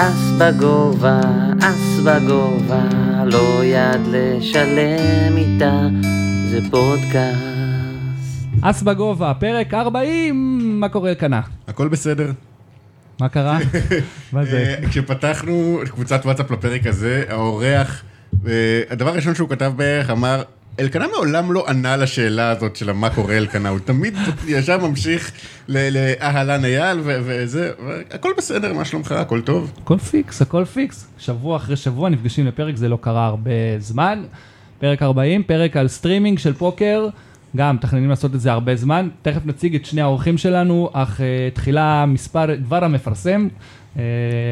אס בגובה, אס בגובה, לא יד לשלם איתה, זה פודקאסט. אס בגובה, פרק 40, מה קורה אלקנה? הכל בסדר. מה קרה? מה זה? אה, כשפתחנו קבוצת וואטסאפ לפרק הזה, האורח, אה, הדבר הראשון שהוא כתב בערך אמר, אלקנה מעולם לא ענה לשאלה הזאת של מה קורה אלקנה, הוא תמיד ישר ממשיך לאהלן אייל וזה, הכל בסדר, מה שלומך, הכל טוב. הכל פיקס, הכל פיקס. שבוע אחרי שבוע נפגשים לפרק, זה לא קרה הרבה זמן. פרק 40, פרק על סטרימינג של פוקר, גם מתכננים לעשות את זה הרבה זמן. תכף נציג את שני האורחים שלנו, אך uh, תחילה מספר, דבר המפרסם. Uh,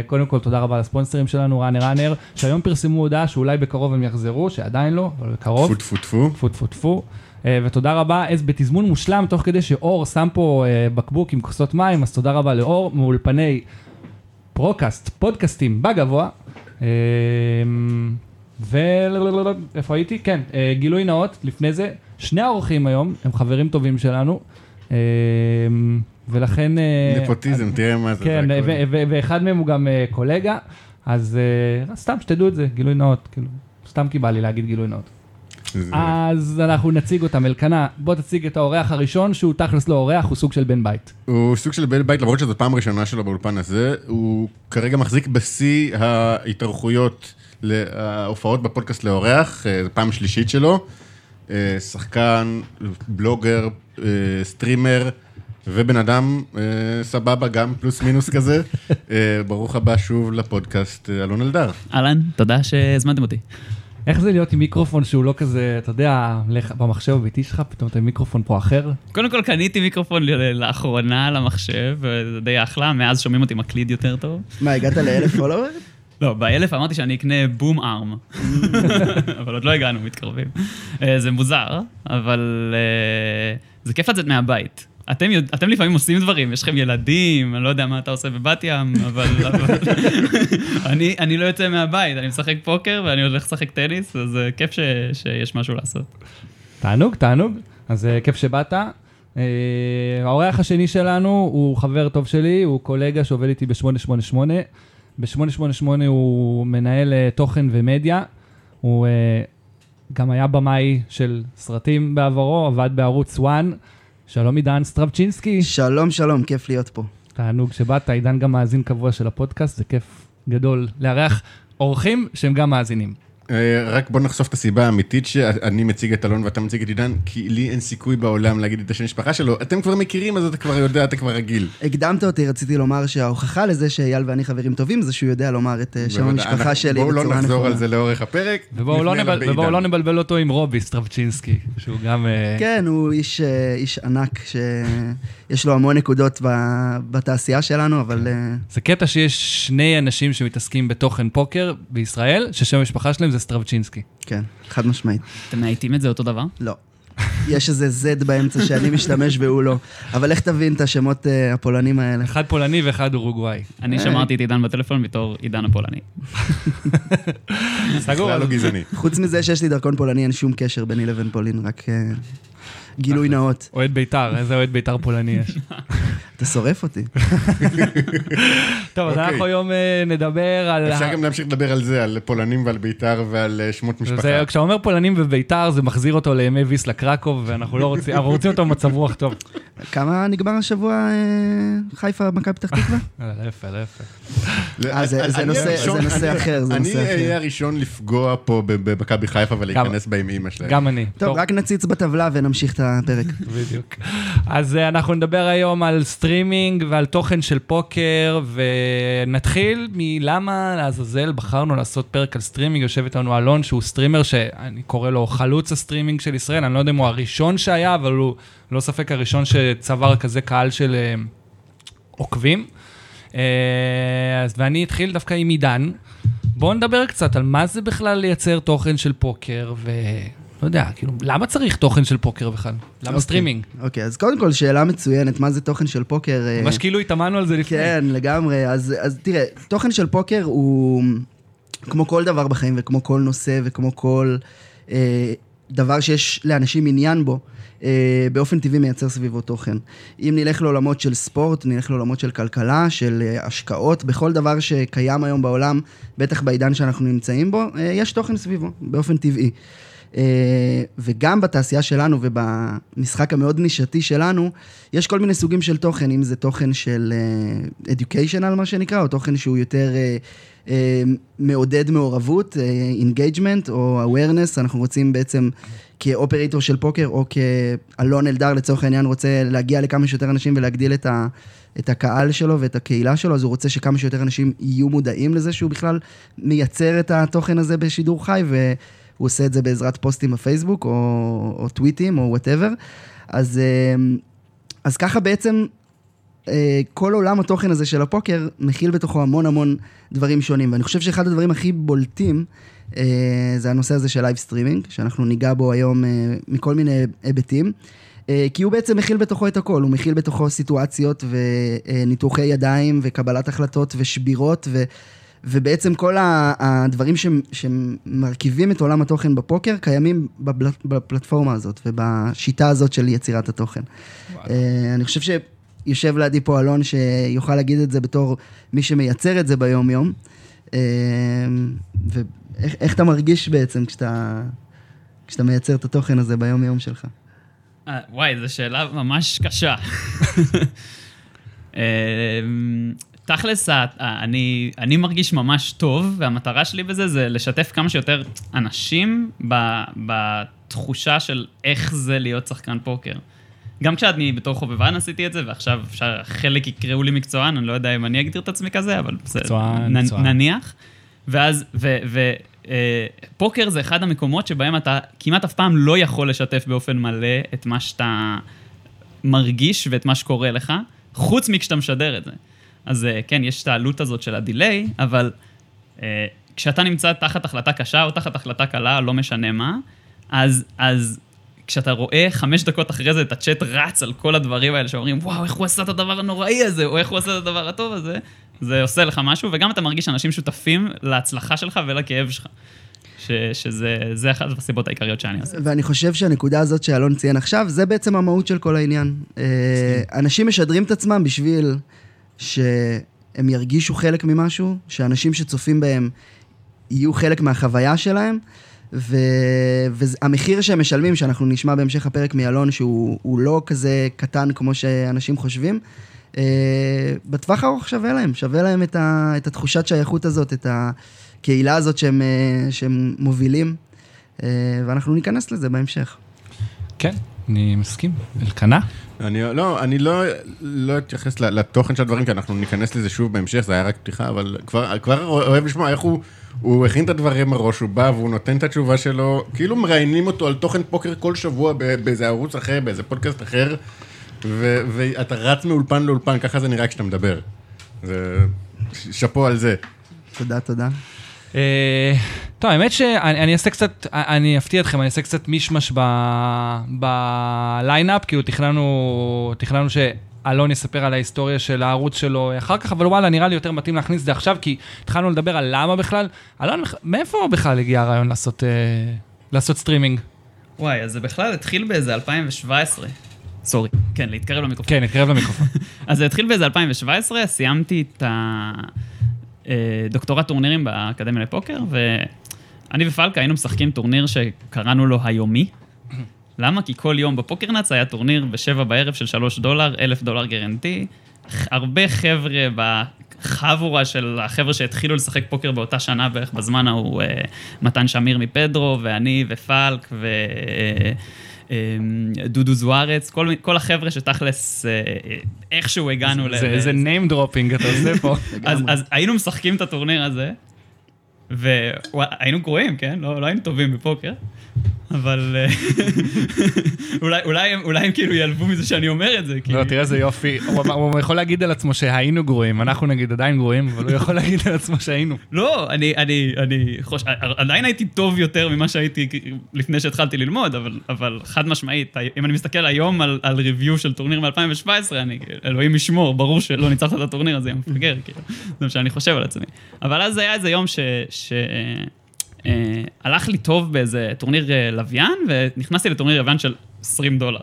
קודם כל, תודה רבה לספונסרים שלנו, Runner Runner, שהיום פרסמו הודעה שאולי בקרוב הם יחזרו, שעדיין לא, אבל בקרוב. טפו טפו טפו. טפו טפו טפו. אה, ותודה רבה, אז בתזמון מושלם, תוך כדי שאור שם פה אה, בקבוק עם כוסות מים, אז תודה רבה לאור, מאולפני פרוקאסט, פודקאסטים בגובה. אה, ו... איפה הייתי? כן, אה, גילוי נאות, לפני זה, שני האורחים היום הם חברים טובים שלנו, אה, ולכן... אה, נפוטיזם, תראה מה זה. כן, ואחד מהם הוא גם אה, קולגה, אז אה, סתם שתדעו את זה, גילוי נאות, כאילו, סתם כי בא לי להגיד גילוי נאות. אז אנחנו נציג אותם, אלקנה, בוא תציג את האורח הראשון, שהוא תכלס לא אורח, הוא סוג של בן בית. הוא סוג של בן בית, למרות שזו פעם ראשונה שלו באולפן הזה, הוא כרגע מחזיק בשיא ההתארחויות, ההופעות בפודקאסט לאורח, זו פעם שלישית שלו. שחקן, בלוגר, סטרימר, ובן אדם אה, סבבה, גם פלוס מינוס כזה. אה, ברוך הבא שוב לפודקאסט, אה, אלון אלדר. אהלן, תודה שהזמנתם אותי. איך זה להיות עם מיקרופון שהוא לא כזה, אתה יודע, לך במחשב הביתי שלך, פתאום אתה עם מיקרופון פה אחר? קודם כל קניתי מיקרופון ל- לאחרונה למחשב, וזה די אחלה, מאז שומעים אותי מקליד יותר טוב. מה, הגעת לאלף פולוור? לא, באלף אמרתי שאני אקנה בום ארם, אבל עוד לא הגענו, מתקרבים. אה, זה מוזר, אבל אה, זה כיף לצאת מהבית. אתם, אתם לפעמים עושים דברים, יש לכם ילדים, אני לא יודע מה אתה עושה בבת ים, אבל, אני, אני לא יוצא מהבית, אני משחק פוקר ואני הולך לשחק טניס, אז אה, כיף ש, שיש משהו לעשות. תענוג, תענוג. אז אה, כיף שבאת. אה, האורח השני שלנו הוא חבר טוב שלי, הוא קולגה שעובד איתי ב-888. ב-888 הוא מנהל תוכן ומדיה. הוא גם היה במאי של סרטים בעברו, עבד בערוץ 1. שלום עידן סטרבצ'ינסקי. שלום, שלום, כיף להיות פה. תענוג שבאת, עידן גם מאזין קבוע של הפודקאסט, זה כיף גדול לארח אורחים שהם גם מאזינים. אה, רק בוא נחשוף את הסיבה האמיתית שאני מציג את אלון ואתה מציג את עידן, כי לי אין סיכוי בעולם להגיד את השם משפחה שלו. אתם כבר מכירים, אז אתה כבר יודע, אתה כבר רגיל. הקדמת אותי, רציתי לומר שההוכחה לזה שאייל ואני חברים טובים זה שהוא יודע לומר את אה, שם המשפחה שלי בואו לא. נחזור על זה לאורך הפרק. ובואו לא. לא נבלבל אותו עם רובי סטרבצ'ינסקי, שהוא גם... אה, כן, הוא איש, ענק שיש לו המון נקודות ב- בתעשייה שלנו, אבל אה, זה קטע שיש שני אנשים שמתעסקים בתוכן פוקר בישראל, ששם המשפחה שלהם זה סטרבצ'ינסקי. כן, חד משמעית. אתם מאייתים את זה אותו דבר? לא. יש איזה Z באמצע שאני משתמש והוא לא. אבל איך תבין את השמות אה, הפולנים האלה? אחד פולני ואחד אורוגוואי. אני שמרתי את עידן בטלפון בתור עידן הפולני. סגור. בכלל לא גזעני. חוץ מזה שיש לי דרכון פולני, אין שום קשר ביני לבין פולין, רק אה, גילוי נאות. אוהד בית"ר, איזה אוהד בית"ר פולני יש. אתה שורף אותי. טוב, אז אוקיי. אנחנו היום אה, נדבר על... אפשר גם להמשיך לדבר על זה, על פולנים ועל בית"ר ועל אה, שמות משפחה. כשאתה אומר פולנים ובית"ר, זה מחזיר אותו לימי ויסלה קרקוב, ואנחנו לא רוצים, אנחנו רוצים אותו במצב רוח טוב. כמה נגמר השבוע אה, חיפה, מכבי פתח תקווה? אה, להפך, להפך. אה, זה- נושא- אחר, זה נושא אחר. אני אהיה הראשון לפגוע פה ב- במכבי חיפה ולהיכנס בהם אימא שלהם. גם אני. טוב, רק נציץ בטבלה ונמשיך את הפרק. בדיוק. אז אה, אנחנו נדבר היום על סטרימינג ועל תוכן של פוקר, ונתחיל מלמה לעזאזל בחרנו לעשות פרק על סטרימינג. יושב איתנו אלון, שהוא סטרימר שאני קורא לו חלוץ הסטרימינג של ישראל, אני לא יודע אם הוא הראשון שהיה, אבל הוא ללא ספק הראשון שצבר כזה קהל של אה, עוקבים. אה, אז ואני אתחיל דווקא עם עידן. בואו נדבר קצת על מה זה בכלל לייצר תוכן של פוקר, ו... לא יודע, כאילו, למה צריך תוכן של פוקר בכלל? למה אוקיי. סטרימינג? אוקיי, אז קודם כל, שאלה מצוינת, מה זה תוכן של פוקר? אה, ממש כאילו התאמנו על זה לפני. כן, לגמרי. אז, אז תראה, תוכן של פוקר הוא כמו כל דבר בחיים וכמו כל נושא וכמו כל אה, דבר שיש לאנשים עניין בו, אה, באופן טבעי מייצר סביבו תוכן. אם נלך לעולמות של ספורט, נלך לעולמות של כלכלה, של אה, השקעות, בכל דבר שקיים היום בעולם, בטח בעידן שאנחנו נמצאים בו, אה, יש תוכן סביבו, באופן טבעי. אה, וגם בתעשייה שלנו ובמשחק המאוד נישתי שלנו, יש כל מיני סוגים של תוכן, אם זה תוכן של אה, educational, מה שנקרא, או תוכן שהוא יותר אה, מעודד מעורבות, engagement או awareness, אנחנו רוצים בעצם כאופרטור של פוקר, או כאלון אלדר לצורך העניין רוצה להגיע לכמה שיותר אנשים ולהגדיל את ה... את הקהל שלו ואת הקהילה שלו, אז הוא רוצה שכמה שיותר אנשים יהיו מודעים לזה שהוא בכלל מייצר את התוכן הזה בשידור חי, והוא עושה את זה בעזרת פוסטים בפייסבוק, או, או טוויטים, או whatever. אז, אה, אז ככה בעצם אה, כל עולם התוכן הזה של הפוקר מכיל בתוכו המון המון דברים שונים, ואני חושב שאחד הדברים הכי בולטים אה, זה הנושא הזה של live streaming, שאנחנו ניגע בו היום אה, מכל מיני היבטים. כי הוא בעצם מכיל בתוכו את הכל, הוא מכיל בתוכו סיטואציות וניתוחי ידיים וקבלת החלטות ושבירות ו... ובעצם כל הדברים שמרכיבים את עולם התוכן בפוקר קיימים בבל- בפלטפורמה הזאת ובשיטה הזאת של יצירת התוכן. אה, אני חושב שיושב לידי פה אלון שיוכל להגיד את זה בתור מי שמייצר את זה ביום-יום. אה, ואיך איך אתה מרגיש בעצם כשאתה, כשאתה מייצר את התוכן הזה ביום-יום שלך? אה, וואי, זו שאלה ממש קשה. תכלס, אני, אני מרגיש ממש טוב, והמטרה שלי בזה זה לשתף כמה שיותר אנשים ב- בתחושה של איך זה להיות שחקן פוקר. גם כשאני בתור חובבן עשיתי את זה, ועכשיו אפשר, חלק יקראו לי מקצוען, אני לא יודע אם אני אגדיר את עצמי כזה, אבל בסדר. נניח. ואז, ו... ו אה, פוקר זה אחד המקומות שבהם אתה כמעט אף פעם לא יכול לשתף באופן מלא את מה שאתה מרגיש ואת מה שקורה לך, חוץ מכשאתה משדר את זה. אז אה, כן, יש את העלות הזאת של הדיליי, אבל אה, כשאתה נמצא תחת החלטה קשה או תחת החלטה קלה, לא משנה מה, אז, אז כשאתה רואה חמש דקות אחרי זה את הצ'אט רץ על כל הדברים האלה שאומרים, וואו, איך הוא עשה את הדבר הנוראי הזה, או איך הוא עשה את הדבר הטוב הזה, זה עושה לך משהו, וגם אתה מרגיש שאנשים שותפים להצלחה שלך ולכאב שלך. ש, שזה זה אחת הסיבות העיקריות שאני עושה. ואני חושב שהנקודה הזאת שאלון ציין עכשיו, זה בעצם המהות של כל העניין. אה, אנשים משדרים את עצמם בשביל שהם ירגישו חלק ממשהו, שאנשים שצופים בהם יהיו חלק מהחוויה שלהם, ו... והמחיר שהם משלמים, שאנחנו נשמע בהמשך הפרק מאלון, שהוא הוא לא כזה קטן כמו שאנשים חושבים, אה, בטווח הארוך שווה להם, שווה להם את, ה... את התחושת שייכות הזאת, את הקהילה הזאת שהם, אה, שהם מובילים, אה, ואנחנו ניכנס לזה בהמשך. כן, אני מסכים. אלקנה? אני לא, אני לא, לא אתייחס לתוכן של הדברים, כי אנחנו ניכנס לזה שוב בהמשך, זה היה רק פתיחה, אבל כבר, כבר אוהב לשמוע איך הוא, הוא הכין את הדברים מראש, הוא בא והוא נותן את התשובה שלו, כאילו מראיינים אותו על תוכן פוקר כל שבוע באיזה ערוץ אחר, באיזה פודקאסט אחר, ו, ואתה רץ מאולפן לאולפן, ככה זה נראה כשאתה מדבר. זה, שאפו על זה. תודה, תודה. אה, טוב, האמת שאני אני אעשה קצת, אני אפתיע אתכם, אני אעשה קצת מישמש בליינאפ, כאילו תכננו, תכננו שאלון יספר על ההיסטוריה של הערוץ שלו אחר כך, אבל וואלה, נראה לי יותר מתאים להכניס את זה עכשיו, כי התחלנו לדבר על למה בכלל. אלון, מאיפה בכלל הגיע הרעיון לעשות, אה, לעשות סטרימינג? וואי, אז זה בכלל התחיל באיזה 2017. סורי, כן, להתקרב למיקרופון. כן, נקרב למיקרופון. אז זה התחיל באיזה 2017, סיימתי את הדוקטורט טורנירים באקדמיה לפוקר, ואני ופלקה היינו משחקים טורניר שקראנו לו היומי. למה? כי כל יום בפוקרנאץ היה טורניר בשבע בערב של שלוש דולר, אלף דולר guaranteed. הרבה חבר'ה בחבורה של החבר'ה שהתחילו לשחק פוקר באותה שנה בערך בזמן ההוא, אה, מתן שמיר מפדרו, ואני ופלק, ו... אה, דודו זוארץ, כל, כל החבר'ה שתכלס אה, אה, איכשהו הגענו ל... זה זה name dropping אתה עושה פה. אז, אז היינו משחקים את הטורניר הזה, והיינו גרועים, כן? לא, לא היינו טובים בפוקר, אבל אה, אולי, אולי, הם, אולי הם כאילו ייעלבו מזה שאני אומר את זה. כי... לא, תראה איזה יופי. הוא יכול להגיד על עצמו שהיינו גרועים, אנחנו נגיד עדיין גרועים, אבל הוא יכול להגיד על עצמו שהיינו. לא, אני, אני, אני עדיין הייתי טוב יותר ממה שהייתי לפני שהתחלתי ללמוד, אבל, אבל חד משמעית, אם אני מסתכל היום על, על review של טורניר מ-2017, אני, אלוהים ישמור, ברור שלא ניצחת את הטורניר הזה, יא מפגר, כאילו, זה מה שאני חושב על עצמי. אבל אז היה איזה יום ש... שהלך לי טוב באיזה טורניר אה, לוויין, ונכנסתי לטורניר לוויין של 20 דולר.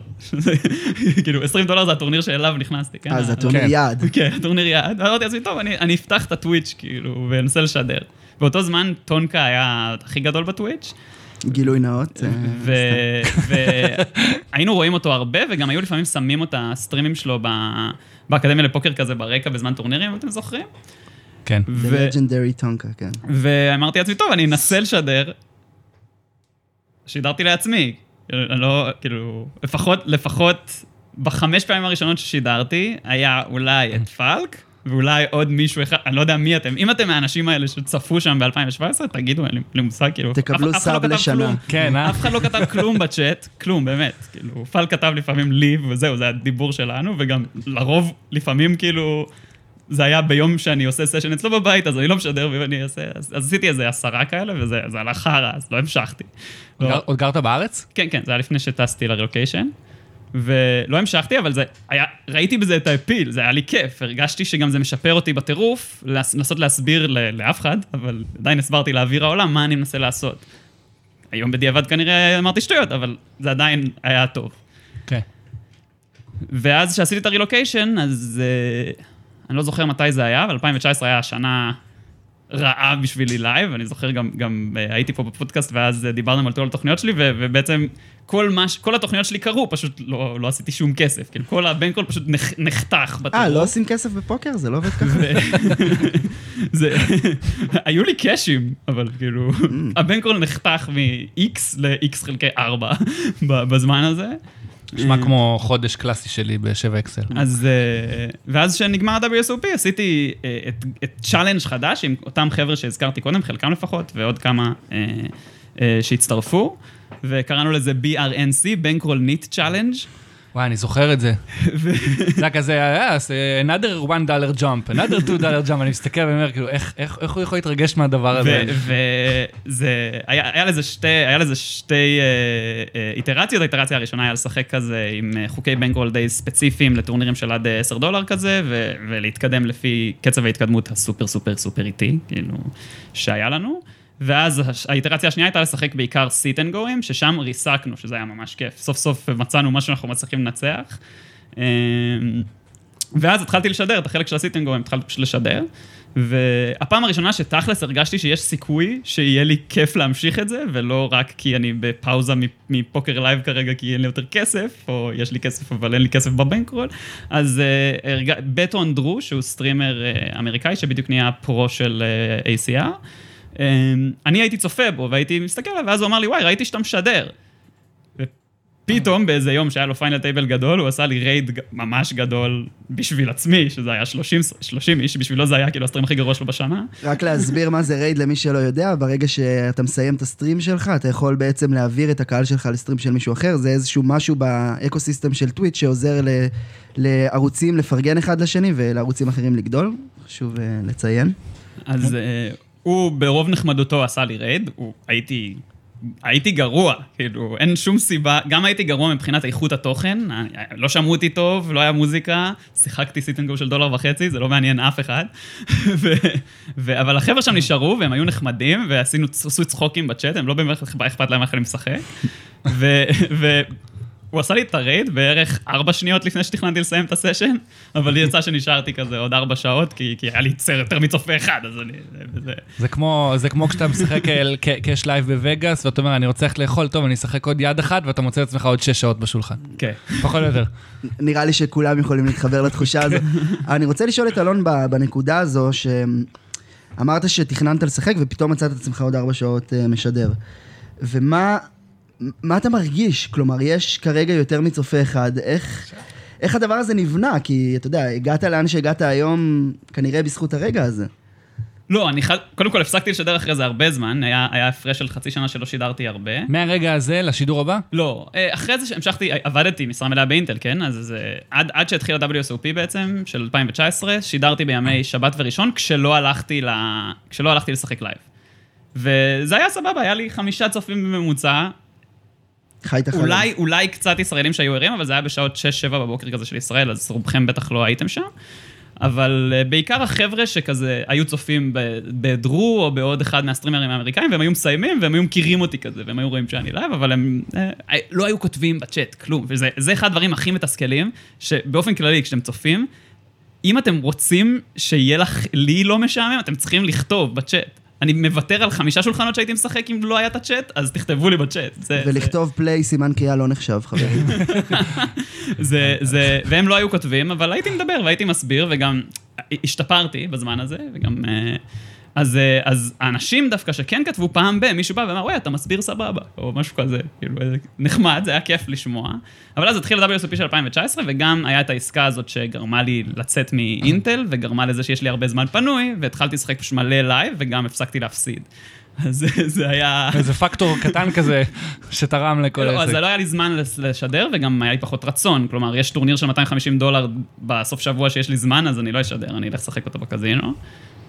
כאילו, 20 דולר זה הטורניר שאליו נכנסתי, כן? אה, זה הטורניר כן. יעד. כן, טורניר יעד. ואמרתי לעצמי, טוב, אני, אני אפתח את ה Twitch, כאילו, ואנסה לשדר. באותו זמן טונקה היה הכי גדול ב Twitch, גילוי נאות. אה, והיינו רואים אותו הרבה, וגם היו לפעמים שמים את הסטרימים שלו ב- באקדמיה לפוקר כזה ברקע בזמן טורנירים, אם אתם זוכרים. כן. The legendary טונקה, כן. ואמרתי לעצמי, טוב, אני אנסה לשדר. שידרתי לעצמי. אני לא, כאילו, לפחות, לפחות בחמש פעמים הראשונות ששידרתי, היה אולי את פלק, ואולי עוד מישהו אחד, אני לא יודע מי אתם. אם אתם מהאנשים האלה שצפו שם ב-2017, תגידו, אין לי- מושג, כאילו... תקבלו אף- אף לא סאב כתב לשנה. כלום. כן, אה? אף אחד לא כתב כלום בצ'אט, כלום, באמת. כאילו, פל כתב לפעמים לי, וזהו, זה הדיבור שלנו, וגם לרוב, לפעמים כאילו, זה היה ביום שאני עושה סשן אצלו בבית, אז אני לא משדר ואני אעשה, אז, אז עשיתי איזה עשרה כאלה, וזה זה הלך חרא, אז לא המשכתי. עוד לא, גר- עוד גרת בארץ? כן, כן, זה היה לפני שטסתי לרילוקיישן. ולא המשכתי, אבל זה היה, ראיתי בזה את האפיל, זה היה לי כיף. הרגשתי שגם זה משפר אותי בטירוף, לנסות להסביר לאף אחד, אבל עדיין הסברתי לאוויר העולם מה אני מנסה לעשות. היום בדיעבד כנראה אמרתי שטויות, אבל זה עדיין היה טוב. כן. ואז כשעשיתי את הרילוקיישן, אז uh, אני לא זוכר מתי זה היה, אבל 2019 היה שנה רעה בשבילי live, אני זוכר גם, גם uh, הייתי פה בפודקאסט, ואז uh, דיברנו על כל התוכניות שלי, ו- ובעצם כל, מה, ש- כל התוכניות שלי קרו, פשוט לא, לא עשיתי שום כסף. כאילו, כל הבנקרול פשוט נח, נחתך. אה, לא עושים כסף בפוקר? זה לא עובד ככה? זה, היו לי cashים, אבל כאילו, הבנקרול נחתך מ-X ל-X חלקי 4 בזמן הזה. נשמע כמו חודש קלאסי שלי בשבע XL. אז, אה, ואז כשנגמר ה-WSOP עשיתי אה, את, את challenge חדש עם אותם חבר'ה שהזכרתי קודם, חלקם לפחות, ועוד כמה אה, שהצטרפו, וקראנו לזה BRNC, Bankroll Neat Challenge. וואי, אני זוכר את זה. זה היה כזה, אה, אה, another one dollar jump, another two dollar jump, אני מסתכל ואומר, כאילו, איך- הוא יכול להתרגש מהדבר הזה? וזה, היה, לזה שתי, אה, איטרציות, האיטרציה הראשונה היה לשחק כזה עם חוקי בנקרול די ספציפיים לטורנירים של עד אה, 10 דולר כזה, ולהתקדם לפי קצב ההתקדמות הסופר סופר סופר איטי, כאילו, שהיה לנו. ואז האיטרציה השנייה הייתה לשחק בעיקר sit and goים, ששם ריסקנו, שזה היה ממש כיף. סוף סוף מצאנו משהו שאנחנו מצליחים לנצח. אה, ואז התחלתי לשדר, את החלק של הסיטינגורים התחלתי פשוט לשדר. והפעם הראשונה שתכלס הרגשתי שיש סיכוי שיהיה לי כיף להמשיך את זה, ולא רק כי אני בפאוזה מפוקר live כרגע כי אין לי יותר כסף, או יש לי כסף אבל אין לי כסף בבנקרול, אז uh, הרג... בטו אנדרו, שהוא סטרימר uh, אמריקאי שבדיוק נהיה pro של אה, ACR, אמ, אני הייתי צופה בו והייתי מסתכל עליו, ואז הוא אמר לי, וואי, ראיתי שאתה משדר. פתאום באיזה יום שהיה לו final table גדול, הוא עשה לי raid ממש גדול בשביל עצמי, שזה היה 30, 30 איש, בשבילו זה היה כאילו ה stream הכי גרוע שלו בשנה. רק להסביר מה זה raid למי שלא יודע, ברגע שאתה מסיים את ה stream שלך, אתה יכול בעצם להעביר את הקהל שלך ל stream של מישהו אחר, זה איזשהו משהו ב ecosystem של Twitch שעוזר ל, לערוצים לפרגן אחד לשני ולערוצים אחרים לגדול, חשוב אה, לציין. אז אה, הוא ברוב נחמדותו עשה לי raid, הוא, הייתי, הייתי גרוע, כאילו, אין שום סיבה, גם הייתי גרוע מבחינת איכות התוכן, אה, לא שמעו אותי טוב, לא היה מוזיקה, שיחקתי sit and go של דולר וחצי, זה לא מעניין אף אחד. ו, ו, אבל החבר'ה שם נשארו, והם היו נחמדים, ועשינו צחוקים בצ'אט, הם לא באמת אכפת להם איך אני משחק. ו... הוא עשה לי את ה raid בערך ארבע שניות לפני שתכננתי לסיים את הסשן, אבל לי יצא שנשארתי כזה עוד ארבע שעות, כי, כי היה לי כבר יותר מצופה אחד, אז אני... זה, זה, זה כמו, זה כמו כשאתה משחק אל- ק- cash live בווגאס, ואתה אומר, אני רוצה ללכת לאכול, טוב, אני אשחק עוד יד אחת, ואתה מוצא את עצמך עוד שש שעות בשולחן. כן. פחות או יותר. נראה לי שכולם יכולים להתחבר לתחושה הזו. אני רוצה לשאול את אלון ב- בנקודה הזו, שאמרת שתכננת לשחק ופתאום מצאת את עצמך עוד ארבע שעות אה, משדר. ומה מה אתה מרגיש? כלומר, יש כרגע יותר מצופה אחד, איך... איך הדבר הזה נבנה? כי, אתה יודע, הגעת לאן שהגעת היום, כנראה בזכות הרגע הזה. לא, אני חד... קודם כל הפסקתי לשדר אחרי זה הרבה זמן, היה, היה הפרש של חצי שנה שלא שידרתי הרבה. מהרגע הזה לשידור הבא? לא, אה, אחרי זה שהמשכתי, עבדתי משרה מלאה באינטל, כן? אז זה, עד, עד שהתחיל ה-WSOP בעצם, של 2019, שידרתי בימי שבת וראשון, כשלא הלכתי, ל... כשלא הלכתי לשחק live. וזה היה סבבה, היה לי חמישה צופים בממוצע, חי את החלום. אולי, אולי קצת ישראלים שהיו ערים, אבל זה היה בשעות 6-7 בבוקר כזה של ישראל, אז רובכם בטח לא הייתם שם. אבל אה, בעיקר החבר'ה שכזה היו צופים בדרו או בעוד אחד מהסטרימרים האמריקאים, והם היו מסיימים והם היו מכירים אותי כזה, והם היו רואים שאני live, אבל הם אה, לא היו כותבים בצ'אט, כלום. וזה זה אחד הדברים הכי מתסכלים, שבאופן כללי, כשאתם צופים, אם אתם רוצים שיהיה לך, לי לא משעמם, אתם צריכים לכתוב בצ'אט. אני מוותר על חמישה שולחנות שהייתי משחק אם לא היה את הצ'אט, אז תכתבו לי בצ'אט. זה- ולכתוב play סימן קריאה לא נחשב, חברים. זה, זה, והם לא היו כותבים, אבל הייתי מדבר והייתי מסביר, וגם השתפרתי בזמן הזה, וגם... אה, אז, אה, אז האנשים דווקא שכן כתבו פעם ב, מישהו בא ואמר, וואי, אתה מסביר סבבה, או משהו כזה, כאילו, נחמד, זה היה כיף לשמוע. אבל אז התחיל ה-WSOP של 2019, וגם היה את העסקה הזאת שגרמה לי לצאת מאינטל, וגרמה לזה שיש לי הרבה זמן פנוי, והתחלתי לשחק פשוט מלא live, וגם הפסקתי להפסיד. אז זה- היה... איזה פקטור קטן כזה שתרם לכל לא, אז העסק. לא היה לי זמן לשדר, וגם היה לי פחות רצון. כלומר, יש טורניר של 250 דולר בסוף שבוע שיש לי זמן, אז אני לא אשדר, אני אלך לשחק אותו בקזינו.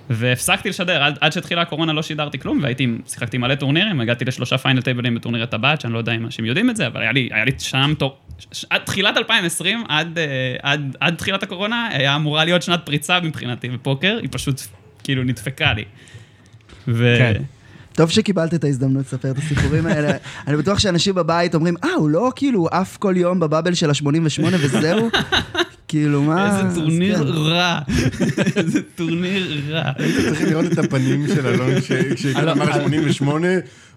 והפסקתי לשדר, עד, עד שהתחילה הקורונה לא שידרתי כלום, והייתי, שיחקתי מלא טורנירים, הגעתי לשלושה final table ים בטורניר הטבעת, שאני לא יודע אם אנשים יודעים את זה, אבל היה לי, היה לי שנה מטור... ש- עד תחילת 2020, עד, אה, עד, עד תחילת הקורונה, היה אמורה להיות שנת פריצה מבחינתי בפוקר, היא פשוט כאילו נדפקה לי. ו... כן. טוב שקיבלת את ההזדמנות לספר את הסיפורים האלה. אני בטוח שאנשים בבית אומרים, אה, הוא לא כאילו עף כל יום ב bubble של ה-88 וזהו? כאילו, מה... איזה טורניר כן. רע, איזה טורניר רע. צריכים לראות את הפנים של אלון כש- כשהגענו אמר 88,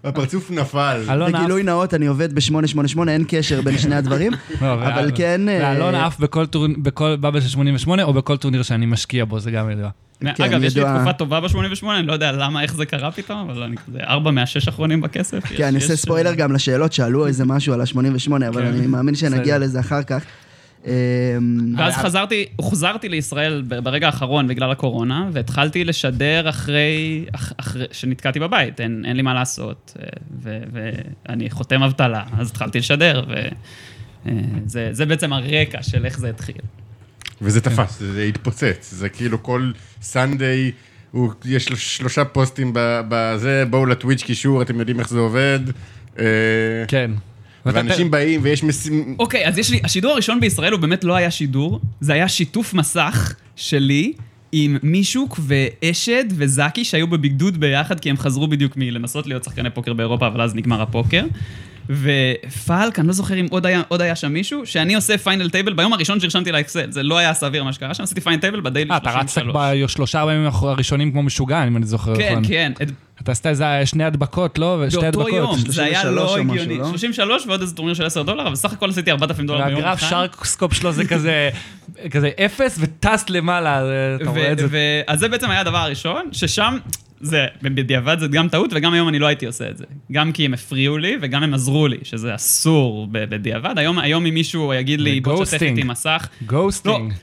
הפרצוף נפל. אלון עף- בגילוי נאות, אני עובד ב-888, אין קשר בין שני הדברים, לא, אבל כן... אה, ואלון עף בכל טורניר- בכל bubble של 88, או בכל טורניר שאני משקיע בו, זה גם ידוע. כן, אגב, יש לי. תקופה טובה ב-88, אני לא יודע למה, איך זה קרה פתאום, אבל אני כזה ארבע מהשש האחרונים בכסף. כן, אני עושה ספוילר גם לשאלות, שאלו איזה משהו על ה-88, אבל כן. אני מאמין שנגיע. לזה אחר כך. אה, ואז חזרתי, הוחזרתי לישראל ברגע האחרון בגלל הקורונה, והתחלתי לשדר אחרי, אח, אחרי שנתקעתי בבית, אין, אין לי מה לעשות, אה, ו- ואני חותם אבטלה, אז התחלתי לשדר, וזה זה בעצם הרקע של איך זה התחיל. וזה תפס, זה התפוצץ. זה כאילו כל סנדיי, הוא- יש לו שלושה פוסטים ב- בזה, בואו לטוויץ' קישור, אתם יודעים איך זה עובד. אה, כן. ואנשים באים ויש משימ... אוקיי, אז יש לי, השידור הראשון בישראל הוא באמת לא היה שידור, זה היה שיתוף מסך שלי עם מישוק ואשד וזקי שהיו בביגדוד ביחד, כי הם חזרו בדיוק מלנסות להיות שחקני פוקר באירופה, אבל אז נגמר הפוקר. ופלק, אני לא זוכר אם עוד היה, עוד היה שם מישהו, שאני עושה פיינל טייבל ביום הראשון שהרשמתי לאקסל, זה לא היה סביר מה שקרה שם, עשיתי פיינל טייבל בדיילי אה, אתה רצת 33. בשלושה ימים הראשונים כמו משוגע, אם אני זוכר כן, נכון. כן, את- אתה עשית איזה שני הדבקות, לא? שתי באותו הדבקות. יום, זה היה 33 לא משהו, הגיוני. לא? 33 ועוד איזה טורניר של 10 דולר, אבל בסך הכל עשיתי 4,000 דולר ביום אחד. והגרף שרקסקופ שלו זה כזה, כזה אפס וטס למעלה, אתה רואה את זה. אז זה בעצם היה הדבר הראשון, ששם, זה, בדיעבד זה גם טעות, וגם היום אני לא הייתי עושה את זה. גם כי הם הפריעו לי, וגם הם עזרו לי, שזה אסור בדיעבד. היום, היום אם מישהו יגיד לי, בוא תשתף. איתי מסך, ghosting.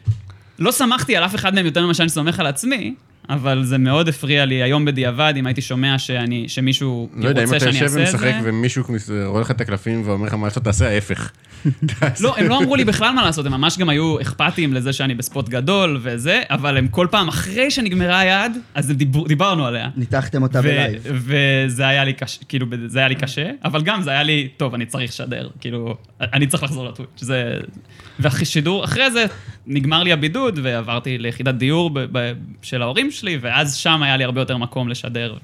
לא סמכתי על אף אחד מהם יותר ממה שאני סומך על עצמי, אבל זה מאוד הפריע לי היום בדיעבד, אם הייתי שומע שאני, שמישהו לא יודע, אם רוצה אתה שאני יושב אעשה את זה. ומשחק ומישהו רואה לך את הקלפים ואומר לך מה לעשות, תעשה ההפך. לא, הם לא אמרו לי בכלל מה לעשות, הם ממש גם היו אכפתיים לזה שאני ב spot גדול וזה, אבל הם כל פעם, אחרי שנגמרה היד, אז דיבור, דיברנו עליה. ניתחתם אותה ו- ב live. וזה היה לי קשה, כאילו, זה היה לי קשה, אבל גם זה היה לי, טוב, אני צריך לשדר, כאילו, אני צריך לחזור ל Twitch, זה... והשידור, אחרי זה נגמר לי הבידוד, ועברתי ליחידת דיור ב- ב- של ההורים שלי, ואז שם היה לי הרבה יותר מקום לשדר,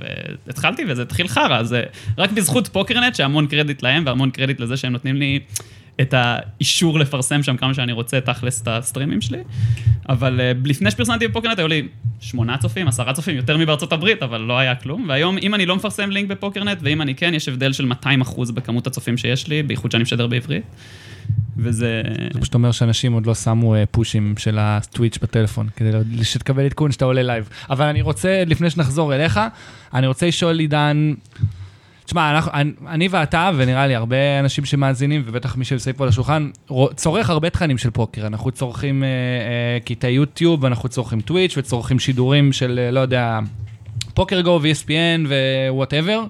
והתחלתי, וזה התחיל חרא, זה רק בזכות פוקרנט, שהמון קרדיט להם, והמון קרדיט לזה שהם נותנים לי את האישור לפרסם שם כמה שאני רוצה, תכלס, את הסטרימים שלי. אבל אה, לפני שפרסמתי בפוקרנט, היו לי שמונה צופים, עשרה צופים, יותר מבארצות הברית, אבל לא היה כלום. והיום, אם אני לא מפרסם לינק בפוקרנט, ואם אני כן, יש הבדל של 200 אחוז בכמות הצופים שיש לי, בייחוד שאני משדר בעברית. וזה... זה פשוט אומר שאנשים עוד לא שמו אה, push ים של הטוויץ' בטלפון, כדי שתקבל עדכון שאתה עולה live. אבל אני רוצה, לפני שנחזור אליך, אני רוצה לשאול עידן, תשמע, אני- אני ואתה, ונראה לי הרבה אנשים שמאזינים, ובטח מי שיושב פה על השולחן, צורך הרבה תכנים של פוקר. אנחנו צורכים אה, אה, קטעי יוטיוב, אנחנו צורכים טוויץ' וצורכים שידורים של, אה, לא יודע, PokerGO ו-ESPN ו whatever,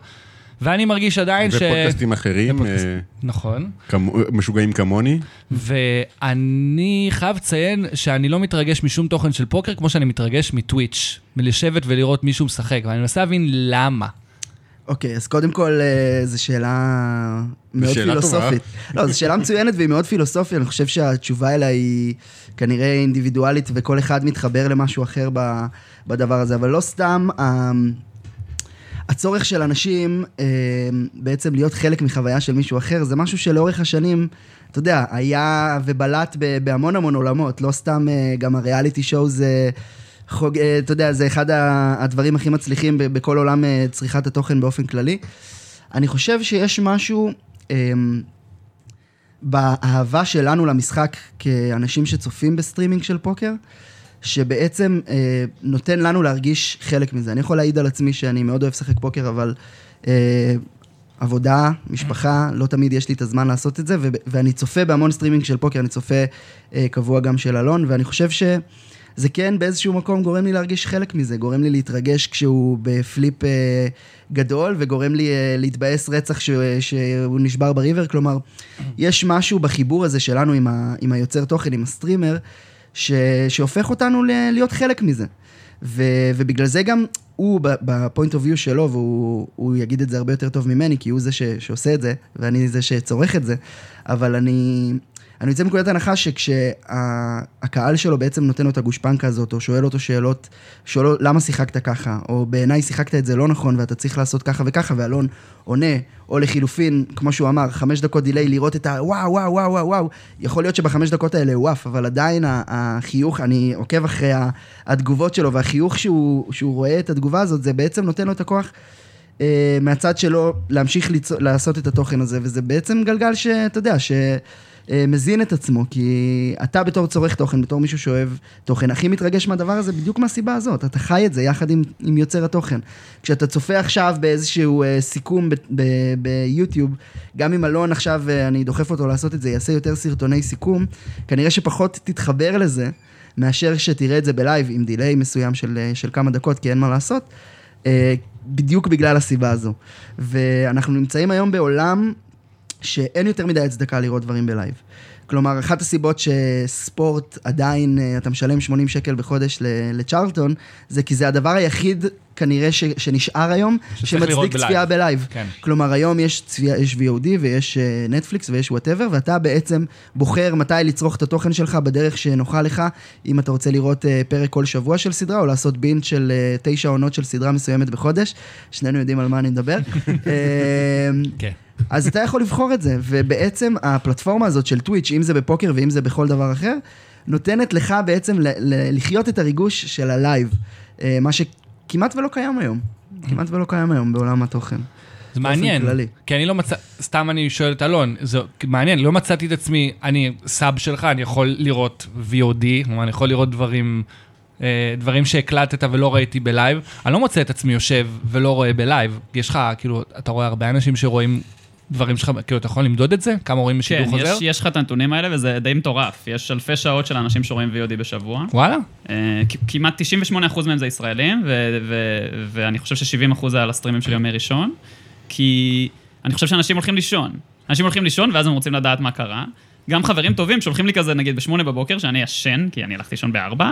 ואני מרגיש עדיין ש... ופודקאסטים אחרים, ופודקאסט. אה, נכון. כמו- משוגעים כמוני. ואני חייב לציין שאני לא מתרגש משום תוכן של פוקר כמו שאני מתרגש מטוויץ', מלשבת ולראות מישהו משחק, ואני מנסה להבין למה. אוקיי, אז קודם כל, אה, זו שאלה מאוד שאלה פילוסופית. לא, זו שאלה מצוינת והיא מאוד פילוסופית, אני חושב שהתשובה אליה היא כנראה אינדיבידואלית, וכל אחד מתחבר למשהו אחר ב- בדבר הזה, אבל לא סתם... הצורך של אנשים אה, בעצם להיות חלק מחוויה של מישהו אחר, זה משהו שלאורך השנים, אתה יודע, היה ובלט ב- בהמון המון עולמות, לא סתם אה, גם הריאליטי שואו זה... חוג, אה, אתה יודע, זה אחד הדברים הכי מצליחים בכל עולם אה, צריכת התוכן באופן כללי. אני חושב שיש משהו אה, באהבה שלנו למשחק כאנשים שצופים בסטרימינג של פוקר, שבעצם אה, נותן לנו להרגיש חלק מזה. אני יכול להעיד על עצמי שאני מאוד אוהב לשחק פוקר, אבל אה, עבודה, משפחה, לא תמיד יש לי את הזמן לעשות את זה, ו- ואני צופה בהמון סטרימינג של פוקר, אני צופה אה, קבוע גם של אלון, ואני חושב שזה כן באיזשהו מקום גורם לי להרגיש חלק מזה, גורם לי להתרגש כשהוא ב flip אה, גדול, וגורם לי אה, להתבאס רצח ש- שהוא נשבר ב river, כלומר, יש משהו בחיבור הזה שלנו עם, ה- עם היוצר תוכן, עם ה streamer, ש, שהופך אותנו ל- להיות חלק מזה. ו, ובגלל זה גם הוא, ב point of view שלו, והוא הוא יגיד את זה הרבה יותר טוב ממני, כי הוא זה ש, שעושה את זה, ואני זה שצורך את זה, אבל אני, אני יוצא מנקודת הנחה שכשהקהל שלו בעצם נותן לו את הגושפנקה הזאת, או שואל אותו שאלות, שואל לו למה שיחקת ככה, או בעיניי שיחקת את זה לא נכון, ואתה צריך לעשות ככה וככה, ואלון עונה, או לחילופין, כמו שהוא אמר, חמש דקות דיליי, לראות את ה... וואו, וואו, וואו, וואו. יכול להיות שבחמש דקות האלה הוא עף, אבל עדיין החיוך, אני עוקב אחרי התגובות שלו, והחיוך שהוא, שהוא רואה את התגובה הזאת, זה בעצם נותן לו את הכוח אה, מהצד שלו להמשיך ליצור, לעשות את התוכן הזה, וזה בעצם גלגל שאתה יודע, שמזין את עצמו, כי אתה בתור צורך תוכן, בתור מישהו שאוהב תוכן, הכי מתרגש מהדבר הזה בדיוק מהסיבה הזאת, אתה חי את זה יחד עם, עם יוצר התוכן. כשאתה צופה עכשיו באיזשהו אה, סיכום ביוטיוב, גם אם אלון עכשיו, אה, אני דוחף אותו לעשות את זה, יעשה יותר סרטוני סיכום, כנראה שפחות תתחבר לזה. מאשר שתראה את זה ב live עם delay מסוים של, אה, של כמה דקות, כי אין מה לעשות, אה, בדיוק בגלל הסיבה הזו. ואנחנו נמצאים היום בעולם שאין יותר מדי הצדקה לראות דברים ב live. כלומר, אחת הסיבות שספורט עדיין, אה, אתה משלם 80 שקל בחודש ל- לצ'רלטון, זה כי זה הדבר היחיד כנראה ש, שנשאר היום, שמצדיק. צפייה ב live. כן. כלומר, היום יש, צפייה, יש VOD ויש נטפליקס ויש whatever, ואתה בעצם בוחר מתי לצרוך את התוכן שלך בדרך שנוחה לך, אם אתה רוצה לראות אה, פרק כל שבוע של סדרה, או לעשות binge של אה, תשע עונות של סדרה מסוימת בחודש. שנינו יודעים על מה אני מדבר. אה, כן. אז אתה יכול לבחור את זה, ובעצם הפלטפורמה הזאת של טוויץ', אם זה בפוקר ואם זה בכל דבר אחר, נותנת לך בעצם ל- ל- לחיות את הריגוש של ה live, אה, מה שכמעט ולא קיים היום. כמעט ולא קיים היום בעולם התוכן. זה מעניין, כללי. כי אני לא מצא, סתם אני שואל את אלון, זה מעניין, לא מצאתי את עצמי, אני sub שלך, אני יכול לראות VOD, כלומר, אני יכול לראות דברים, אה, דברים שהקלטת ולא ראיתי ב live, אני לא מוצא את עצמי יושב ולא רואה בלייב, יש לך, כאילו, אתה רואה הרבה אנשים שרואים דברים שלך, כאילו, אתה יכול למדוד את זה? כמה רואים בשידור כן, חוזר? יש, יש לך את הנתונים האלה, וזה די מטורף. יש אלפי שעות של אנשים שרואים VOD בשבוע. וואלה? אה, כמעט 98% מהם זה ישראלים, ו- ו- ואני חושב ש-70% זה על הסטרימים של ימי ראשון, כי אני חושב שאנשים הולכים לישון. אנשים הולכים לישון, ואז הם רוצים לדעת מה קרה. גם חברים טובים שולחים לי כזה, נגיד, בשמונה בבוקר, שאני ישן, כי אני הלכתי לישון בארבע,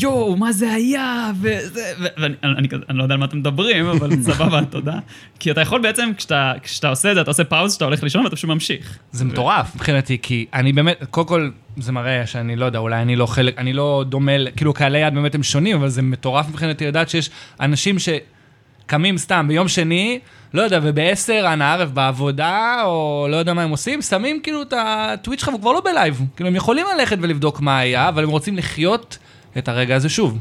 יואו, מה זה היה? וזה, ו- ואני אני, כזה- אני לא יודע על מה אתם מדברים, אבל סבבה, תודה. כי אתה יכול בעצם, כשאתה, כשאתה עושה את זה, אתה עושה pause, שאתה הולך לישון, ואתה פשוט ממשיך. זה מטורף מבחינתי, כי אני באמת, קודם כל, זה מראה שאני לא יודע, אולי אני לא חלק, אני לא דומה, כאילו קהלי יעד באמת הם שונים, אבל זה מטורף מבחינתי לדעת שיש אנשים שקמים סתם ביום שני, לא יודע, ובעשר, אנא ערב בעבודה, או לא יודע מה הם עושים, שמים כאילו את הטוויץ' שלך, והוא כבר לא ב live. כאילו, הם יכולים ללכת ולבדוק מה היה, אבל הם רוצים לחיות את הרגע הזה שוב.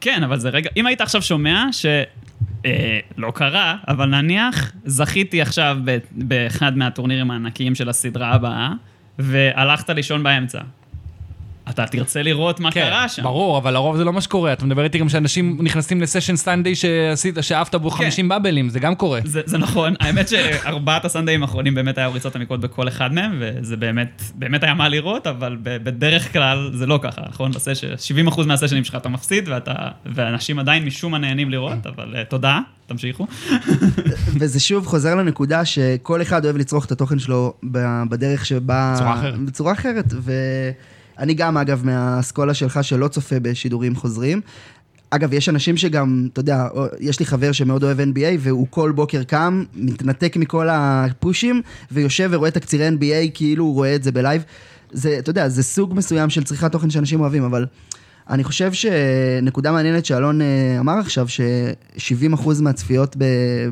כן, אבל זה רגע, אם היית עכשיו שומע ש... אה, לא קרה, אבל נניח זכיתי עכשיו ב- באחד מהטורנירים הענקיים של הסדרה הבאה, והלכת לישון באמצע. אתה תרצה לראות מה קרה שם. כן, ברור, אבל לרוב זה לא מה שקורה. אתה מדבר איתי גם שאנשים נכנסים לסשן סטנדיי שעשית, שאהבת בו 50 באבלים, זה גם קורה. זה, זה נכון, האמת שארבעת הסנדאים האחרונים באמת היה ריצות עמיקות בכל אחד מהם, וזה באמת, באמת היה מה לראות, אבל ב- בדרך כלל זה לא ככה, נכון? בסשן, 70% מהסשנים שלך אתה מפסיד, ואתה, ואנשים עדיין משום מה נהנים לראות, אבל uh, תודה, תמשיכו. וזה שוב חוזר לנקודה שכל אחד אוהב לצרוך את התוכן שלו ב- בדרך שבה... בצורה אחרת. בצורה אחרת. ואני גם, אגב, מהאסכולה שלך שלא צופה בשידורים חוזרים. אגב, יש אנשים שגם, אתה יודע, יש לי חבר שמאוד אוהב NBA, והוא כל בוקר קם, מתנתק מכל הפושים, ויושב ורואה תקצירי NBA כאילו הוא רואה את זה בלייב. זה, אתה יודע, זה סוג מסוים של צריכת תוכן שאנשים אוהבים, אבל אני חושב שנקודה מעניינת שאלון אה, אמר עכשיו, ש-70% מהצפיות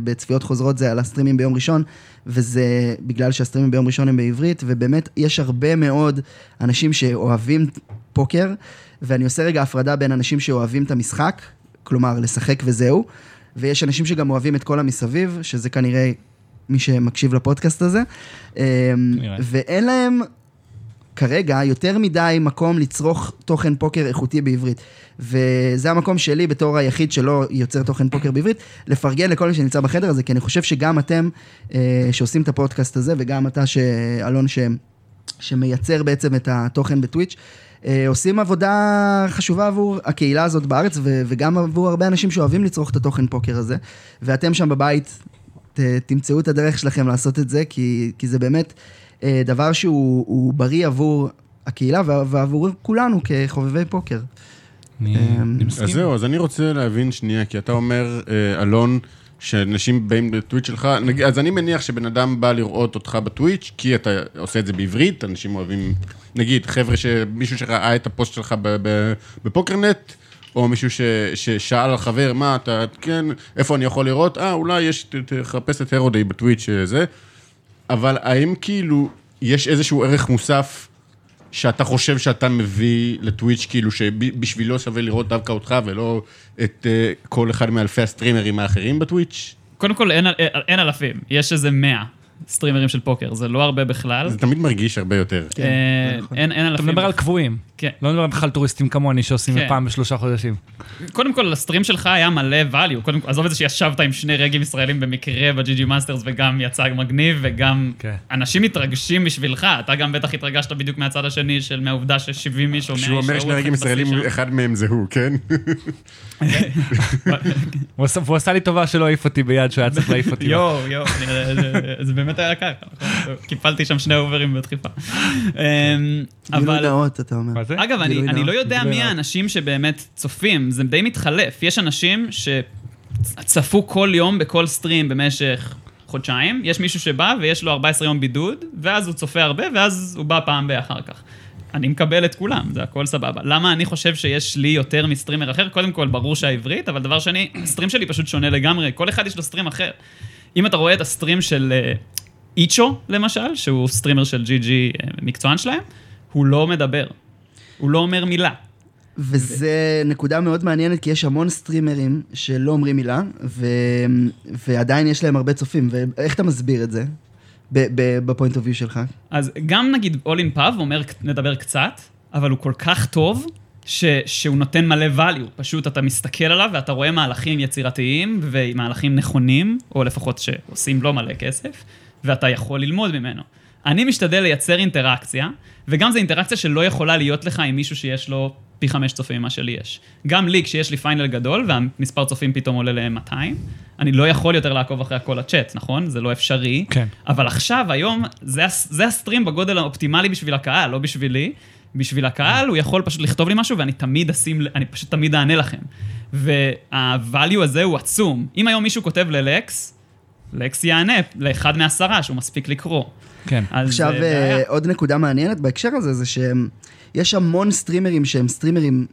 בצפיות חוזרות זה על הסטרימים ביום ראשון, וזה בגלל שהסטרימים ביום ראשון הם בעברית, ובאמת יש הרבה מאוד אנשים שאוהבים פוקר, ואני עושה רגע הפרדה בין אנשים שאוהבים את המשחק, כלומר לשחק וזהו, ויש אנשים שגם אוהבים את כל המסביב, שזה כנראה מי שמקשיב לפודקאסט הזה, אמ, ואין להם כרגע יותר מדי מקום לצרוך תוכן פוקר איכותי בעברית. וזה המקום שלי בתור היחיד שלא יוצר תוכן פוקר בעברית, לפרגן לכל מי שנמצא בחדר הזה, כי אני חושב שגם אתם אה, שעושים את הפודקאסט הזה, וגם אתה, אלון, ש, שמייצר בעצם את התוכן בטוויץ', אה, עושים עבודה חשובה עבור הקהילה הזאת בארץ, ו, וגם עבור הרבה אנשים שאוהבים לצרוך את התוכן פוקר הזה, ואתם שם בבית, ת, תמצאו את הדרך שלכם לעשות את זה, כי, כי זה באמת... אה, דבר שהוא בריא עבור הקהילה ועבור כולנו כחובבי פוקר. אני מסכים. אז זהו, אז אני רוצה להבין שנייה, כי אתה אומר, אה, אלון, שאנשים באים לטוויץ' שלך, אז אני מניח שבן אדם בא לראות אותך בטוויץ', כי אתה עושה את זה בעברית, אנשים אוהבים, נגיד, חבר'ה, מישהו שראה את הפוסט שלך בפוקרנט, או מישהו ש, ששאל על חבר, מה אתה, כן, איפה אני יכול לראות? אה, אולי יש, תחפש את הרודי בטוויץ' זה. אבל האם כאילו יש איזשהו ערך מוסף שאתה חושב שאתה מביא לטוויץ', כאילו שבשבילו שווה לראות דווקא אותך ולא את uh, כל אחד מאלפי הסטרימרים האחרים בטוויץ'? קודם כל, אין, אין אלפים, יש איזה מאה. סטרימרים של פוקר, זה לא הרבה בכלל. זה תמיד מרגיש הרבה יותר. כן, אה, נכון. אין אלפים. אתה מדבר על קבועים. כן. לא מדבר בכלל טוריסטים כמוני שעושים כן. פעם בשלושה חודשים. קודם כל, ה stream שלך היה מלא value. קודם כל, עזוב את זה שישבת עם שני reg ים ישראלים במקרה ב GG Masters וגם יצא מגניב, וגם כן. אנשים מתרגשים בשבילך. אתה גם בטח התרגשת בדיוק מהצד השני של מהעובדה ש-70 איש או 100 איש שהוא אומר שני reg ים ישראלים, אחד מהם זה הוא, כן? הוא עשה לי טובה שלא העיף אותי ביד שהוא היה צריך להעיף אותי. יואו, יואו, זה באמת היה ככה. קיפלתי שם שני אוברים בדחיפה. אמ, גילוי נאות, אתה אומר. אגב, אני לא יודע מי האנשים שבאמת צופים, זה די מתחלף. יש אנשים שצפו כל יום בכל סטרים במשך חודשיים, יש מישהו שבא ויש לו 14 יום בידוד, ואז הוא צופה הרבה, ואז הוא בא פעם באחר כך. אני מקבל את כולם, זה הכל סבבה. למה אני חושב שיש לי יותר מסטרימר אחר? קודם כל, ברור שהעברית, אבל דבר שני, הסטרים שלי פשוט שונה לגמרי, כל אחד יש לו סטרים אחר. אם אתה רואה את ה stream של אה, איצ'ו, למשל, שהוא streamer של GG אה, מקצוען שלהם, הוא לא מדבר. הוא לא אומר מילה. וזה. נקודה מאוד מעניינת, כי יש המון streamer ים שלא אומרים מילה, ו... ועדיין יש להם הרבה צופים, ואיך אתה מסביר את זה? ב point of view שלך. אז גם נגיד in Pub אומר, נדבר קצת, אבל הוא כל כך טוב, ש, שהוא נותן מלא value. פשוט אתה מסתכל עליו ואתה רואה מהלכים יצירתיים ומהלכים נכונים, או לפחות שעושים לו מלא כסף, ואתה יכול ללמוד ממנו. אני משתדל לייצר אינטראקציה, וגם זו אינטראקציה שלא יכולה להיות לך עם מישהו שיש לו פי חמש צופים ממה שלי יש. גם לי, כשיש לי פיינל גדול, והמספר צופים פתאום עולה ל-200, אני לא יכול יותר לעקוב אחרי כל הצ'אט, נכון? זה לא אפשרי. כן. אבל עכשיו, היום, זה, זה הסטרים בגודל האופטימלי בשביל הקהל, לא בשבילי. בשביל הקהל, הוא יכול פשוט לכתוב לי משהו, ואני תמיד אשים, אני פשוט תמיד אענה לכם. וה-value הזה הוא עצום. אם היום מישהו כותב ללקס, לקס יענה לאחד מעשרה שהוא מספיק לקרוא. כן. עכשיו, אה, עוד נקודה מעניינת בהקשר הזה, זה שיש המון streamer ים שהם streamer ים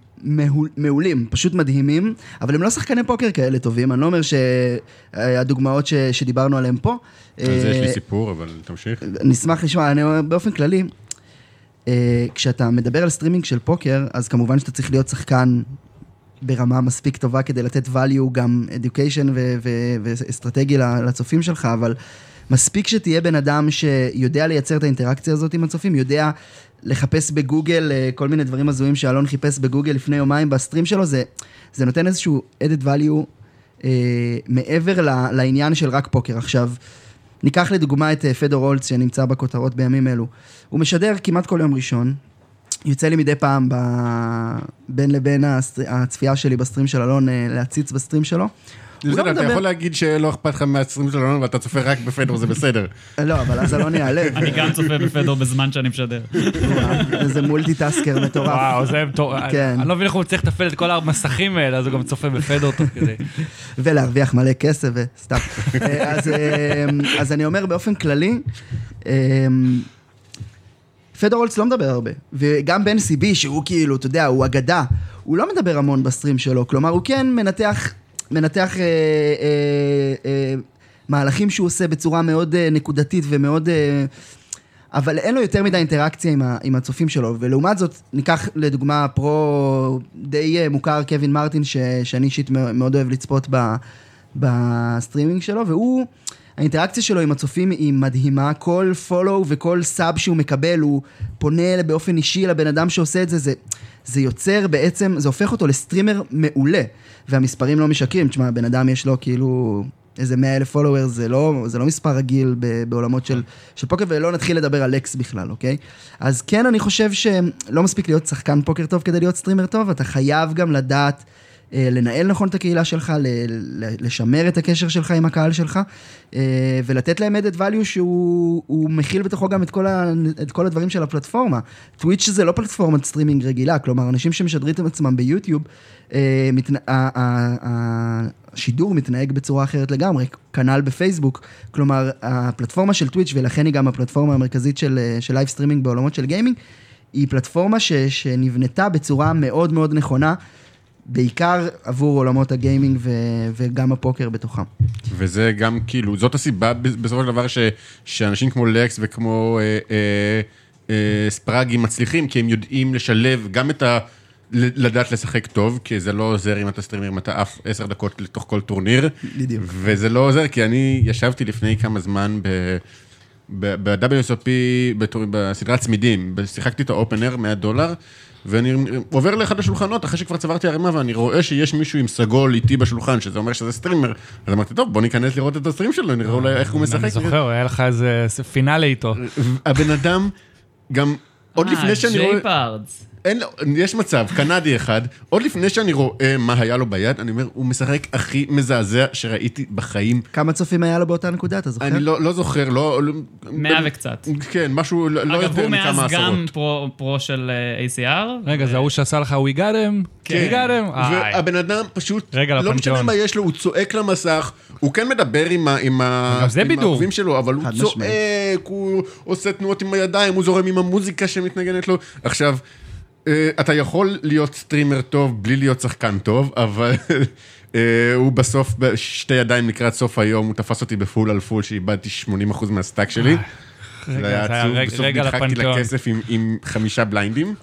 מעולים, פשוט מדהימים, אבל הם לא שחקני פוקר כאלה טובים, אני לא אומר שהדוגמאות ש... שדיברנו עליהן פה. על זה יש לי אה, סיפור, אבל תמשיך. נשמח לשמוע, אני אומר באופן כללי, אה, כשאתה מדבר על סטרימינג של פוקר, אז כמובן שאתה צריך להיות שחקן ברמה מספיק טובה כדי לתת value, גם education ואסטרטגי לצופים שלך, אבל מספיק שתהיה בן אדם שיודע לייצר את האינטראקציה הזאת עם הצופים, יודע לחפש בגוגל אה, כל מיני דברים הזויים שאלון חיפש בגוגל לפני יומיים בסטרים שלו, זה, זה נותן איזשהו added value אה, מעבר לעניין של רק פוקר. עכשיו, ניקח לדוגמה את אה, פדור הולץ שנמצא בכותרות בימים אלו. הוא משדר כמעט כל יום ראשון, יוצא לי מדי פעם ב... בין לבין הצפייה שלי ב stream של אלון אה, להציץ ב stream שלו. לא בסדר, אתה מדבר... יכול להגיד שלא אכפת לך מה stream של אלון ואתה צופה רק בפדור, זה בסדר. לא, אבל אז אלון ייעלב. אני גם צופה בפדור בזמן שאני משדר. איזה multitasker מטורף. וואו, זה מטורף. כן. אני לא מבין איך הוא צריך לתפעל את כל המסכים האלה, אז הוא גם צופה בפדור תוך כדי. ולהרוויח מלא כסף וסתם. אה, אז, אה, אז אני אומר באופן כללי, אה, פדרולס לא מדבר הרבה, וגם בן סיבי, שהוא כאילו, אתה יודע, הוא אגדה, הוא לא מדבר המון בסטרים שלו, כלומר, הוא כן מנתח, מנתח אה, אה, אה, מהלכים שהוא עושה בצורה מאוד אה, נקודתית ומאוד... אה, אבל אין לו יותר מדי אינטראקציה עם, ה, עם הצופים שלו, ולעומת זאת, ניקח לדוגמה פרו די אה, מוכר, קווין מרטין, ש, שאני אישית מאוד אוהב לצפות ב, בסטרימינג שלו, והוא, האינטראקציה שלו עם הצופים היא מדהימה, כל follow וכל sub שהוא מקבל, הוא פונה באופן אישי לבן אדם שעושה את זה, זה, זה יוצר בעצם, זה הופך אותו לסטרימר מעולה, והמספרים לא משקרים, תשמע, הבן אדם יש לו כאילו... איזה 100 אלף followers, זה לא, זה לא מספר רגיל ב, בעולמות של, של פוקר, ולא נתחיל לדבר על אקס בכלל, אוקיי? אז כן, אני חושב שלא מספיק להיות שחקן פוקר טוב כדי להיות סטרימר טוב, אתה חייב גם לדעת לנהל נכון את הקהילה שלך, לשמר את הקשר שלך עם הקהל שלך, אה, ולתת להם added value שהוא הוא מכיל בתוכו גם את כל, ה, את כל הדברים של הפלטפורמה. טוויץ' זה לא פלטפורמת סטרימינג רגילה, כלומר, אנשים שמשדרים את עצמם ביוטיוב, אה, השידור מתנהג בצורה אחרת לגמרי, כנ"ל בפייסבוק, כלומר, הפלטפורמה של טוויץ', ולכן היא גם הפלטפורמה המרכזית אה, של live streaming בעולמות של gaming, היא פלטפורמה ש, שנבנתה בצורה מאוד מאוד נכונה, בעיקר עבור עולמות ה gaming ו, וגם הפוקר בתוכם. וזה גם כאילו, זאת הסיבה בסופו של דבר ש, שאנשים כמו לקס וכמו אה, אה, אה, ספראגי מצליחים, כי הם יודעים לשלב גם את ה... לדעת לשחק טוב, כי זה לא עוזר אם אתה סטרימר, אם אתה עף עשר דקות לתוך כל טורניר. בדיוק. וזה לא עוזר, כי אני ישבתי לפני כמה זמן ב... ב-WSOP, בסדרת צמידים, שיחקתי את ה opener 100 דולר, ואני עובר לאחד השולחנות אחרי שכבר צברתי ערימה, ואני רואה שיש מישהו עם סגול איתי בשולחן, שזה אומר שזה סטרימר. אז אמרתי, טוב, בוא ניכנס לראות את ה stream שלו, נראה אולי איך הוא משחק. אני זוכר, היה לך איזה finale איתו. הבן אדם, גם עוד לפני שאני רואה... ג'ייפרדס. אין לו, יש מצב, קנדי אחד, עוד לפני שאני רואה מה היה לו ביד, אני אומר, הוא משחק הכי מזעזע שראיתי בחיים. כמה צופים היה לו באותה נקודה, אתה זוכר? אני לא, לא זוכר, לא... לא- מאה וקצת. כן, משהו לא לא אגב, יותר הוא מכמה מאז עשרות. גם פרו- פרו של אה, ACR. רגע, זה ההוא שעשה לך We got him? כן. We got him? והבן אדם פשוט, רגע, לא משנה לפנתיאון. מה יש לו, הוא צועק למסך, הוא כן מדבר עם ה- עם ה- גם זה עם בידור. העוקבים שלו, אבל הוא צועק. הוא עושה תנועות עם הידיים, הוא זורם עם המוזיקה שמתנגנת לו. עכשיו, אתה יכול להיות סטרימר טוב בלי להיות שחקן טוב, אבל אה, הוא בסוף, בשתי ידיים לקראת סוף היום, הוא תפס אותי בפול על פול, שאיבדתי 80% מה stack שלי. רגע, זה היה זה היה עצוב, בסוף נדחקתי. לכסף עם- עם חמישה בליינדים.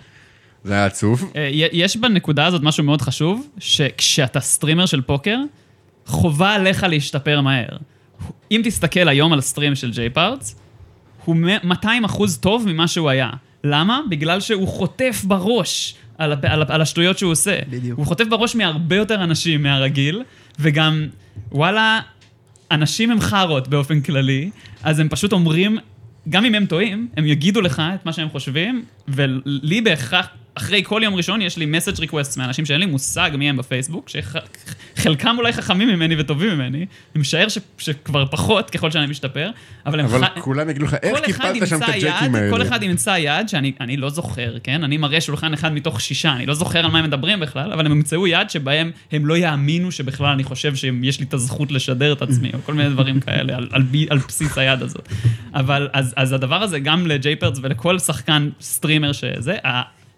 זה היה עצוב. אה, יש בנקודה הזאת משהו מאוד חשוב, שכשאתה סטרימר של פוקר, חובה עליך להשתפר מהר. אם תסתכל היום על stream של ג'ייפרדס, הוא מ- 200 אחוז טוב ממה שהוא היה. למה? בגלל שהוא חוטף בראש על, הפ- על, הפ- על השטויות שהוא עושה. בדיוק. הוא חוטף בראש מהרבה יותר אנשים מהרגיל, וגם, וואלה, אנשים הם חארות באופן כללי, אז הם פשוט אומרים, גם אם הם טועים, הם יגידו לך את מה שהם חושבים, ולי בהכרח, אחרי כל יום ראשון יש לי message request מאנשים שאין לי מושג מי הם בפייסבוק, שחלקם אולי חכמים ממני וטובים ממני, אני משער ש, שכבר פחות ככל שאני משתפר, אבל הם... אבל ח- כולם יגידו לך, איך קיפלת שם את הג'קים האלה? כל אחד ימצא יעד שאני אני לא זוכר, כן? אני מראה שולחן אחד מתוך שישה, אני לא זוכר על מה הם מדברים בכלל, אבל הם ימצאו יעד שבהם הם לא יאמינו שבכלל אני חושב שיש לי את הזכות לשדר את עצמי, או כל מיני דברים כאלה, על, על, על בסיס היד הזאת. אבל אז, אז הדבר הזה, גם לג'ייפרדס ולכל שחקן סטרימר שזה,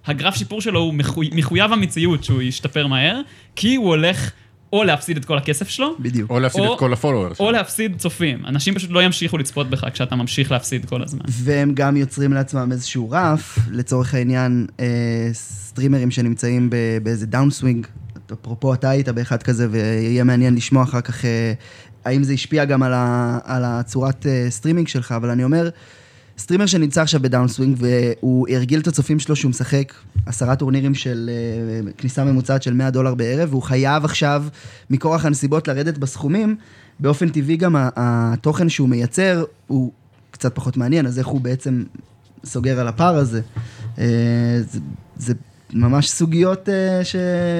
הגרף שיפור שלו הוא מחוי, מחויב המציאות שהוא ישתפר מהר, כי הוא הולך או להפסיד את כל הכסף שלו, בדיוק. או להפסיד או- את כל ה followers. או להפסיד צופים. אנשים פשוט לא ימשיכו לצפות בך כשאתה ממשיך להפסיד כל הזמן. והם גם יוצרים לעצמם איזשהו רף, לצורך העניין, אה, סטרימרים שנמצאים ב- באיזה דאונסווינג, אפרופו אתה היית באחד כזה, ויהיה מעניין לשמוע אחר כך אה, האם זה השפיע גם על, ה, על הצורת אה, סטרימינג שלך, אבל אני אומר, סטרימר שנמצא עכשיו ב downswing, והוא הרגיל את הצופים שלו שהוא משחק עשרה טורנירים של אה, כניסה ממוצעת של 100 דולר בערב, והוא חייב עכשיו, מכורח הנסיבות, לרדת בסכומים, באופן טבעי גם התוכן שהוא מייצר הוא קצת פחות מעניין, אז איך הוא בעצם סוגר על הפער הזה. אה, זה, זה ממש סוגיות אה, ש...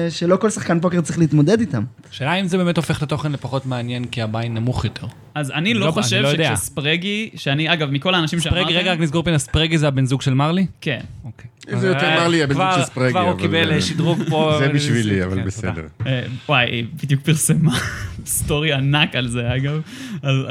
שלא כל שחקן פוקר צריך להתמודד איתן. השאלה אם זה באמת הופך את התוכן לפחות מעניין, כי הביין נמוך יותר. אז אני לא- לא אני חושב לא יודע. שכשספרגי, שאני, אגב, מכל האנשים שאמרתם... פרגי, רגע, רק נסגור פינה, ספרגי זה הבן זוג של מרלי? כן. אוקיי. זה יותר אה, מרלי, הבן זוג כבר- של ספרגי, כבר הוא אבל, קיבל אה, אה, שדרוג פה. זה בשבילי, אבל כן, בסדר. תודה. אה, וואי, היא בדיוק פרסמה סטורי ענק על זה, אגב.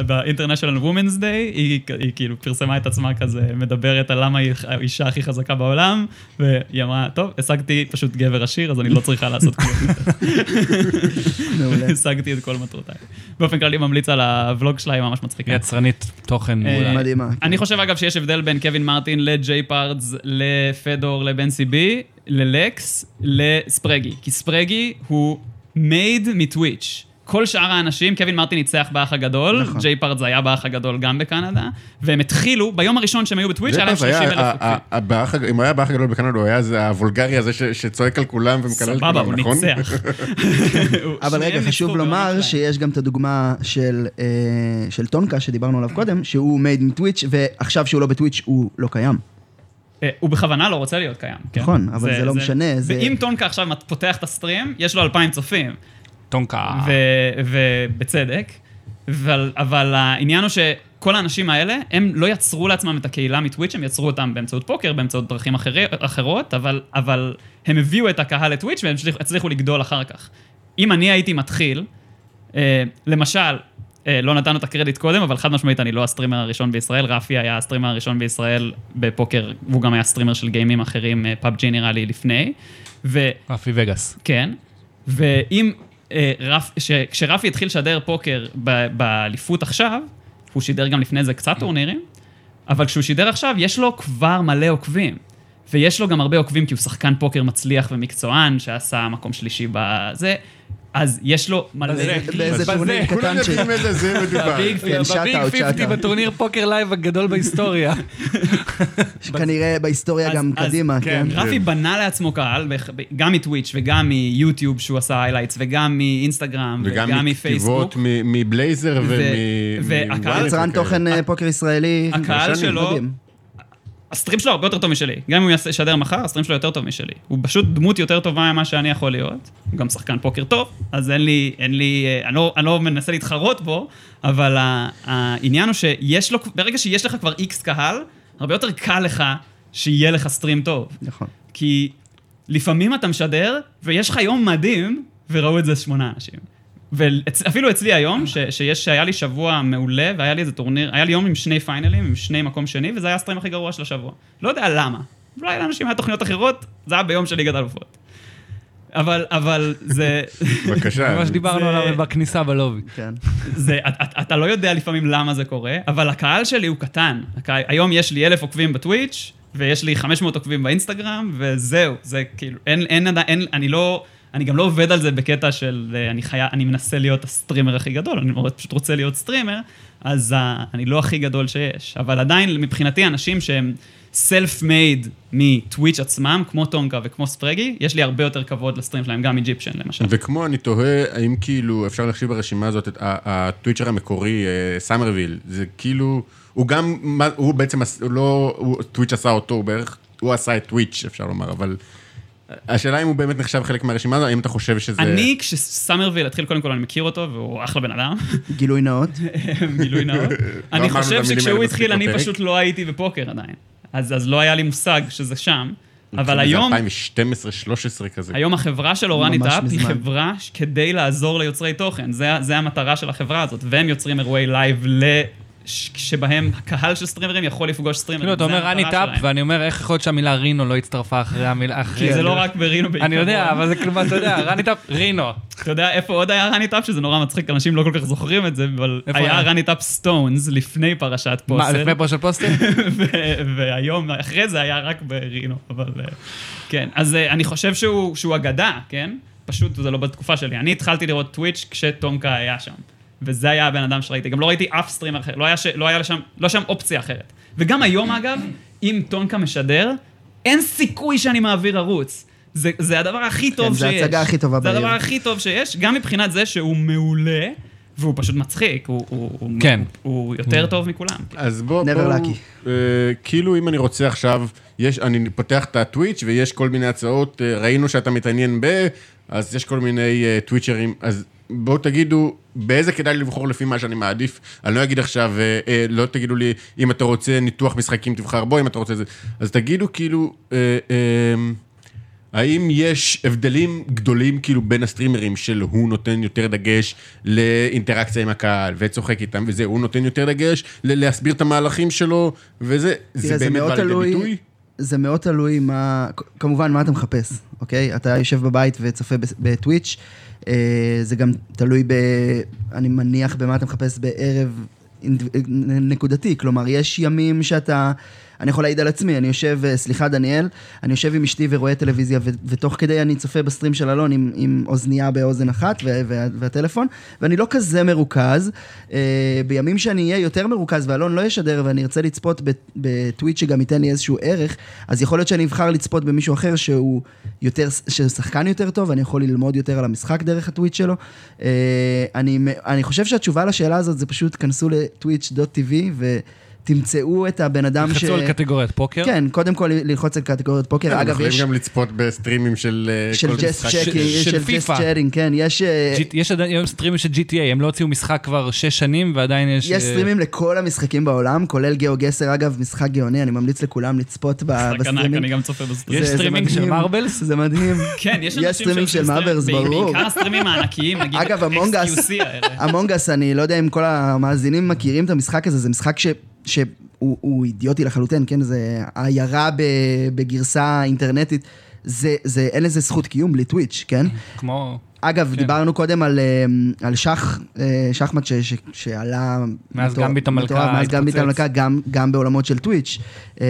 ב-International Women's Day, היא, כאילו פרסמה את עצמה כזה, מדברת על למה היא האישה הכי חזקה בעולם, והיא אמרה, טוב, השגתי פשוט גבר עשיר, אז אני לא צריכה לעשות כלום. מעולה. השגתי את כל מטרותיי. באופן כללי ממליץ על הוולוג שלה, היא ממש מצחיקה. יצרנית תוכן מעולה. מדהימה. כן. אני חושב אגב שיש הבדל בין קווין מרטין לג'ייפרדס, לפדור, לבן סיבי, ללקס, לספרגי. כי ספרגי הוא made מטוויץ'. כל שאר האנשים, קווין מרטין ניצח באח הגדול, נכון. ג'ייפרדס היה באח הגדול גם בקנדה, והם התחילו, ביום הראשון שהם היו בטוויץ', היה להם זה פעם 30 היה, אלף הגדול- אם הוא היה באח הגדול בקנדה, הוא היה זה הוולגרי הזה שצועק על כולם ומקלל את סבבה, כולם, הוא נכון? ניצח. אבל רגע, חשוב לומר שיש גם את הדוגמה של, אה, של טונקה, שדיברנו עליו קודם, שהוא מייד מטוויץ', ועכשיו שהוא לא בטוויץ', הוא לא קיים. אה, הוא בכוונה לא רוצה להיות קיים. כן. נכון, אבל זה לא משנה, זה- ואם טונקה עכשיו פותח את הסטרים, יש לו אלפיים צופים. טונקה. ו- ובצדק, אבל, אבל העניין הוא שכל האנשים האלה, הם לא יצרו לעצמם את הקהילה מטוויץ', הם יצרו אותם באמצעות פוקר, באמצעות דרכים אחרי, אחרות, אבל, אבל הם הביאו את הקהל לטוויץ' והם הצליחו- לגדול אחר כך. אם אני הייתי מתחיל, אה, למשל, לא נתנו את הקרדיט קודם, אבל חד משמעית אני לא הסטרימר הראשון בישראל, רפי היה הסטרימר הראשון בישראל בפוקר, והוא גם היה סטרימר של גיימים אחרים, פאבג'י נראה לי לפני. ו... רפי וגאס. כן, ואם אה, רף, ש, כשרפי התחיל לשדר פוקר ב- באליפות עכשיו, הוא שידר גם לפני זה קצת טורנירים, אבל כשהוא שידר עכשיו, יש לו כבר מלא עוקבים. ויש לו גם הרבה עוקבים כי הוא שחקן פוקר מצליח ומקצוען, שעשה מקום שלישי בזה, אז יש לו מלא... בזה. באיזה. טורניר כולם קטן ש... יודעים איזה זה מדובר. כן, בביג אאוט, 50 shootout. בטורניר פוקר live הגדול בהיסטוריה. כנראה בהיסטוריה גם קדימה, כן. כן. רפי בנה לעצמו קהל, גם מטוויץ' וגם מיוטיוב שהוא עשה highlights, וגם מאינסטגרם, וגם וגם מפייסבוק. מכתיבות מ- מבלייזר ומ... יצרן תוכן אה, פוקר ישראלי. הקהל שלו. הסטרים שלו הרבה יותר טוב משלי. גם אם הוא ישדר מחר, הסטרים שלו יותר טוב משלי. הוא פשוט דמות יותר טובה ממה שאני יכול להיות. הוא גם שחקן פוקר טוב, אז אין לי, אין לי, אה, אני לא, אני לא מנסה להתחרות בו, אבל העניין הוא שיש לו, ברגע שיש לך כבר איקס קהל, הרבה יותר קל לך שיהיה לך סטרים טוב. נכון. כי לפעמים אתה משדר, ויש לך יום מדהים, וראו את זה שמונה אנשים. ואפילו אצלי היום, ש, שיש, שהיה לי שבוע מעולה, והיה לי איזה טורניר, היה לי יום עם שני פיינלים, עם שני מקום שני, וזה היה הסטרים הכי גרוע של השבוע. לא יודע למה. אולי לאנשים היה תוכניות אחרות, זה היה ביום של ליגת אלופות. אבל, אבל זה, בבקשה. זה מה שדיברנו עליו בכניסה בלובי. כן. זה, את, את, אתה לא יודע לפעמים למה זה קורה, אבל הקהל שלי הוא קטן. הקה, היום יש לי אלף עוקבים בטוויץ', ויש לי 500 עוקבים באינסטגרם, וזהו, זה כאילו, אין, אין, אין, אין אני לא, אני גם לא עובד על זה בקטע של, אה, אני חיה, אני מנסה להיות הסטרימר הכי גדול, אני פשוט רוצה להיות סטרימר, אז uh, אני לא הכי גדול שיש. אבל עדיין, מבחינתי, אנשים שהם self made מטוויץ' עצמם, כמו טונקה וכמו ספרגי, יש לי הרבה יותר כבוד לסטרים שלהם, גם איג'יפשן למשל. וכמו, אני תוהה, האם כאילו אפשר להחשיב ברשימה הזאת את הטוויצ'ר המקורי, אה, סאמרוויל, זה כאילו, הוא גם, הוא בעצם, הוא לא, הוא- טוויץ' עשה אותו, הוא בערך, הוא עשה את טוויץ', אפשר לומר, אבל השאלה אם הוא באמת נחשב חלק מהרשימה הזאת, האם אתה חושב שזה... אני, כשסאמרוויל התחיל, קודם כל אני מכיר אותו, והוא אחלה בן אדם, גילוי נאות. גילוי נאות. אני אמרנו את חושב שכשהוא התחיל, אני. פשוט לא הייתי בפוקר עדיין. אז אז לא היה לי מושג שזה שם. אבל זה היום, 2012-2013 כזה. היום החברה של אורני ממש טאפ היא. חברה כדי לעזור ליוצרי תוכן. זה, זה המטרה של החברה הזאת, והם יוצרים אירועי לייב שבהם הקהל של סטרימרים יכול לפגוש סטרימרים. כאילו, אתה אומר אני טאפ. ואני אומר, איך יכול להיות שהמילה רינו לא הצטרפה אחרי המילה, אחרי... כי זה לא רק ברינו בעיקרון. אני יודע, אבל זה כאילו, אתה יודע, רני טאפ, רינו. אתה יודע איפה עוד היה רני טאפ, שזה נורא מצחיק, אנשים לא כל כך זוכרים את זה, אבל היה? רני טאפ סטונס לפני פרשת מה, פוסל. לפני פוסטים? ו- והיום, אחרי זה היה רק ברינו, אבל... אה, כן, אז אה, אני חושב שהוא, אגדה, כן? פשוט זה לא בתקופה שלי. אני התחלתי לראות טוויץ' כשטונקה היה שם. וזה היה הבן אדם שראיתי. גם לא ראיתי אף סטרימר אחר, לא היה, ש... לא היה לשם, לא שם אופציה אחרת. וגם היום, אגב, אם טונקה משדר, אין סיכוי שאני מעביר ערוץ. זה, זה הדבר הכי טוב זה שיש. ההצגה הכי טובה זה הדבר בעיר. הכי טוב שיש, גם מבחינת זה שהוא מעולה, והוא פשוט מצחיק, הוא- הוא הוא- כן. הוא יותר טוב מכולם. אז בוא, Never בוא. אה, כאילו אם אני רוצה עכשיו, יש, אני פותח את הטוויץ' ויש כל מיני הצעות, אה, ראינו שאתה מתעניין ב... אז יש כל מיני אה, טוויצ'רים, אז בואו תגידו, באיזה כדאי לבחור לפי מה שאני מעדיף. אני לא אגיד עכשיו, אה, אה, לא תגידו לי, אם אתה רוצה ניתוח משחקים תבחר בו, אם אתה רוצה זה. אז תגידו כאילו, אה, אה, האם יש הבדלים גדולים כאילו בין הסטרימרים של הוא נותן יותר דגש לאינטראקציה עם הקהל וצוחק איתם וזה, הוא נותן יותר דגש ל- להסביר את המהלכים שלו וזה, זה באמת בא לידי ביטוי? זה מאוד תלוי מה, כמובן, מה אתה מחפש, אוקיי? אתה יושב בבית וצופה בטוויץ', זה גם תלוי ב... אני מניח במה אתה מחפש בערב נקודתי, כלומר, יש ימים שאתה... אני יכול להעיד על עצמי, אני יושב, אה, סליחה דניאל, אני יושב עם אשתי ורואה טלוויזיה, ו- ותוך כדי אני צופה בסטרים של אלון עם, עם אוזנייה באוזן אחת ו- וה- והטלפון, ואני לא כזה מרוכז. אה, בימים שאני אהיה יותר מרוכז ואלון לא ישדר ואני ארצה לצפות בטוויץ' שגם ייתן לי איזשהו ערך, אז יכול להיות שאני אבחר לצפות במישהו אחר שהוא יותר, שהוא שחקן יותר טוב, אני יכול ללמוד יותר על המשחק דרך הטוויץ' שלו. אה, אני, אני חושב שהתשובה לשאלה הזאת זה פשוט, כנסו ל-twitch.tv ותמצאו את הבן אדם ש... תלחצו על קטגוריית פוקר. כן, קודם כל ללחוץ על קטגוריות פוקר. כן, אגב, יכולים יש... גם לצפות בסטרימים של אה, של Just. Chatting, של של ג'סט. צ'אטינג, כן, יש... אה, יש עדיין היום סטרימים של GTA, הם לא הוציאו משחק כבר שש שנים ועדיין יש... יש אה, סטרימים לכל המשחקים בעולם, כולל גאו גסר, אגב, משחק גאוני, אני ממליץ לכולם לצפות ב- רק ענק, בסטרימינג. אני גם צופה בסטרימינג. יש סטרימינג של. מרבלס? זה מדהים. כן, יש סטרימינג של סטרימינג, ברור. בעיקר הסטרימים הענקיים, נגיד אגב, אמונג אס- XQC האלה. אמונג אס, אני לא יודע אם כל המאזינים מכירים את המשחק הזה, זה משחק ש... שהוא הוא אידיוטי לחלוטין, כן? זה עיירה בגרסה אינטרנטית. זה, זה, אין לזה זכות קיום בלי טוויץ', כן? כמו... אגב, כן. דיברנו קודם על, אה, על שח, אה, שחמט ש, ש, שעלה... מאז מטורף- גמביט המלכה מטורף, מאז גמביט התפוצץ. המלכה, גם, גם בעולמות של טוויץ'. אה,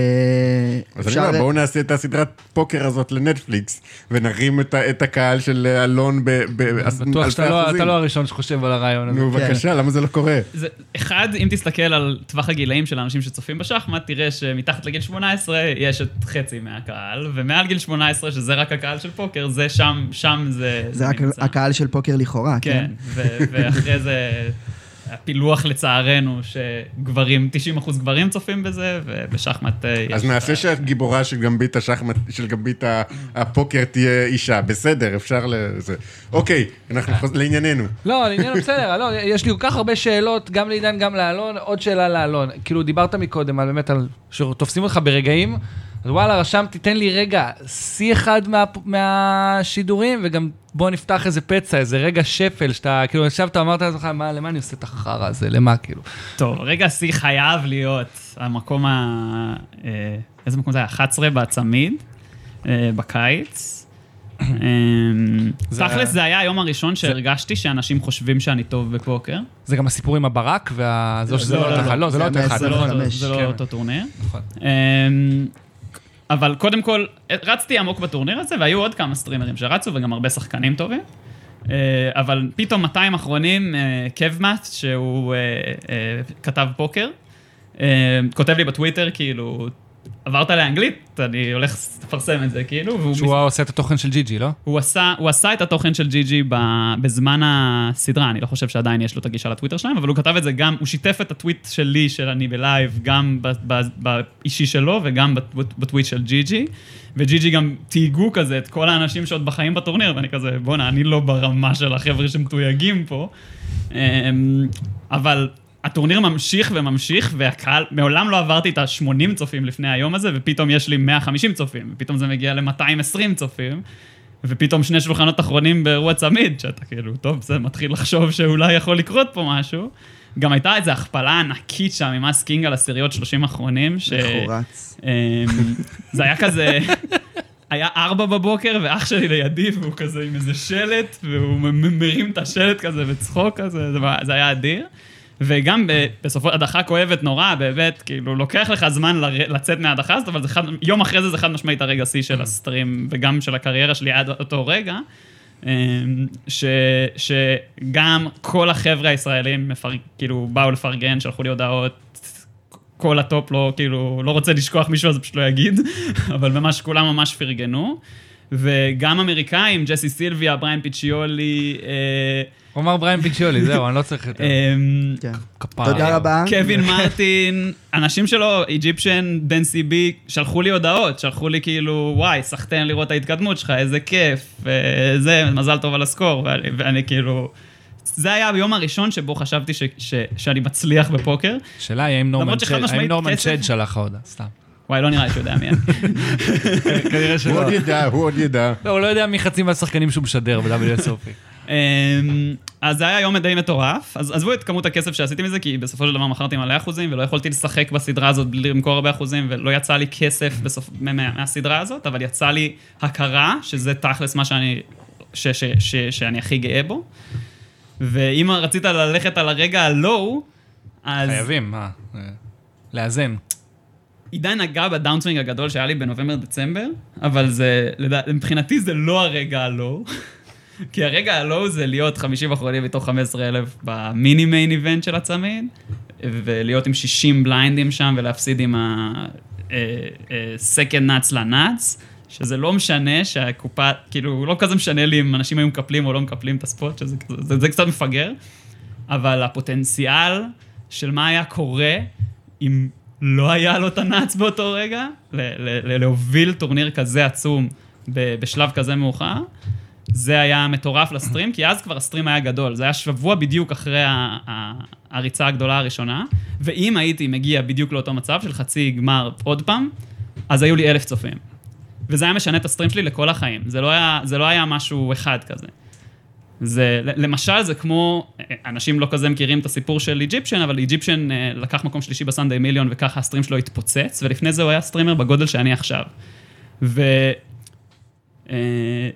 אז אני אומר, בואו נעשה את הסדרת פוקר הזאת לנטפליקס, ונרים את את הקהל של אלון באלפי בטוח שאתה לא-. אתה לא הראשון שחושב על הרעיון הזה. נו, בבקשה, למה זה לא קורה? זה, אחד, אם תסתכל על טווח הגילאים של האנשים שצופים בשחמט, תראה שמתחת לגיל 18 יש את חצי מהקהל, ומעל גיל 18, שזה רק הקהל של פוקר, זה שם, שם זה, זה רק. הקהל של פוקר לכאורה, כן? כן, ואחרי זה הפילוח לצערנו, שגברים, 90% גברים צופים בזה, ובשחמט אה, יש... אז נעשה שהגיבורה של גמבית השחמט, של גמבית הפוקר תהיה אישה, בסדר, אפשר לזה. אוקיי, אנחנו חוז- לענייננו. לא, לעניין בסדר, אלון, יש לי כל כך הרבה שאלות, גם לעידן, גם לאלון, עוד שאלה לאלון. כאילו, דיברת מקודם על באמת, על שתופסים אותך ברגעים, אז וואלה, רשמתי, תן לי רגע, שיא אחד מה, מהשידורים, וגם בוא נפתח איזה פצע, איזה רגע שפל, שאתה, כאילו, ישבת, אמרת לעצמך, מה, למה אני עושה את החרא הזה, למה, כאילו? טוב, רגע השיא חייב להיות המקום ה... אה, איזה מקום זה היה? 11 בצמיד, אה, בקיץ. היה- תכלס זה היה היום הראשון שהרגשתי שאנשים חושבים שאני טוב בפוקר. זה גם הסיפור עם הברק, והזו שזה לא, לא לא, אותו אחד, לא, זה לא אותו אחד. זה לא נכון, לא כן. אותו טורניר. אבל קודם כל, רצתי עמוק בטורניר הזה, והיו עוד כמה סטרימרים שרצו, וגם הרבה שחקנים טובים. אה, אבל פתאום 200 אחרונים, אה, קבמאט, שהוא אה, אה, כתב פוקר, אה, כותב לי בטוויטר, כאילו, עברת לאנגלית, אני הולך לפרסם את זה, כאילו, והוא שהוא עושה את התוכן של GG, לא? הוא עשה, הוא עשה את התוכן של GG ב- בזמן הסדרה, אני לא חושב שעדיין יש לו את הגישה לטוויטר שלהם, אבל הוא כתב את זה גם, הוא שיתף את הטוויט שלי, של אני בלייב, גם באישי שלו וגם בטו- בטוויט של GG, ו GG גם תייגו כזה את כל האנשים שעוד בחיים בטורניר, ואני כזה, בואנה, אני לא ברמה של החבר'ה שמתויגים פה. אמ, אבל הטורניר ממשיך וממשיך, והקהל, מעולם לא עברתי את ה-80 צופים לפני היום הזה, ופתאום יש לי 150 צופים, ופתאום זה מגיע ל-220 צופים, ופתאום שני שולחנות אחרונים באירוע צמיד, שאתה כאילו, טוב, זה מתחיל לחשוב שאולי יכול לקרות פה משהו. גם הייתה איזו הכפלה ענקית שם עם ace king על עשיריות 30 אחרונים, ש... איך הוא רץ. אמ, זה היה כזה, היה ארבע בבוקר, ואח שלי לידי, והוא כזה עם איזה שלט, והוא מרים את השלט כזה בצחוק כזה, זה, זה היה אדיר. וגם ב- בסופו, הדחה כואבת נורא, באמת, כאילו, לוקח לך זמן לצאת מההדחה הזאת, אבל זה חד, יום אחרי זה זה חד משמעית הרגע שיא של הסטרים, וגם של הקריירה שלי עד אותו רגע. אמ, ש, שגם כל החבר'ה הישראלים מפר, כאילו באו לפרגן, שלחו לי הודעות, כל הטופ לא, כאילו, לא רוצה לשכוח מישהו, אז פשוט לא אגיד, אבל ממש, כולם ממש פרגנו. וגם אמריקאים, ג'סי סילביה, בריין פיצ'יולי, אה, הוא אמר בריין פיצ'ולי, זהו, אני לא צריך יותר. אמ, כן. כפרה. תודה רבה. קווין מרטין, אנשים שלו, איג'יפשן, בן סיבי, שלחו לי הודעות, שלחו לי כאילו, וואי, סחטיין לראות את ההתקדמות שלך, איזה כיף, וזה, מזל טוב על ה score, ואני, כאילו... זה היה היום הראשון שבו חשבתי ש, ש, שאני מצליח בפוקר. השאלה היא האם נורמן צ'ד- שלח לך הודעה, סתם. וואי, לא נראה לי שהוא יודע מי אני. כנראה הוא שלא. עוד ידע, הוא עוד ידע. לא, הוא לא יודע מי חצי מהשחקנים שהוא משדר ב-WSOP. אמ, אז זה היה יום די מטורף, אז עזבו את כמות הכסף שעשיתי מזה, כי בסופו של דבר מכרתי מלא אחוזים, ולא יכולתי לשחק בסדרה הזאת בלי למכור הרבה אחוזים, ולא יצא לי כסף בסוף, מה- מה- מהסדרה הזאת, אבל יצא לי הכרה, שזה תכלס מה שאני, ש, ש, ש, שאני הכי גאה בו. ואם רצית ללכת על הרגע ה low, אז חייבים, מה? אה, לאזן. עידן נגע ב downswing הגדול שהיה לי בנובמבר-דצמבר, אבל זה, מבחינתי זה לא הרגע ה low. כי הרגע ה low זה להיות 50 אחרונים מתוך 15 אלף ב mini main event של הצמיד, ולהיות עם 60 בליינדים שם ולהפסיד עם ה-second nuts לנאץ, שזה לא משנה שהקופה, כאילו, לא כזה משנה לי אם אנשים היו מקפלים או לא מקפלים את הספוט, שזה זה, זה קצת מפגר, אבל הפוטנציאל של מה היה קורה אם לא היה לו את הנאץ באותו רגע, להוביל טורניר כזה עצום בשלב כזה מאוחר, זה היה מטורף לסטרים, כי אז כבר הסטרים היה גדול. זה היה שבוע בדיוק אחרי הריצה הגדולה הראשונה, ואם הייתי מגיע בדיוק לאותו מצב של חצי גמר עוד פעם, אז היו לי אלף צופים. וזה היה משנה את הסטרים שלי לכל החיים. זה לא היה, זה לא היה משהו אחד כזה. זה, למשל, זה כמו, אנשים לא כזה מכירים את הסיפור של איג'יפשן, אבל איג'יפשן אה, לקח מקום שלישי ב Sunday Million, וככה הסטרים שלו התפוצץ, ולפני זה הוא היה סטרימר בגודל שאני עכשיו. ו... אה,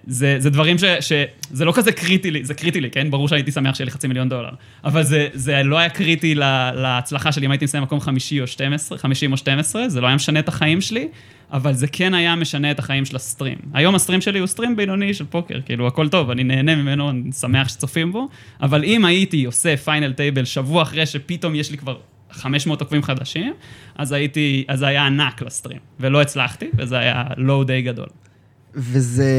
זה, זה דברים ש, ש... זה לא כזה קריטי לי, זה קריטי לי, כן? ברור שהייתי שמח שיהיה לי חצי מיליון דולר. אבל זה, זה לא היה קריטי לה, להצלחה שלי אם הייתי מסיים מקום חמישי או 12, 50 או 12, זה לא היה משנה את החיים שלי, אבל זה כן היה משנה את החיים של הסטרים. היום הסטרים שלי הוא סטרים בינוני של פוקר, כאילו הכל טוב, אני נהנה ממנו, אני שמח שצופים בו, אבל אם הייתי עושה final table שבוע אחרי שפתאום יש לי כבר 500 עוקבים חדשים, אז הייתי, אז זה היה ענק לסטרים, ולא הצלחתי, וזה היה low די גדול. וזה,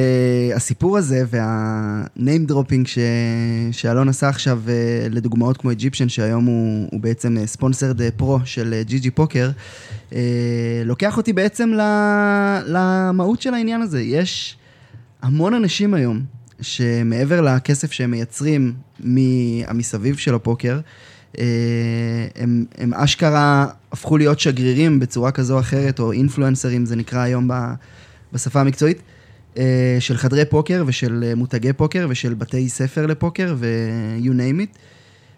הסיפור הזה וה-name dropping ש... שאלון עשה עכשיו אה, לדוגמאות כמו אג'יפשן, שהיום הוא, הוא בעצם sponsored pro של GG Poker, אה, לוקח אותי בעצם ל... למהות של העניין הזה. יש המון אנשים היום שמעבר לכסף שהם מייצרים מהמסביב של הפוקר, אה, הם, הם אשכרה הפכו להיות שגרירים בצורה כזו או אחרת, או אינפלואנסרים, זה נקרא היום ב... בשפה המקצועית, אה, של חדרי פוקר ושל אה, מותגי פוקר ושל בתי ספר לפוקר ו- you name it,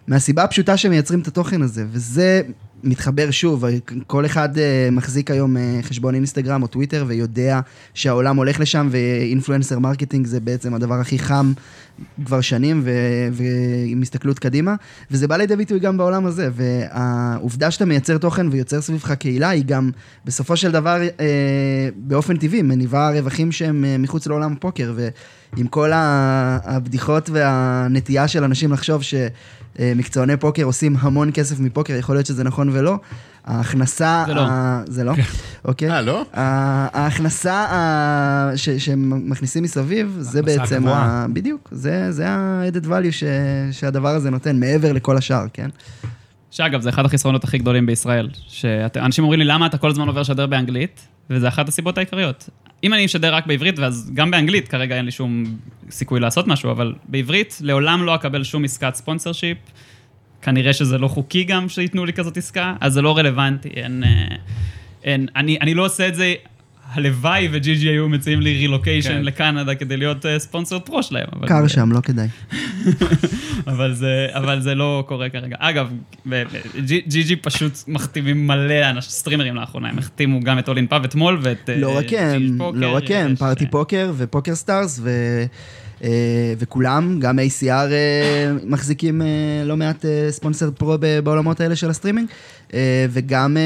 מהסיבה הפשוטה שהם מייצרים את התוכן הזה, וזה מתחבר שוב, כל אחד אה, מחזיק היום אה, חשבון אינסטגרם או טוויטר ויודע שהעולם הולך לשם ו influencer marketing זה בעצם הדבר הכי חם כבר שנים ו- ועם הסתכלות קדימה, וזה בא לידי ביטוי גם בעולם הזה, והעובדה שאתה מייצר תוכן ויוצר סביבך קהילה היא גם בסופו של דבר אה, באופן טבעי מניבה רווחים שהם מחוץ לעולם הפוקר, ועם כל הבדיחות והנטייה של אנשים לחשוב שמקצועני פוקר עושים המון כסף מפוקר, יכול להיות שזה נכון ולא, ההכנסה... זה לא. ה- זה לא? אוקיי. אה, לא? ההכנסה ה- ש- שהם מכניסים מסביב, זה בעצם. ה- בדיוק, זה זה ה-added value ש- שהדבר הזה נותן, מעבר לכל השאר, כן? שאגב, זה אחד החסרונות הכי גדולים בישראל. שאנשים אומרים לי, למה אתה כל הזמן עובר לשדר באנגלית? וזה אחת הסיבות העיקריות. אם אני אשדר רק בעברית, ואז גם באנגלית כרגע אין לי שום סיכוי לעשות משהו, אבל בעברית לעולם לא אקבל שום עסקת ספונסר שיפ. כנראה שזה לא חוקי גם שייתנו לי כזאת עסקה, אז זה לא רלוונטי. אין, אה, אין, אני, אני לא עושה את זה, הלוואי וג'י ג'י היו מציעים לי רילוקיישן כן. לקנדה כדי להיות ספונסר פרו שלהם. אבל- קר שם, לא כדאי. אבל זה, אבל זה לא קורה כרגע. אגב, GG פשוט מחתימים מלא אנשים, סטרימרים לאחרונה, הם החתימו גם את All In Pav אתמול ואת אה, לא רק GG הם, לא רק הם, פארטי אה, פוקר ופוקר סטארס ו... אה, וכולם, גם ACR אה, מחזיקים אה, לא מעט sponsored pro בעולמות האלה של הסטרימינג, וגם,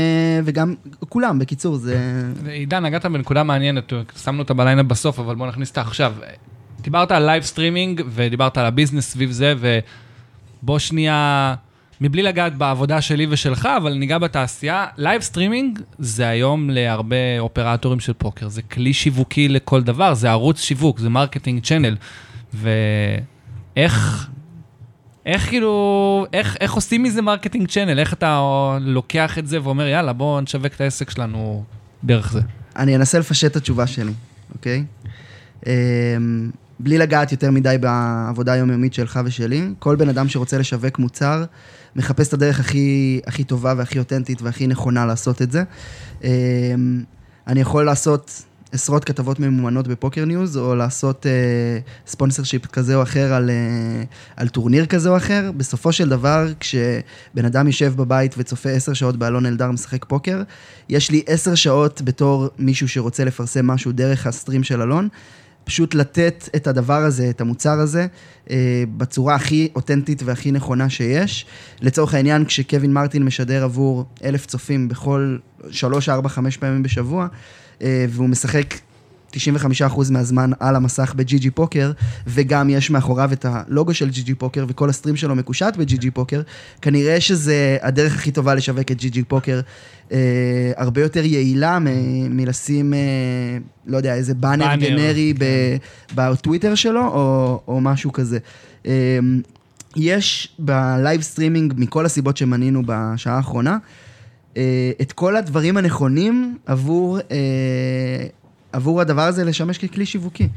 וגם כולם, בקיצור, זה... עידן, נגעת בנקודה מעניינת, שמנו אותה בליינאפ בסוף, אבל בוא נכניס אותה עכשיו. דיברת על live streaming ודיברת על ה business סביב זה, ובוא שנייה מבלי לגעת בעבודה שלי ושלך, אבל ניגע בתעשייה, live streaming זה היום להרבה אופרטורים של פוקר, זה כלי שיווקי לכל דבר, זה ערוץ שיווק, זה marketing channel. ואיך, איך כאילו, איך, איך עושים מזה marketing channel? איך אתה לוקח את זה ואומר, יאללה, בוא נשווק את העסק שלנו דרך זה? אני אנסה לפשט את התשובה שלי, אוקיי? אמ, בלי לגעת יותר מדי בעבודה היומיומית שלך ושלי, כל בן אדם שרוצה לשווק מוצר, מחפש את הדרך הכי, הכי טובה והכי אותנטית והכי נכונה לעשות את זה. אמ, אני יכול לעשות עשרות כתבות ממומנות ב PokerNews, או לעשות sponsor uh, ship כזה או אחר על, uh, על טורניר כזה או אחר. בסופו של דבר, כשבן אדם יושב בבית וצופה עשר שעות באלון אלדר משחק פוקר, יש לי עשר שעות בתור מישהו שרוצה לפרסם משהו דרך הסטרים של אלון. פשוט לתת את הדבר הזה, את המוצר הזה, אה, בצורה הכי אותנטית והכי נכונה שיש. לצורך העניין, כשקווין מרטין משדר עבור אלף צופים בכל שלוש, ארבע, חמש פעמים בשבוע, אה, והוא משחק 95% מהזמן על המסך בג'י ג'י פוקר, וגם יש מאחוריו את הלוגו של ג'י ג'י פוקר, וכל הסטרים שלו מקושט בג'י ג'י פוקר, כנראה שזה הדרך הכי טובה לשווק את GG Poker, אה, הרבה יותר יעילה מ- מלשים, אה, לא יודע, איזה באנר באנר, גנרי כן. ב- בטוויטר שלו, או, או משהו כזה. אה, יש ב live streaming, מכל הסיבות שמנינו בשעה האחרונה, אה, את כל הדברים הנכונים עבור, אה, עבור הדבר הזה לשמש ככלי שיווקי.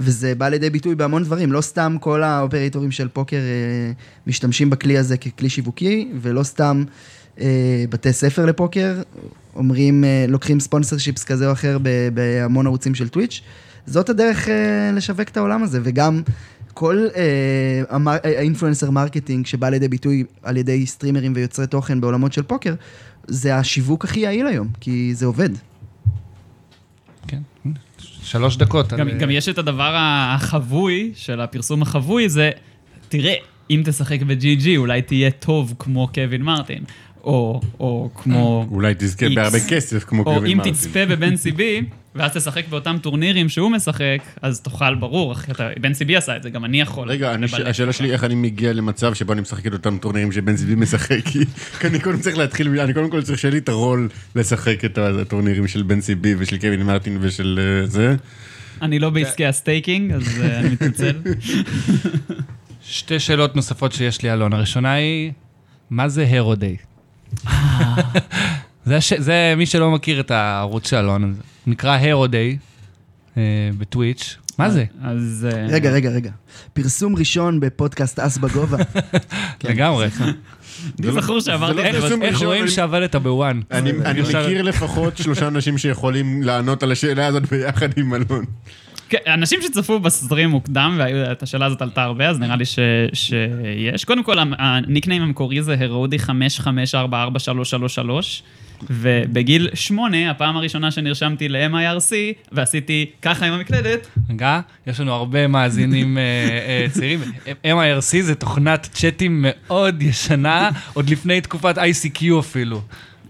וזה בא לידי ביטוי בהמון דברים, לא סתם כל האופרטורים של פוקר אה, משתמשים בכלי הזה ככלי שיווקי, ולא סתם אה, בתי ספר לפוקר אומרים, אה, לוקחים sponsorships כזה או אחר בהמון ערוצים של טוויץ'. זאת הדרך אה, לשווק את העולם הזה, וגם כל אה, אה, ה influencer marketing שבא לידי ביטוי על ידי סטרימרים ויוצרי תוכן בעולמות של פוקר, זה השיווק הכי יעיל היום, כי זה עובד. שלוש דקות. גם, על- גם יש את הדבר החבוי של הפרסום החבוי, זה, תראה, אם תשחק ב-GG, אולי תהיה טוב כמו קווין מרטין, או, או כמו... אולי תזכה X. בהרבה כסף כמו או קווין אם מרטין. תצפה בבן סיבי, ואז תשחק באותם טורנירים שהוא משחק, אז תוכל, ברור, אחי, אתה- בן סיבי עשה את זה, גם אני יכול. רגע, אני- השאלה. שלי, איך אני מגיע למצב שבו אני משחק את אותם טורנירים שבן זיבי משחק? כי אני קודם צריך להתחיל, אני קודם כל צריך שיהיה לי את הרול לשחק את הטורנירים של Bencb ושל קווין מרטין ושל אה, זה. אני לא בעסקי ה staking, אז אה, אני מתנצל. שתי שאלות נוספות שיש לי, אלון. הראשונה היא, מה זה הרו דיי? זה, מי שלא מכיר את הערוץ של אלון, זה נקרא הרו דיי בטוויץ'. מה זה? אז... אה, רגע, רגע, רגע. פרסום ראשון בפודקאסט אס בגובה. כן, לגמרי. אני זכור לא את זה. פרסום איך רואים שעבדת בוואן? אני מכיר לפחות שלושה אנשים שיכולים לענות על השאלה הזאת ביחד עם אלון. כן, אנשים שצפו בסטרים מוקדם, ואת השאלה הזאת עלתה הרבה, אז נראה לי ש, שיש. קודם כל, הניקניים המקורי זה הרודי 55443333, ובגיל שמונה, הפעם הראשונה שנרשמתי ל-MIRC, ועשיתי ככה עם המקלדת, רגע, יש לנו הרבה מאזינים אה, אה, צעירים. MIRC זה תוכנת צ'אטים מאוד ישנה, עוד לפני תקופת ICQ אפילו.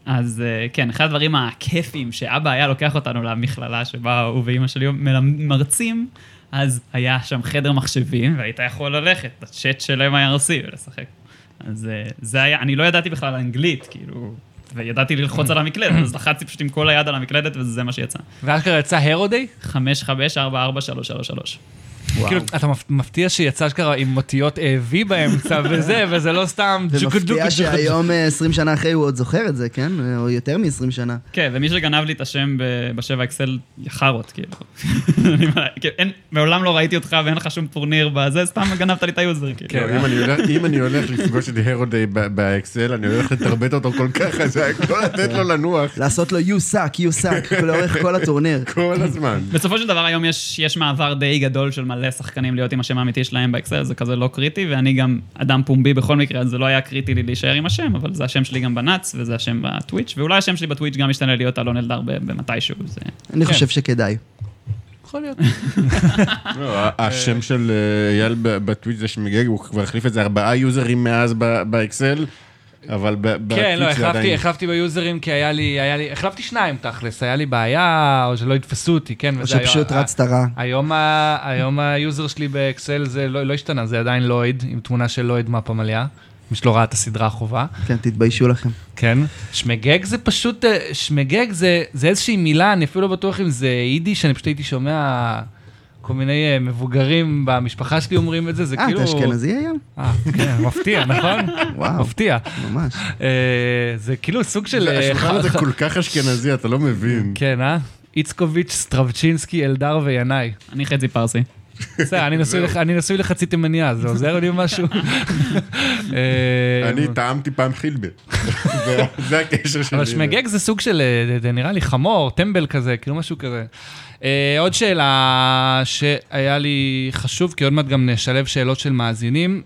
אז אה, כן, אחד הדברים הכיפים שאבא היה לוקח אותנו למכללה שבה הוא ואימא שלי מרצים, אז היה שם חדר מחשבים, והיית יכול ללכת לצ'אט של MIRC ולשחק. אז זה היה, אני לא ידעתי בכלל אנגלית, כאילו, וידעתי ללחוץ על המקלדת, אז לחצתי פשוט עם כל היד על המקלדת וזה מה שיצא. ואשכרה יצא הרו דיי? 55443333. כאילו, אתה מפ- מפתיע שיצא אשכרה עם אותיות אה, V באמצע וזה, וזה לא סתם ומפתיע ג'וקו. שהיום, אה, 20 שנה אחרי, הוא עוד זוכר את זה, כן? או יותר מ-20 שנה. כן, ומי שגנב לי את השם בשבע אקסל, יחרות, כאילו. כאילו, אין- מעולם לא ראיתי אותך ואין לך שום טורניר בזה, סתם גנבת לי את היוזר, כאילו. כן. לא, אם אני הולך- לפגוש את הרודי באקסל, אני הולך לטרבט אותו כל כך חזק, לא לתת לו לנוח לעשות לו you suck, you suck, לאורך כל הטורניר. כל הזמן. בסופו של דבר היום יש, יש מעבר די גדול של מלא שחקנים להיות עם השם האמיתי שלהם באקסל, זה כזה לא קריטי, ואני גם אדם פומבי בכל מקרה, אז זה לא היה קריטי לי להישאר עם השם, אבל זה השם שלי גם בנאץ, וזה השם בטוויץ', ואולי השם שלי בטוויץ' גם ישתנה להיות אלון אלדר במתישהו, זה... אני כן. חושב שכדאי. יכול להיות. לא, השם של אה, אייל בטוויץ' זה שמגיע, הוא כבר החליף את זה ארבעה יוזרים מאז ב- באקסל, אבל כן, לא, החלפתי, עדיין... החלפתי ביוזרים כי היה לי, היה לי, החלפתי שניים תכלס, היה לי בעיה, או שלא יתפסו אותי, כן? או וזה היה- שפשוט רצת רע. היום, ה- היום היוזר שלי באקסל זה לא, לא השתנה, זה עדיין לויד, עם תמונה של לויד מהפמליה. מי שלא ראה את הסדרה החובה. כן, תתביישו לכם. כן. שמגג זה פשוט, אה, שמגג זה, זה איזושהי מילה, אני אפילו לא בטוח אם זה יידיש, אני פשוט הייתי שומע כל מיני אה, מבוגרים במשפחה שלי אומרים את זה, זה אה, כאילו... אתה אשכנזי היום? אה, כן, מפתיע, נכון? וואו. מפתיע. ממש. אה, זה כאילו סוג של... אה, השולחן הזה כל כך אשכנזי, אתה לא מבין. כן, אה? איצקוביץ', סטרבצ'ינסקי, אלדר וינאי. אני חצי פרסי. בסדר, אני נשוי לחצי תימניה, זה עוזר לי משהו? אה, אני טעמתי פעם חילבה. זה- זה הקשר שלי. אבל שמגג זה סוג של, אה, זה נראה לי חמור, טמבל כזה, כאילו משהו כזה. אה, עוד שאלה שהיה לי חשוב, כי עוד מעט גם נשלב שאלות של מאזינים,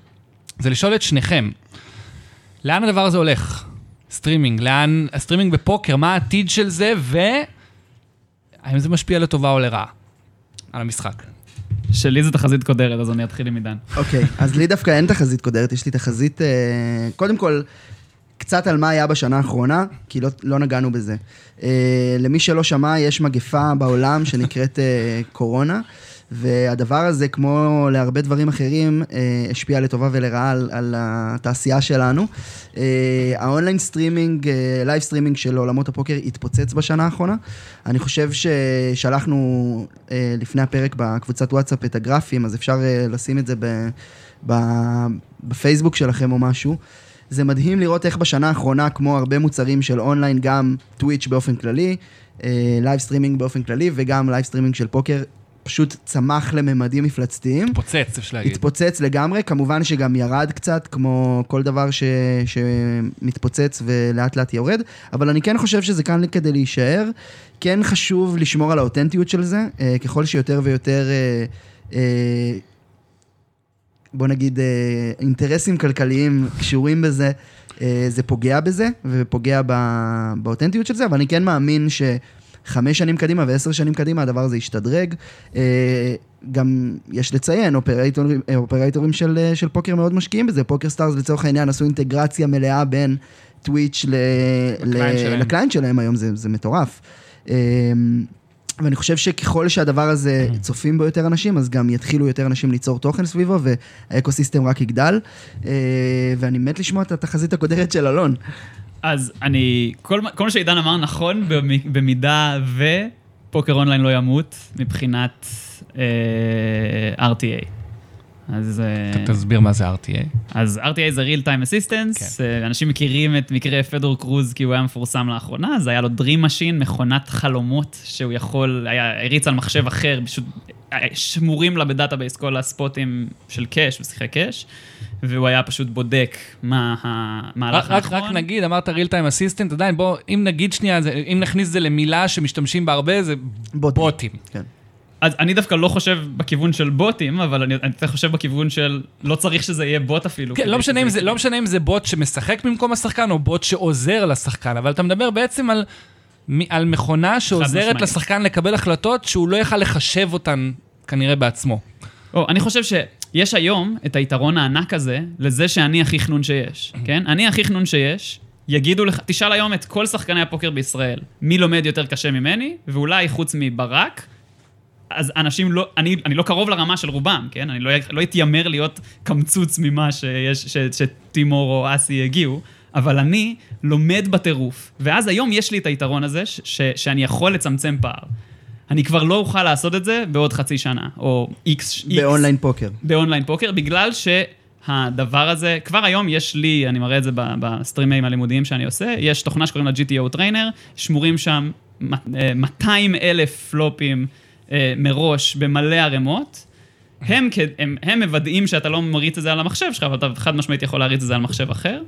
זה לשאול את שניכם, לאן הדבר הזה הולך? סטרימינג, לאן, הסטרימינג בפוקר, מה העתיד של זה, והאם זה משפיע לטובה או לרעה על המשחק? שלי זה תחזית קודרת, אז אני אתחיל עם עידן. אוקיי, אז לי דווקא אין תחזית קודרת, יש לי תחזית, אה, קודם כל, קצת על מה היה בשנה האחרונה, כי לא, לא נגענו בזה. אה, למי שלא שמע, יש מגפה בעולם שנקראת אה, קורונה, והדבר הזה, כמו להרבה דברים אחרים, אה, השפיע לטובה ולרעה על, על התעשייה שלנו. אה, ה online streaming, אה, live streaming של עולמות הפוקר התפוצץ בשנה האחרונה. אני חושב ששלחנו לפני הפרק בקבוצת וואטסאפ את הגרפים, אז אפשר לשים את זה ב, ב, בפייסבוק שלכם או משהו. זה מדהים לראות איך בשנה האחרונה, כמו הרבה מוצרים של אונליין, גם טוויץ' באופן כללי, live streaming באופן כללי, וגם live streaming של פוקר, פשוט צמח לממדים מפלצתיים. פוצץ, אפשר להגיד. התפוצץ לגמרי, כמובן שגם ירד קצת, כמו כל דבר ש... שמתפוצץ ולאט לאט יורד, אבל אני כן חושב שזה כאן כדי להישאר. כן חשוב לשמור על האותנטיות של זה, אה, ככל שיותר ויותר, אה, אה, בוא נגיד, אינטרסים כלכליים קשורים בזה, זה פוגע בזה, ופוגע באותנטיות של זה, אבל אני כן מאמין ש... חמש שנים קדימה ועשר שנים קדימה הדבר הזה ישתדרג. אה, גם יש לציין, אופרייטורים, אה, אופרייטורים של, אה, של פוקר מאוד משקיעים בזה. פוקר סטארס לצורך העניין עשו אינטגרציה מלאה בין טוויץ' ל- ל client ל- שלהם. ל client שלהם היום, זה, זה מטורף. אה, ואני חושב שככל שהדבר הזה צופים בו יותר אנשים, אז גם יתחילו יותר אנשים ליצור תוכן סביבו, והאקוסיסטם רק יגדל. ואני מת לשמוע את התחזית הקודרת של אלון. אז אני, כל, כל מה שעידן אמר נכון במ- במידה ופוקר אונליין לא ימות מבחינת אה, RTA. אז, אה, תסביר מה זה RTA. אז RTA זה real time assistance, כן. אה, אנשים מכירים את מקרה פדור קרוז כי הוא היה מפורסם לאחרונה, אז היה לו Dream Machine, מכונת חלומות שהוא יכול, היה, הריץ על מחשב אחר, פשוט אה, שמורים לה ב database כל הספוטים של cash, הוא שיחק cash, והוא היה פשוט בודק מה המהלך הנכון. רק נגיד, אמרת real time assistant, עדיין בוא, אם נגיד שנייה, אם נכניס את זה למילה שמשתמשים בה הרבה, זה בוטים. בוטים. כן. אז אני דווקא לא חושב בכיוון של בוטים, אבל אני, אני חושב בכיוון של לא צריך שזה יהיה בוט אפילו. כן, לא משנה, זה, לא משנה אם זה בוט שמשחק במקום השחקן או בוט שעוזר לשחקן, אבל אתה מדבר בעצם על, על מכונה שעוזרת. לשחקן לקבל החלטות שהוא לא יכל לחשב אותן כנראה בעצמו. או, אני חושב שיש היום את היתרון הענק הזה לזה שאני הכי חנון שיש, כן? אני הכי חנון שיש, יגידו לך, תשאל היום את כל שחקני הפוקר בישראל, מי לומד יותר קשה ממני, ואולי חוץ מברק, אז אנשים לא, אני, אני לא קרוב לרמה של רובם, כן? אני לא, לא אתיימר להיות קמצוץ ממה שיש, ש, שטימור או אסי הגיעו, אבל אני לומד בטירוף. ואז היום יש לי את היתרון הזה, ש, ש, שאני יכול לצמצם פער. אני כבר לא אוכל לעשות את זה בעוד חצי שנה, או איקס... ב online poker. ב online poker, בגלל שהדבר הזה, כבר היום יש לי, אני מראה את זה בסטרימים הלימודיים שאני עושה, יש תוכנה שקוראים לה GTO trainer, שמורים שם מ- אה, 200 אלף פלופים אה, מראש במלא ערימות. הם, הם, הם מוודאים שאתה לא מריץ את זה על המחשב שלך, אבל אתה חד משמעית יכול להריץ את זה על מחשב אחר.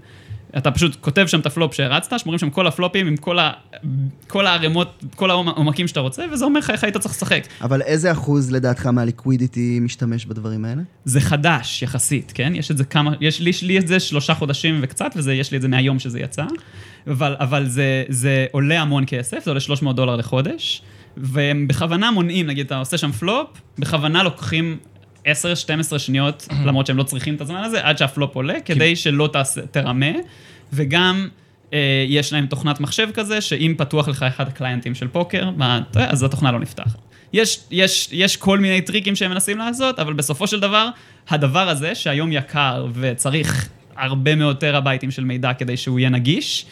אתה פשוט כותב שם את הפלופ שהרצת, שמורים שם כל הפלופים עם כל, ה, כל הערימות, כל העומקים שאתה רוצה, וזה אומר לך איך היית צריך לשחק. אבל איזה אחוז לדעתך מה liquidity משתמש בדברים האלה? זה חדש יחסית, כן? יש את זה כמה, יש לי, יש לי את זה שלושה חודשים וקצת, וזה, יש לי את זה מהיום שזה יצא, אבל, אבל זה, זה עולה המון כסף, זה עולה 300 דולר לחודש, והם בכוונה מונעים, נגיד, אתה עושה שם פלופ, בכוונה לוקחים 10-12 שניות, למרות שהם לא צריכים את הזמן הזה, עד שהפלופ עולה, כדי שלא תעשה, תרמה, וגם... אה, יש להם תוכנת מחשב כזה, שאם פתוח לך אחד הקליינטים של פוקר, מה, אז התוכנה לא נפתחת. יש, יש, יש כל מיני טריקים שהם מנסים לעשות, אבל בסופו של דבר, הדבר הזה, שהיום יקר וצריך הרבה מאוד טראבייטים של מידע כדי שהוא יהיה נגיש.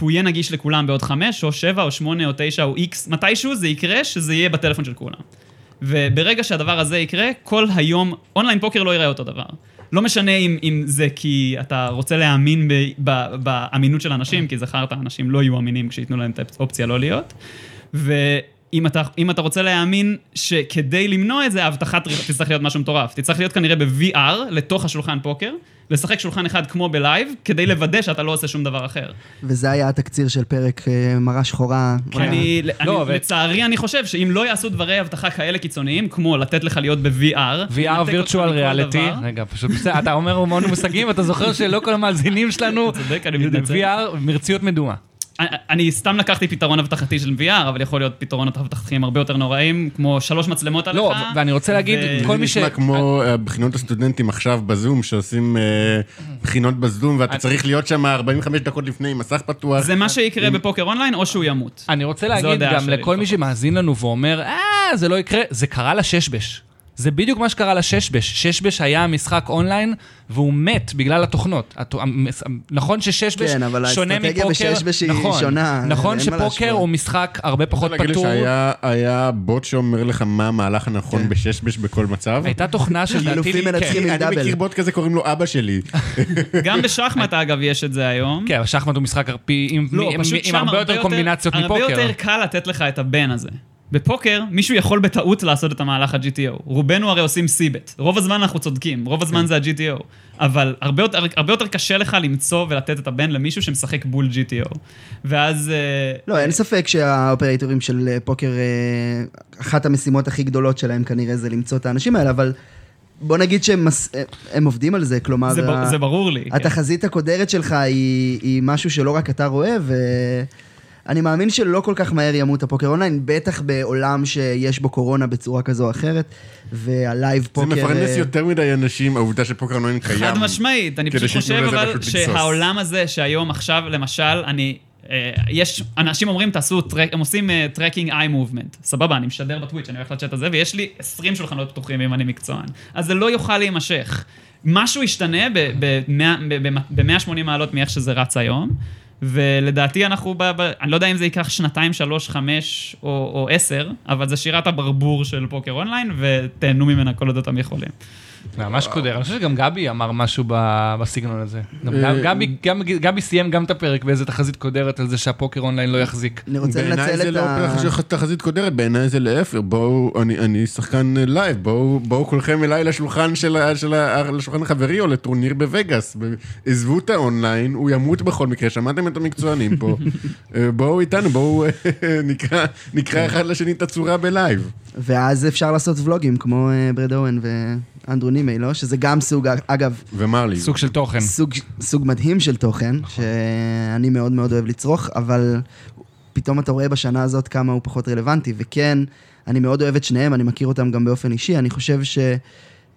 הוא יהיה נגיש לכולם בעוד חמש, או שבע, או שמונה, או תשע, או איקס, מתישהו זה יקרה, שזה יהיה בטלפון של כולם. וברגע שהדבר הזה יקרה, כל היום, online poker לא ייראה אותו דבר. לא משנה אם, אם זה כי אתה רוצה להאמין ב, ב, באמינות של אנשים, כי זכרת, אנשים לא יהיו אמינים כשייתנו להם את האופציה לא להיות. ואם אתה, אם אתה רוצה להאמין שכדי למנוע את זה, האבטחה תצטרך להיות משהו מטורף. תצטרך להיות כנראה ב-VR, לתוך השולחן פוקר, לשחק שולחן אחד כמו ב live, כדי לוודא שאתה לא עושה שום דבר אחר. וזה היה התקציר של פרק אה, מראה שחורה. אני, אני, לא, ו- לצערי, אני חושב שאם לא יעשו דברי אבטחה כאלה קיצוניים, כמו לתת לך להיות ב-VR, VR virtual reality, דבר, רגע, פשוט בסדר, אתה אומר המון מושגים, אתה זוכר שלא כל המאזינים שלנו, אתה צודק, אני מתנצל. VR מרציות מדומה. אני- אני סתם לקחתי פתרון אבטחתי של VR, אבל יכול להיות פתרונות אבטחתיים הרבה יותר נוראים, כמו שלוש מצלמות עליך. לא, ואני רוצה להגיד, ו- כל זה מי ש... נשמע כמו אה, בחינות הסטודנטים עכשיו בזום, שעושים אה, בחינות בזום, ואתה צריך להיות שם 45 דקות לפני עם מסך פתוח. זה מה שיקרה בפוקר אונליין, או שהוא ימות. אני רוצה להגיד גם לכל מי. שמאזין לנו ואומר, אה, זה לא יקרה, זה קרה לששבש. זה בדיוק מה שקרה לששבש. ששבש היה משחק אונליין, והוא מת בגלל התוכנות. הת- נכון שששבש כן, אבל שונה האסטרטגיה מפוקר, בששבש היא נכון, שונה, נכון שפוקר. הוא משחק הרבה יכול פחות להגיד לי פתור. שהיה היה בוט שאומר לך מה המהלך הנכון כן. בששבש בכל מצב? הייתה תוכנה של חילופים דעתי, מנצחים. כן. עם אני דאבל. מכיר בוט כזה, קוראים לו אבא שלי. גם בשחמט, אגב, יש את זה היום. כן, אבל שחמט הוא משחק עם לא, הרבה יותר קומבינציות הרבה מפוקר. יותר קל לתת לך את הבן הזה. בפוקר, מישהו יכול בטעות לעשות את המהלך ה-GTO. רובנו הרי עושים סיבט. רוב הזמן אנחנו צודקים, רוב הזמן זה ה-GTO. אבל הרבה יותר, הרבה יותר קשה לך למצוא ולתת את הבן למישהו שמשחק בול GTO. ואז... אה, לא, אין ספק שהאופרטורים של אה, פוקר, אה, אחת המשימות הכי גדולות שלהם כנראה זה למצוא את האנשים האלה, אבל בוא נגיד שהם מס- אה, הם עובדים על זה, כלומר... זה, ב- ה- זה ברור לי. כן. התחזית הקודרת שלך היא, היא משהו שלא רק אתה רואה, ואני מאמין שלא כל כך מהר ימות הפוקר אונליין, בטח בעולם שיש בו קורונה בצורה כזו או אחרת, וה live זה פוקר... מפרנס אה, יותר מדי אנשים, העובדה שפוקר אונליין קיים. חד משמעית, אני פשוט חושב אבל. שהעולם הזה שהיום עכשיו, למשל, אני... אה, יש, אנשים אומרים, תעשו, track, הם עושים tracking eye movement. סבבה, אני משדר בטוויץ', אני הולך לצ'אט הזה, ויש לי 20 שולחנות פתוחים אם אני מקצוען. אז זה לא יוכל להימשך. משהו ישתנה ב-180 מעלות מאיך שזה רץ היום, ולדעתי אנחנו, ב, ב, אני לא יודע אם זה ייקח שנתיים, שלוש, חמש או, או עשר, אבל זה שירת הברבור של פוקר אונליין, ותהנו ממנה כל עוד אתם יכולים. ממש קודר. אני חושב שגם גבי אמר משהו ב- בסגנון הזה. גם אה, גבי- גם- גבי סיים גם את הפרק באיזה תחזית קודרת על זה שהפוקר אונליין לא יחזיק. אני רוצה בעיניי לנצל זה את לא ה... פלח תחזית קודרת, בעיניי זה להפך. בואו, אני, אני שחקן live, בואו, בואו כולכם אליי לשולחן של, של החבר'ה או לטורניר בווגאס. עזבו את האונליין, הוא ימות בכל מקרה, שמעתם את המקצוענים פה. אה, בואו איתנו, בואו אה, נקרא, נקרא אחד לשני את הצורה ב live. ואז אפשר לעשות ולוגים, כמו אה, ברד אוון ואנדרו נימי, לא? שזה גם סוג, אגב, ומרלי. סוג של תוכן. סוג, סוג מדהים של תוכן, שאני מאוד מאוד אוהב לצרוך, אבל פתאום אתה רואה בשנה הזאת כמה הוא פחות רלוונטי, וכן, אני מאוד אוהב את שניהם, אני מכיר אותם גם באופן אישי, אני חושב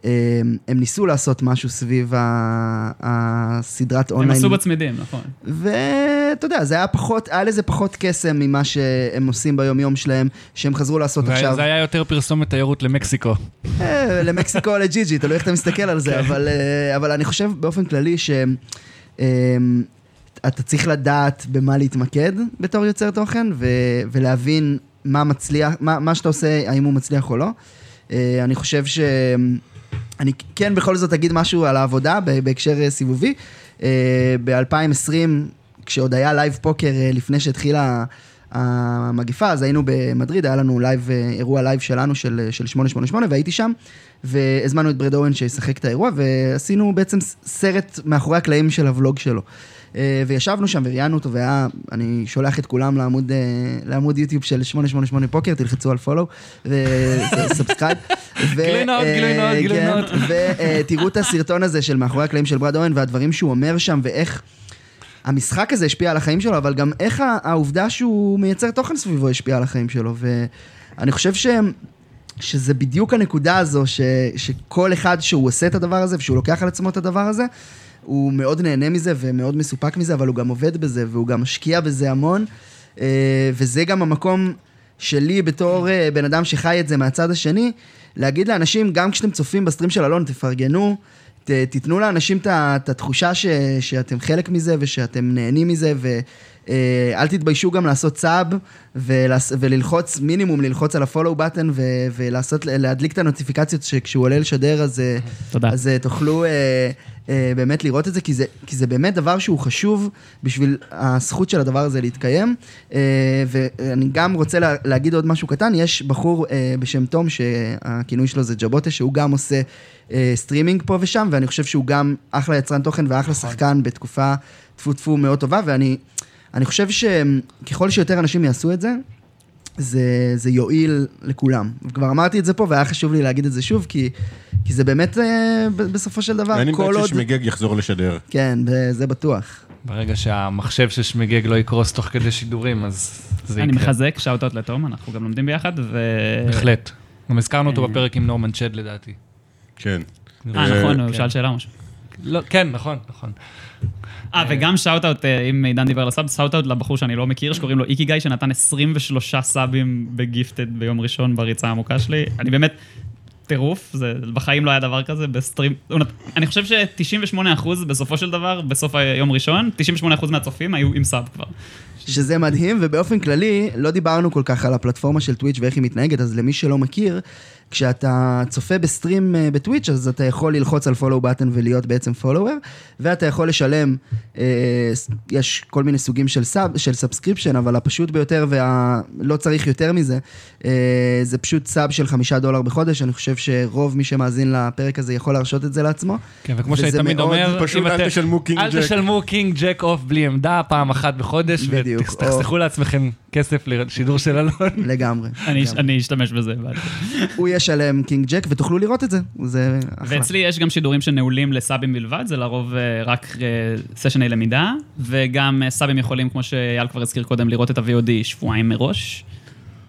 שהם ניסו לעשות משהו סביב ה- הסדרת הם אונליין. עשו בצמידים, נכון. ואתה יודע, זה היה פחות, היה לזה פחות קסם ממה שהם עושים ביום-יום שלהם, שהם חזרו לעשות זה- עכשיו. זה היה יותר פרסומת תיירות למקסיקו. אה, למקסיקו או לג'י-ג'י, תלוי איך אתה מסתכל על כן. זה, אבל, אה, אבל אני חושב באופן כללי שאתה צריך לדעת במה להתמקד בתור יוצר תוכן, ו, ולהבין מה מצליח, מה, מה שאתה עושה, האם הוא מצליח או לא. אה, אני חושב ש... אני כן בכל זאת אגיד משהו על העבודה בהקשר אה, סיבובי. ב-2020, כשעוד היה live poker אה, לפני שהתחילה המגיפה, אז היינו במדריד, היה לנו live, אה, אירוע live שלנו של, של 888, והייתי שם, והזמנו את ברד אוון שישחק את האירוע, ועשינו בעצם סרט מאחורי הקלעים של הוולוג שלו. אה, וישבנו שם וראיינו אותו, והיה, אני שולח את כולם לעמוד, אה, לעמוד יוטיוב של 888 פוקר, תלחצו על follow ו subscribe. גילוי נאות, גילוי נאות, גילוי נאות. ותראו את הסרטון הזה של מאחורי הקלעים של ברד אוון, והדברים שהוא אומר שם, ואיך... המשחק הזה השפיע על החיים שלו, אבל גם איך העובדה שהוא מייצר תוכן סביבו השפיעה על החיים שלו. ואני חושב ש... שזה בדיוק הנקודה הזו, ש... שכל אחד שהוא עושה את הדבר הזה, ושהוא לוקח על עצמו את הדבר הזה, הוא מאוד נהנה מזה ומאוד מסופק מזה, אבל הוא גם עובד בזה, והוא גם משקיע בזה המון. אה, וזה גם המקום שלי בתור אה, בן אדם שחי את זה מהצד השני, להגיד לאנשים, גם כשאתם צופים בסטרים של אלון, תפרגנו, ת, תיתנו לאנשים את התחושה ש, שאתם חלק מזה ושאתם נהנים מזה, ואל תתביישו גם לעשות סאב וללחוץ, מינימום ללחוץ על הפולו בטן ולעשות, להדליק את הנוטיפיקציות שכשהוא עולה לשדר אז, אה. אז אה, תוכלו אה, אה, באמת לראות את זה, כי זה, כי זה באמת דבר שהוא חשוב בשביל הזכות של הדבר הזה להתקיים. אה, ואני גם רוצה לה, להגיד עוד משהו קטן, יש בחור אה, בשם תום, שהכינוי שלו זה ג'בוטה, שהוא גם עושה אה, סטרימינג פה ושם, ואני חושב שהוא גם אחלה יצרן תוכן ואחלה שחקן בתקופה טפו טפו מאוד טובה, ואני אני חושב שככל שיותר אנשים יעשו את זה, זה, זה יועיל לכולם. כבר אמרתי את זה פה, והיה חשוב לי להגיד את זה שוב, כי, כי זה באמת אה, ב- בסופו של דבר, אני כל עוד... ששמיגג יחזור לשדר. כן, זה בטוח. ברגע שהמחשב של שמיגג לא יקרוס תוך כדי שידורים, אז זה אני יקרה. מחזק, shout-out לתום, אנחנו גם לומדים ביחד, ו... בהחלט. גם הזכרנו אותו אה. בפרק עם נורמן צ'ד לדעתי. כן. אה, נכון, הוא כן. שאל שאלה או משהו. לא, כן, נכון, נכון. אה, וגם shout-out, אם עידן דיבר על ה sub, shout-out לבחור שאני לא מכיר, שקוראים לו איקי גיא, שנתן 23 סאבים ב gifted ביום ראשון בריצה העמוקה שלי. אני באמת טירוף, זה בחיים לא היה דבר כזה ב stream. אני חושב ש-98% בסופו של דבר, בסוף היום ראשון, 98% מהצופים היו עם sub כבר. שזה מדהים, ובאופן כללי, לא דיברנו כל כך על הפלטפורמה של טוויץ' ואיך היא מתנהגת, אז למי שלא מכיר, כשאתה צופה ב stream אה, בטוויץ', אז אתה יכול ללחוץ על follow button ולהיות בעצם follower, ואתה יכול לשלם, אה, יש כל מיני סוגים של sub, של subscription, אבל הפשוט ביותר ולא צריך יותר מזה, אה, זה פשוט sub של חמישה דולר בחודש, אני חושב שרוב מי שמאזין לפרק הזה יכול להרשות את זה לעצמו. כן, וכמו שאני תמיד אומר, פשוט אל תשלמו king אל ג'ק. תשלמו king jack off בלי עמדה פעם אחת בחודש, ותחסכו לעצמכם כסף לשידור של אלון. לגמרי. אני אשתמש בזה. הוא ישלם king jack ותוכלו לראות את זה, זה אחלה. ואצלי יש גם שידורים שנעולים לסאבים בלבד, זה לרוב אה, רק אה, סשני למידה, וגם אה, סאבים יכולים, כמו שאייל כבר הזכיר קודם, לראות את ה-VOD שבועיים מראש.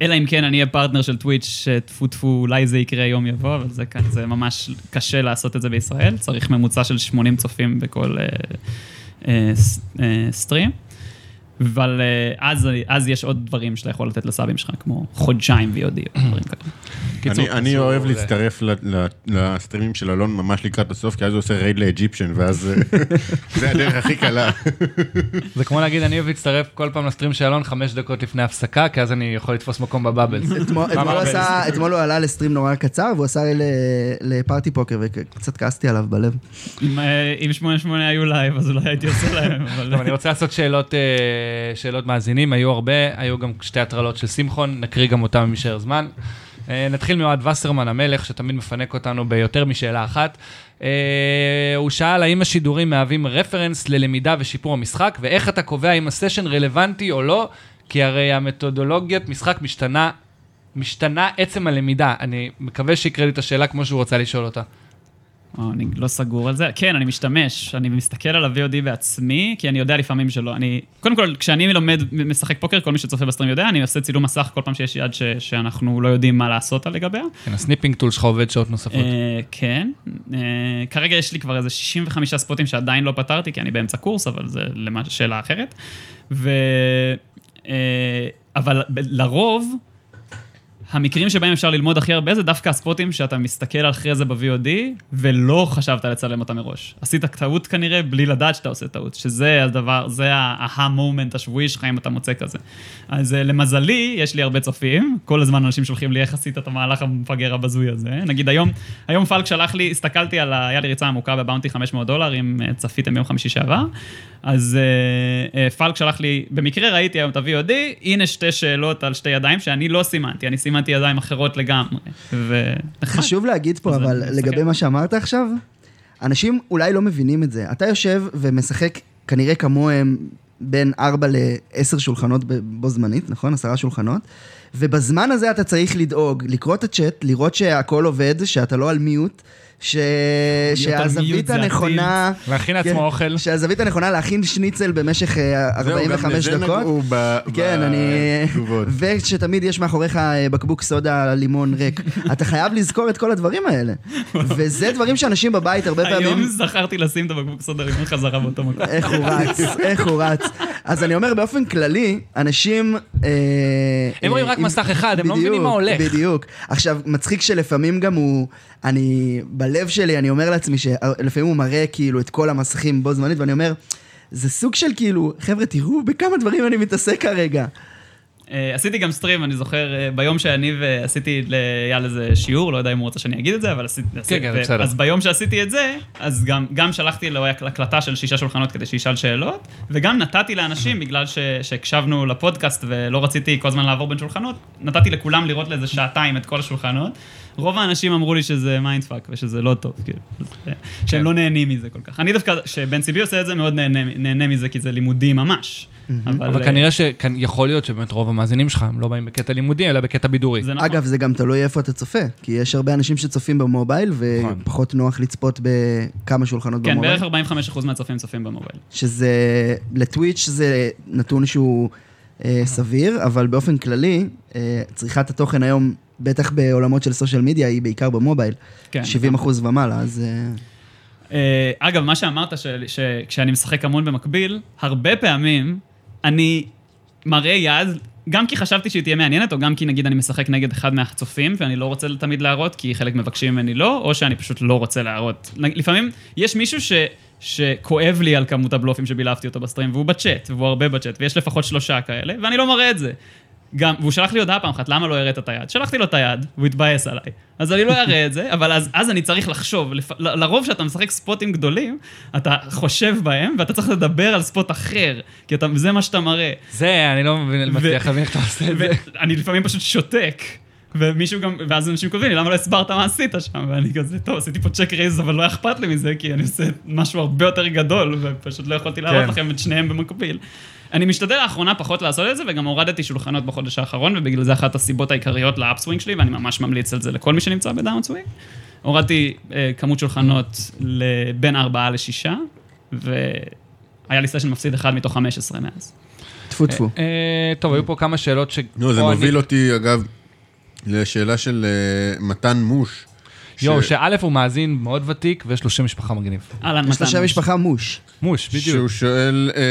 אלא אם כן אני אהיה פרטנר של טוויץ', שטפו טפו, אולי זה יקרה יום יבוא, אבל זה, זה ממש קשה לעשות את זה בישראל. צריך ממוצע של 80 צופים בכל אה, אה, אה, stream. אבל אה, אז, אז יש עוד דברים שאתה יכול לתת לסאבים שלך, כמו חודשיים VOD או דברים כאלה. אני- אוהב זה- להצטרף ל- ל- לסטרימים של אלון ממש לקראת הסוף, כי אז הוא עושה raid לאג'יפשן, ואז אה, זה הדרך הכי קלה. זה כמו להגיד, אני אוהב להצטרף כל פעם ל stream של אלון חמש דקות לפני הפסקה, כי אז אני יכול לתפוס מקום ב bubbles. אתמול אתמול הוא עלה ל stream נורא קצר, והוא עשה ל- ל Party Poker, וקצת כעסתי עליו בלב. אם, אה, אם 88 היו live, אז אולי הייתי עושה להם, אבל... אני רוצה לעשות שאלות, אה, שאלות מאזינים, היו הרבה, היו גם שתי הטרלות של שמחון, נקריא גם אותם אם יישאר זמן. אה, נתחיל מאוהד וסרמן המלך, שתמיד מפנק אותנו ביותר משאלה אחת. אה, הוא שאל האם השידורים מהווים רפרנס ללמידה ושיפור המשחק, ואיך אתה קובע אם הסשן רלוונטי או לא, כי הרי המתודולוגיית משחק משתנה, משתנה עצם הלמידה. אני מקווה שיקרה לי את השאלה כמו שהוא רוצה לשאול אותה. או, אני לא סגור על זה. כן, אני משתמש, אני מסתכל על ה-VOD בעצמי, כי אני יודע לפעמים שלא. אני, קודם כל, כשאני לומד, משחק פוקר, כל מי שצופה בסטרים יודע, אני עושה צילום מסך כל פעם שיש יד ש, שאנחנו לא יודעים מה לעשות לגביה. כן, ה snipping tool שלך עובד שעות נוספות. אה, כן. אה, כרגע יש לי כבר איזה 65 ספוטים שעדיין לא פתרתי, כי אני באמצע קורס, אבל זה למש- שאלה אחרת. ו... אה, אבל ב- לרוב, המקרים שבהם אפשר ללמוד הכי הרבה זה דווקא הספוטים שאתה מסתכל אחרי זה ב-VOD, ולא חשבת לצלם אותם מראש. עשית טעות כנראה בלי לדעת שאתה עושה טעות, שזה הדבר, זה ה-moment השבועי שלך אם אתה מוצא כזה. אז אה, למזלי, יש לי הרבה צופים, כל הזמן אנשים שולחים לי איך עשית את המהלך המפגר הבזוי הזה. נגיד היום, היום פלק שלח לי, הסתכלתי על, ה- היה לי ריצה עמוקה בבאונטי 500 דולר, אם אה, צפיתם ביום חמישי שעבר, אז אה, אה, פלק שלח לי, במקרה ראיתי היום את ה-VOD, הנה שתי שאלות על שתי ידיים שאני לא סימנתי, אני סימנתי ידיים אחרות לגמרי. ו... חשוב להגיד פה, אבל לגבי. מה שאמרת עכשיו, אנשים אולי לא מבינים את זה. אתה יושב ומשחק כנראה כמוהם בין 4 ל-10 שולחנות בו זמנית, נכון? עשרה שולחנות. ובזמן הזה אתה צריך לדאוג, לקרוא את הצ'אט, לראות שהכל עובד, שאתה לא על מיוט, ש... שהזווית הנכונה... להכין לעצמו כן, אוכל. שהזווית הנכונה להכין שניצל במשך אה, זהו, גם 45 לזה דקות. נגעו ב- כן, אני... בתגובות. ושתמיד יש מאחוריך אה, בקבוק סודה לימון ריק. אתה חייב לזכור את כל הדברים האלה. וזה דברים שאנשים בבית הרבה היום פעמים... זכרתי לשים את הבקבוק סודה לימון חזרה באותו מקום. איך הוא רץ, איך הוא רץ. אז אני אומר, באופן כללי, אנשים... אה, הם רואים רק מסך אחד, הם לא מבינים מה הולך. בדיוק. עכשיו, מצחיק שלפעמים גם הוא... אני... בלב שלי אני אומר לעצמי שלפעמים הוא מראה כאילו את כל המסכים בו זמנית, ואני אומר, זה סוג של כאילו, חבר'ה, תראו בכמה דברים אני מתעסק כרגע. אה, עשיתי גם סטרים, אני זוכר, אה, ביום שאני ועשיתי לאייל איזה שיעור, לא יודע אם הוא רוצה שאני אגיד את זה, אבל עשיתי... כן, כן, בסדר. אז ביום שעשיתי את זה, אז גם, גם שלחתי לו הקלטה של שישה שולחנות כדי שישאל שאלות, וגם נתתי לאנשים, בגלל ש- שהקשבנו לפודקאסט ולא רציתי כל הזמן לעבור בין שולחנות, נתתי לכולם לראות לאיזה שעתיים את כל השולחנות. רוב האנשים אמרו לי שזה mindfuck ושזה לא טוב, כאילו, כן. שהם לא נהנים מזה כל כך. אני דווקא, כשבן ציבי עושה את זה, מאוד נהנה, נהנה מזה, כי זה לימודי ממש. אבל אה, כנראה שיכול להיות שבאמת רוב המאזינים שלך הם לא באים בקטע לימודי, אלא בקטע בידורי. זה נכון. אגב, זה גם תלוי איפה אתה צופה, כי יש הרבה אנשים שצופים ב mobile, נכון. ופחות נוח לצפות בכמה שולחנות כן, ב mobile. בערך 45% מהצופים צופים ב mobile. שזה, לטוויץ' זה נתון שהוא אה, סביר, אבל באופן כללי, אה, צריכת התוכן היום, בטח בעולמות של סושיאל מדיה, היא בעיקר במובייל. כן. 70 אחוז ומעלה, אז... אה, אה, אגב, מה שאמרת, שכשאני משחק המון במקביל, הרבה פעמים אני מראה יד, גם כי חשבתי שהיא תהיה מעניינת, או גם כי נגיד אני משחק נגד אחד מהצופים, ואני לא רוצה תמיד להראות, כי חלק מבקשים ממני לא, או שאני פשוט לא רוצה להראות. לפעמים יש מישהו ש... שכואב לי על כמות הבלופים שבילפתי אותו בסטרים, והוא בצ'אט, והוא הרבה בצ'אט, ויש לפחות שלושה כאלה, ואני לא מראה את זה. גם, והוא שלח לי הודעה פעם אחת, למה לא הראת את היד? שלחתי לו את היד, והוא התבאס עליי. אז אני לא אראה את זה, אבל אז, אז אני צריך לחשוב. לפ... ל- לרוב כשאתה משחק ספוטים גדולים, אתה חושב בהם, ואתה צריך לדבר על ספוט אחר, כי אתה, זה מה שאתה מראה. זה, אני לא מבין- מצליח להבין איך אתה עושה את זה. ואני לפעמים פשוט שותק. ומישהו גם, ואז אנשים כותבים לי, למה לא הסברת מה עשית שם? ואני כזה, טוב, עשיתי פה צ'ק רייז, אבל לא אכפת לי מזה, כי אני עושה משהו הרבה יותר גדול, ופשוט לא יכולתי להראות כן. לכם את שניהם במקביל. אני משתדל לאחרונה פחות לעשות את זה, וגם הורדתי שולחנות בחודש האחרון, ובגלל זה אחת הסיבות העיקריות ל upswing שלי, ואני ממש ממליץ על זה לכל מי שנמצא ב downswing. הורדתי אה, כמות שולחנות לבין ארבעה לשישה, והיה לי סשן מפסיד אחד מתוך 15 מאז. טפו טפו. אה, טוב, היו פה כמה שאלות ש... נו, זה מוביל אני- אותי, אגב, לשאלה של אה, מתן מוש. יואו, שא' הוא מאזין מאוד ותיק ויש לו שם משפחה מגניב. אהלן, יש לה שם מתן. משפחה מוש. מוש, בדיוק. שהוא שואל אה,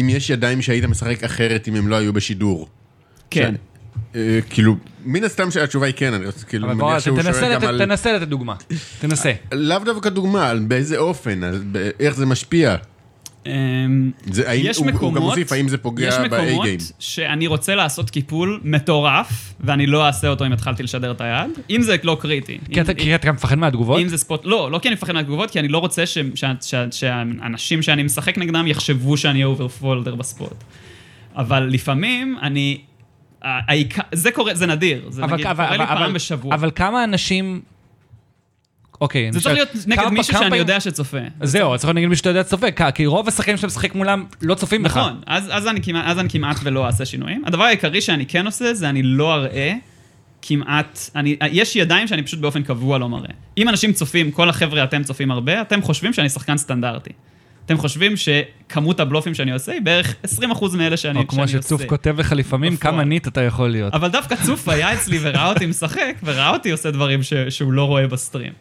אם יש ידיים שהיית משחק אחרת אם הם לא היו בשידור. כן. אה, כאילו, מן הסתם שהתשובה היא כן, אני רוצה, כאילו, אבל מניח בוא, שהוא תנסה שואל לתת- גם על... תנסה לתת דוגמה. תנסה. לאו דווקא דוגמה, באיזה אופן, איך זה משפיע. אמ, זה, יש הוא, הוא מקומות, גם מוסיף האם זה יש פוגע ב-A מקומות game. שאני רוצה לעשות קיפול מטורף, ואני לא אעשה אותו אם התחלתי לשדר את היד, אם זה לא קריטי. כי אם- אתה- כי אתה גם מפחד מהתגובות? אם זה spot, לא, לא כי אני מפחד מהתגובות, כי אני לא רוצה ש- שה- שה- שהאנשים שאני משחק נגדם יחשבו שאני overfolder ב spot. אבל לפעמים אני, העיקר- זה קורה, זה נדיר, זה אבל- נגיד אבל- קורה לי אבל- פעם בשבוע. אבל כמה אנשים... אוקיי, זה צריך להיות נגד מישהו שאני יודע שצופה. זהו, צריך להיות נגד מישהו שאתה יודע צופה, כי- רוב השחקנים שאתה משחק מולם לא צופים בך. נכון, אז, אני כמעט, ולא אעשה שינויים. הדבר העיקרי שאני כן עושה, זה אני לא אראה כמעט, אני, יש ידיים שאני פשוט באופן קבוע לא מראה. אם אנשים צופים, כל החבר'ה אתם צופים הרבה, אתם חושבים שאני שחקן סטנדרטי. אתם חושבים שכמות הבלופים שאני עושה היא בערך 20% מאלה שאני, או כמו שאני שצוף עושה. כותב לך לפעמים, בפועל. כמה nit אתה יכול להיות. אבל דווקא צוף היה אצלי וראה אותי משחק, וראה אותי עושה דברים ש, שהוא לא רואה ב stream.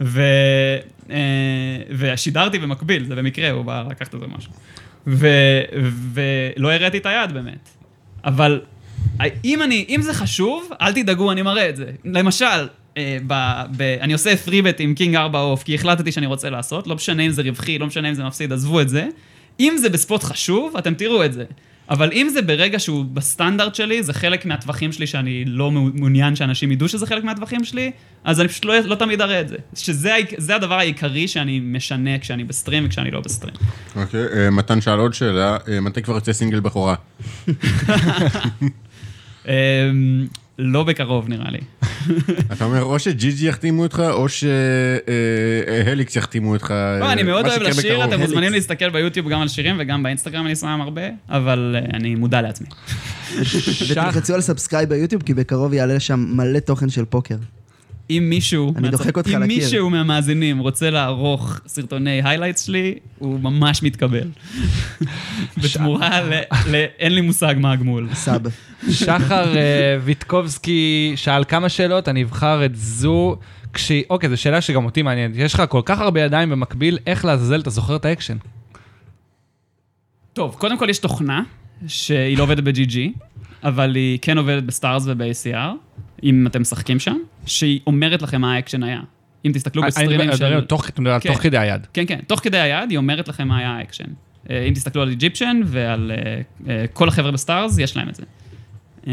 ו, אה, ושידרתי במקביל, זה במקרה, הוא בא לקחת את זה משהו. ו, ולא הראיתי את היד באמת. אבל אם, אני, אם זה חשוב, אל תדאגו, אני מראה את זה. למשל, אה, ב, ב, אני עושה three-bet עם king 4 off, כי החלטתי שאני רוצה לעשות, לא משנה אם זה רווחי, לא משנה אם זה מפסיד, עזבו את זה. אם זה בספוט חשוב, אתם תראו את זה. אבל אם זה ברגע שהוא בסטנדרט שלי, זה חלק מהטווחים שלי שאני לא מעוניין שאנשים ידעו שזה חלק מהטווחים שלי, אז אני פשוט לא, לא תמיד אראה את זה. שזה הדבר העיקרי שאני משנה כשאני בסטרים וכשאני לא בסטרים. אוקיי, אה, מתן שאל עוד שאלה, אה, מתי כבר יוצא סינגל בכורה? לא בקרוב נראה לי. אתה אומר, או שג'י ג'י יחתימו אותך, או שהליקס יחתימו אותך. לא, אני מאוד אוהב לשיר. אתם מוזמנים להסתכל ביוטיוב גם על שירים וגם באינסטגרם אני שם הרבה, אבל אה, אני מודע לעצמי. ותלחצו על subscribe ביוטיוב, כי בקרוב יעלה שם מלא תוכן של פוקר. אם מישהו, אני דוחק אותך אם לקיר. מישהו מהמאזינים רוצה לערוך סרטוני highlights שלי, הוא ממש מתקבל. בתמורה ל... ל- אין לי מושג מה הגמול. sub. שחר אה, ויטקובסקי שאל כמה שאלות, אני אבחר את זו. כש... אוקיי, זו שאלה שגם אותי מעניינת. יש לך כל כך הרבה ידיים במקביל, איך לעזאזל אתה זוכר את האקשן? טוב, קודם כל יש תוכנה, שהיא לא עובדת ב-GG, אבל היא כן עובדת בסטארס וב-ACR, אם אתם משחקים שם, שהיא אומרת לכם מה האקשן היה. אם תסתכלו אני בסטרימים של... תוך- אתה מדבר על כן. תוך כדי היד. כן, כן, תוך כדי היד היא אומרת לכם מה היה האקשן. אה, אם תסתכלו על איג'יפשן ועל אה, אה, כל החבר'ה בסטארס, יש להם את זה. אה,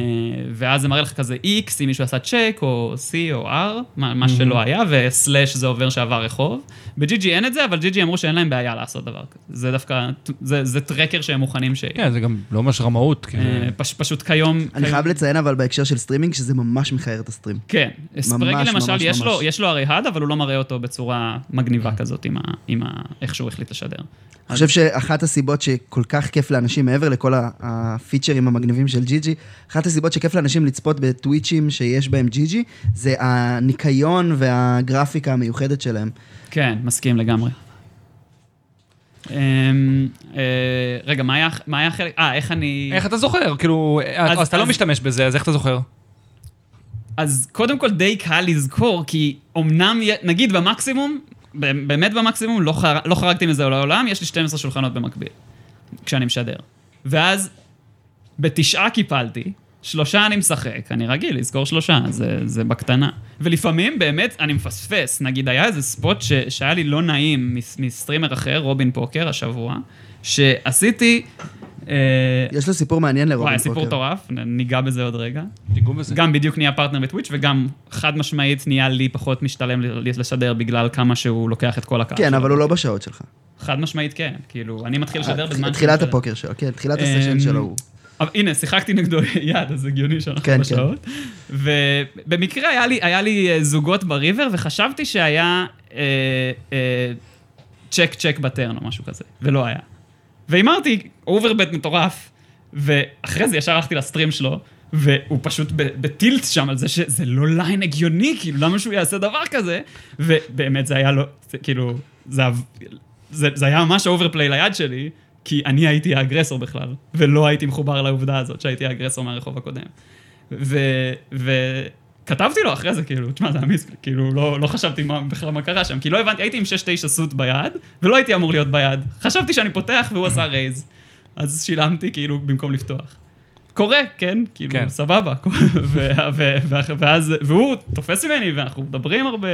ואז זה מראה לך כזה X, אם מישהו עשה צ'ק, או C או R, מה, מה שלא היה, ו slash זה עובר שעבר רחוב. ב-GG אין את זה, אבל GG אמרו שאין להם בעיה לעשות דבר כזה. זה דווקא, זה, זה tracker שהם מוכנים שיהיה. כן, זה גם לא ממש רמאות. כאילו. אה, פש, פשוט כיום... אני כיום- חייב לציין אבל בהקשר של סטרימינג, שזה ממש מכער את ה stream. כן, ספרגי ממש, למשל, ממש, יש, לו, ממש. יש לו הרי HUD, אבל הוא לא מראה אותו בצורה מגניבה כזאת עם, ה, עם ה, איך שהוא החליט לשדר. אני חושב שאחת הסיבות שכל כך כיף לאנשים, מעבר לכל הפיצ'רים המגניבים של ג'י ג'י, אחת הסיבות שכיף לאנשים לצפות בטוויצ'ים שיש בהם ג'י ג'י, זה הניקיון והגרפיקה המיוחדת שלהם. כן, מסכים לגמרי. אמ, אה, רגע, מה היה, החלק? אה, איך אני... איך אתה זוכר? כאילו, אז- אז אתה לא משתמש בזה, אז איך אתה זוכר? אז קודם כל די קל לזכור, כי אמנם, נגיד במקסימום, באמת במקסימום, לא, חר... לא חרגתי מזה לעולם, יש לי 12 שולחנות במקביל, כשאני משדר. ואז בתשעה קיפלתי, שלושה אני משחק, אני רגיל לזכור שלושה, זה, זה בקטנה. ולפעמים באמת אני מפספס, נגיד היה איזה spot ש... שהיה לי לא נעים מס... מ streamer אחר, רובין פוקר, השבוע, שעשיתי... אה... יש לו סיפור מעניין לרובין וואי, פוקר. סיפור מטורף, ניגע בזה עוד רגע. תיגעו בזה. גם בדיוק נהיה פרטנר בטוויץ' וגם חד משמעית נהיה לי פחות משתלם ל- לשדר בגלל כמה שהוא לוקח את כל הקהל כן. אבל הוא לא בשעות שלך. חד משמעית כן, כאילו, אני מתחיל לשדר בזמן... תחילת. הפוקר שלו, כן, תחילת אמ, הסשן שלו הוא. אבל הנה, שיחקתי נגדו יד, אז הגיוני שאנחנו כן, בשעות. ובמקרה היה לי, היה לי אה, זוגות ב river, וחשבתי שהיה אה, אה, check check ב turn או משהו כזה, ולא היה. והימרתי overbet מטורף, ואחרי זה ישר הלכתי ל stream שלו, והוא פשוט ב tilt שם על זה שזה לא line הגיוני, כאילו, למה שהוא יעשה דבר כזה? ובאמת זה היה לא, זה, כאילו, זה, זה, זה היה ממש overplay ליד שלי, כי אני הייתי ה aggressor בכלל, ולא הייתי מחובר לעובדה הזאת שהייתי ה aggressor מהרחוב הקודם. ו- וכתבתי לו אחרי זה, כאילו, תשמע, זה אמיץ, כאילו, לא, לא חשבתי מה, בכלל מה קרה שם, כי לא הבנתי, הייתי עם 6-9 suit ביד, ולא הייתי אמור להיות ביד. חשבתי שאני פותח והוא עשה raise. אז שילמתי, כאילו, במקום לפתוח. קורה, כן? כאילו, כן. סבבה. ואז, והוא תופס ממני, ואנחנו מדברים הרבה,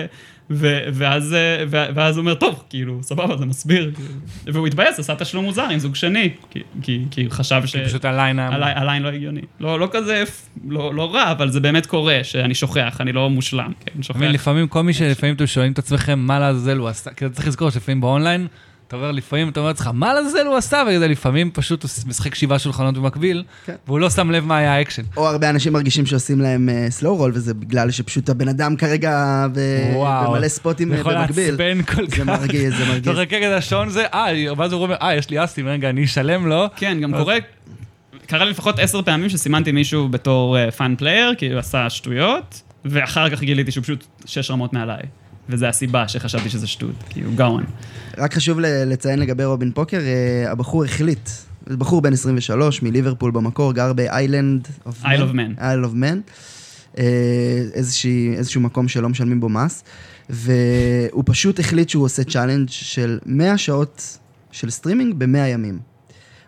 ו- ואז, ו- ואז הוא אומר, טוב, כאילו, סבבה, זה מסביר. כאילו." והוא התבאס, עשה תשלום מוזר עם זוג שני, כי- כי כי חשב ש... כי פשוט ה line... ה line, ה line לא הגיוני. לא, לא כזה, לא, לא רע, אבל זה באמת קורה, שאני שוכח, אני לא מושלם, כן, אני שוכח. לפעמים כל מי שלפעמים אתם שואלים את עצמכם מה לעזאזל הוא עשה, כי אתה צריך לזכור שלפעמים באונליין, אתה אומר לפעמים, אתה אומר לעצמך, מה לעזאזל הוא עשה, וזה לפעמים פשוט הוא משחק שבעה שולחנות במקביל, כן. והוא לא שם לב מה היה האקשן. או הרבה אנשים מרגישים שעושים להם סלואו רול, וזה בגלל שפשוט הבן אדם כרגע וואו. במלא ספוטים זה אה, יכול במקביל. לעצבן כל זה כך. מרגיז, זה מרגיז. אתה מחכה כזה השעון זה, אה, ואז הוא אומר, אה, יש לי אסים, רגע, אני אשלם לו. כן, גם קורה, קרה לי לפחות עשר פעמים שסימנתי מישהו בתור fun player, כי הוא עשה שטויות, ואחר כך גיליתי שהוא פשוט שש רמות מעליי. וזו הסיבה שחשבתי שזה שטות, כי הוא גאון. רק חשוב לציין לגבי רובין פוקר, אה, הבחור החליט, בחור בן 23 מליברפול במקור, גר באיילנד אוף Isle of Man. אייל אוף מן. איזשהו מקום שלא משלמים בו מס, והוא פשוט החליט שהוא עושה challenge של 100 שעות של סטרימינג ב-100 ימים.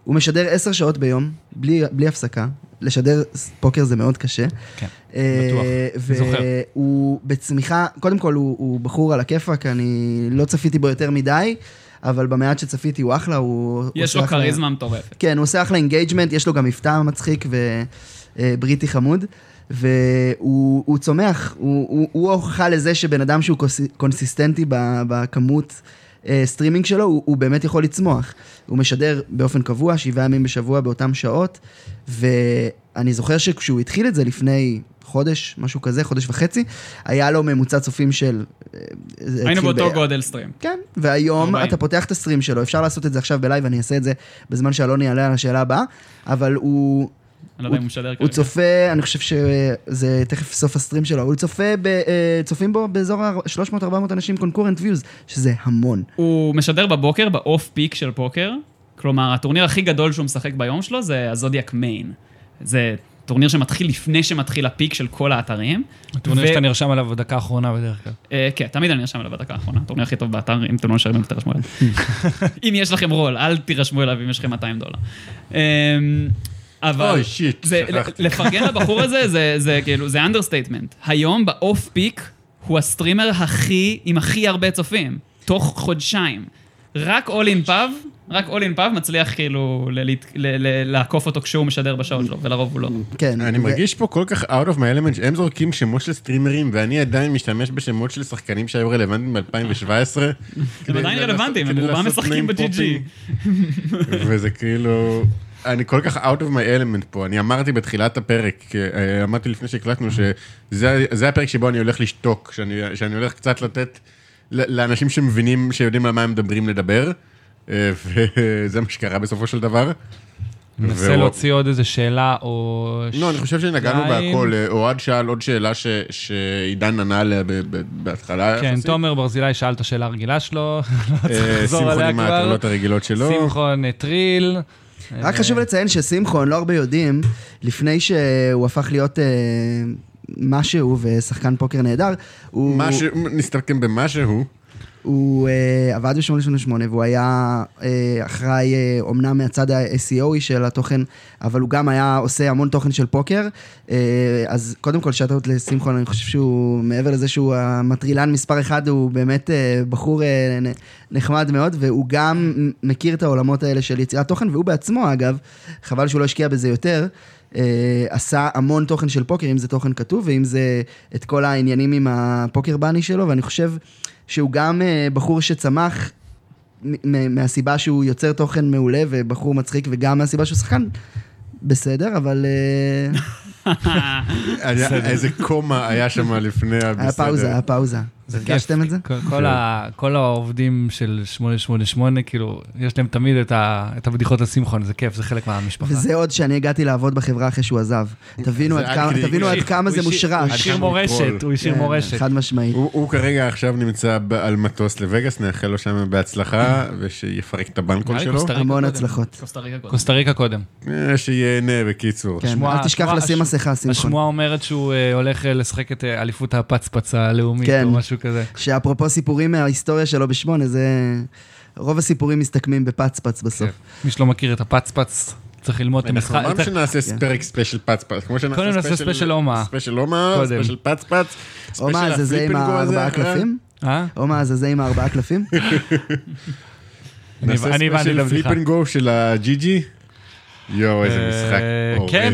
הוא משדר 10 שעות ביום, בלי, בלי הפסקה. לשדר פוקר זה מאוד קשה. כן, אה, בטוח. אני זוכר. והוא בצמיחה, קודם כל הוא, הוא בחור על הכיפאק, אני לא צפיתי בו יותר מדי, אבל במעט שצפיתי הוא אחלה, הוא... יש לו כריזמה מטורפת. כן, הוא עושה אחלה engagement, יש לו גם מבטא מצחיק ובריטי חמוד, והוא הוא צומח, הוא, הוא, הוא ההוכחה לזה שבן אדם שהוא קוס- קונסיסטנטי ב- בכמות אה, סטרימינג שלו, הוא, הוא באמת יכול לצמוח. הוא משדר באופן קבוע, שבעה ימים בשבוע באותן שעות, ואני זוכר שכשהוא התחיל את זה לפני חודש, משהו כזה, חודש וחצי, היה לו ממוצע צופים של... אה, היינו באותו ב- גודל stream. כן, והיום 40. אתה פותח את ה stream שלו, אפשר לעשות את זה עכשיו בלייב, אני אעשה את זה בזמן שאלון יעלה על השאלה הבאה, אבל הוא, אני לא יודע אם הוא משדר הוא כרגע. צופה, אני חושב שזה תכף סוף ה stream שלו, הוא צופה, ב, אה, צופים בו באזור ה-300-400 אנשים concurrent views, שזה המון. הוא משדר בבוקר, ב off peak של פוקר. כלומר, הטורניר הכי גדול שהוא משחק ביום שלו זה ה Zodiac Main. זה טורניר שמתחיל לפני שמתחיל ה peak של כל האתרים. הטורניר ו- שאתה נרשם עליו בדקה האחרונה בדרך כלל. אה, כן, תמיד אני נרשם אליו בדקה האחרונה. הטורניר הכי טוב באתר, אם אתם לא נרשמים, תירשמו אליו. אם יש לכם רול, אל תירשמו אליו אם יש לכם 200 דולר. אבל... אוי, shit, זה, שכחתי. לפרגן לבחור הזה, זה, זה כאילו, זה understatement. היום ב off peak, הוא ה streamer הכי, עם הכי הרבה צופים, תוך חודשיים. רק All in Pub, רק All in Pub מצליח כאילו ל- ל- ל- לעקוף אותו כשהוא משדר בשעות שלו, ולרוב הוא לא. כן. אני ו- מרגיש פה כל כך out of my element, שהם זורקים שמות של סטרימרים, ואני עדיין משתמש בשמות של שחקנים שהיו רלוונטיים ב-2017. הם עדיין רלוונטיים, הם רובם משחקים ב-GG. וזה כאילו... אני כל כך out of my element פה, אני אמרתי בתחילת הפרק, אה, אמרתי לפני שהקלטנו, שזה זה הפרק שבו אני הולך לשתוק, שאני, שאני הולך קצת לתת לאנשים שמבינים, שיודעים על מה הם מדברים לדבר, אה, וזה מה שקרה בסופו של דבר. ננסה להוציא עוד איזה שאלה או... לא, אני חושב שנגענו. בהכל. אה, אוהד שאל עוד שאלה ש- שעידן ענה עליה ב- ב- בהתחלה. כן, יחסית. תומר ברזילי שאל את השאלה הרגילה שלו, לא צריך לחזור שמחון עליה עם כבר. ההטרלות הרגילות שלו. שמחון טריל. רק חשוב לציין ששמחון, לא הרבה יודעים, לפני שהוא הפך להיות אה, משהו ושחקן פוקר נהדר, הוא... משהו, נסתכם במשהו. הוא uh, עבד ב-888 והוא היה uh, אחראי uh, אומנם מהצד ה-SEO של התוכן, אבל הוא גם היה עושה המון תוכן של פוקר. Uh, אז קודם כל שאטות לשמחון, אני חושב שהוא, מעבר לזה שהוא המטרילן מספר אחד, הוא באמת uh, בחור uh, נחמד מאוד, והוא גם מכיר את העולמות האלה של יצירת תוכן, והוא בעצמו אגב, חבל שהוא לא השקיע בזה יותר. Uh, עשה המון תוכן של פוקר, אם זה תוכן כתוב, ואם זה את כל העניינים עם הפוקר בני שלו, ואני חושב שהוא גם uh, בחור שצמח מהסיבה שהוא יוצר תוכן מעולה ובחור מצחיק, וגם מהסיבה שהוא שחקן בסדר, אבל היה- איזה קומה היה שם לפני הבסדר. היה פאוזה, היה פאוזה. זה הרגשתם כיף. את זה? כל- כל ה- כל העובדים של 888, כאילו, יש להם תמיד את ה- את הבדיחות לשמחון, זה כיף, זה חלק מהמשפחה. וזה עוד שאני הגעתי לעבוד בחברה אחרי שהוא עזב. תבינו עד כמה- כדי- תבינו עד כמה זה הוא השאיר- הוא מושרש. השאיר מורשת. הוא השאיר כן, מורשת. חד משמעית. הוא הוא כרגע עכשיו נמצא ב- על מטוס לווגאס, נאחל לו שם בהצלחה, ושיפרק את הבנקול שלו. המון. הצלחות. קוסטה ריקה קודם. אה, שיהנה בקיצור. כן, אל תשכח לשים מסכה, שמחון. השמועה אומרת שהוא אה, הולך אה, לשחק את אליפות הפצפץ הלאומית, כן. או משהו כזה. שאפרופו סיפורים מההיסטוריה שלו בשמונה, זה... רוב הסיפורים מסתכמים בפצפץ בסוף. כן. מי שלא מכיר את הפצפץ, צריך ללמוד את אנחנו המשחק. אמרנו צריך- שנעשה כן. פרק special פצפץ, כמו שנעשה קודם נעשה special אומהה. special אומהה. special פצפץ. אומהה, special זה זה עם הארבעה. קלפים? אה? אומהה, זה זה עם הארבעה קלפים? אני נעשה הבנתי את ספיישל הבדיחה. פליפינגו של ה GG. יואו, איזה אה, משחק. כן.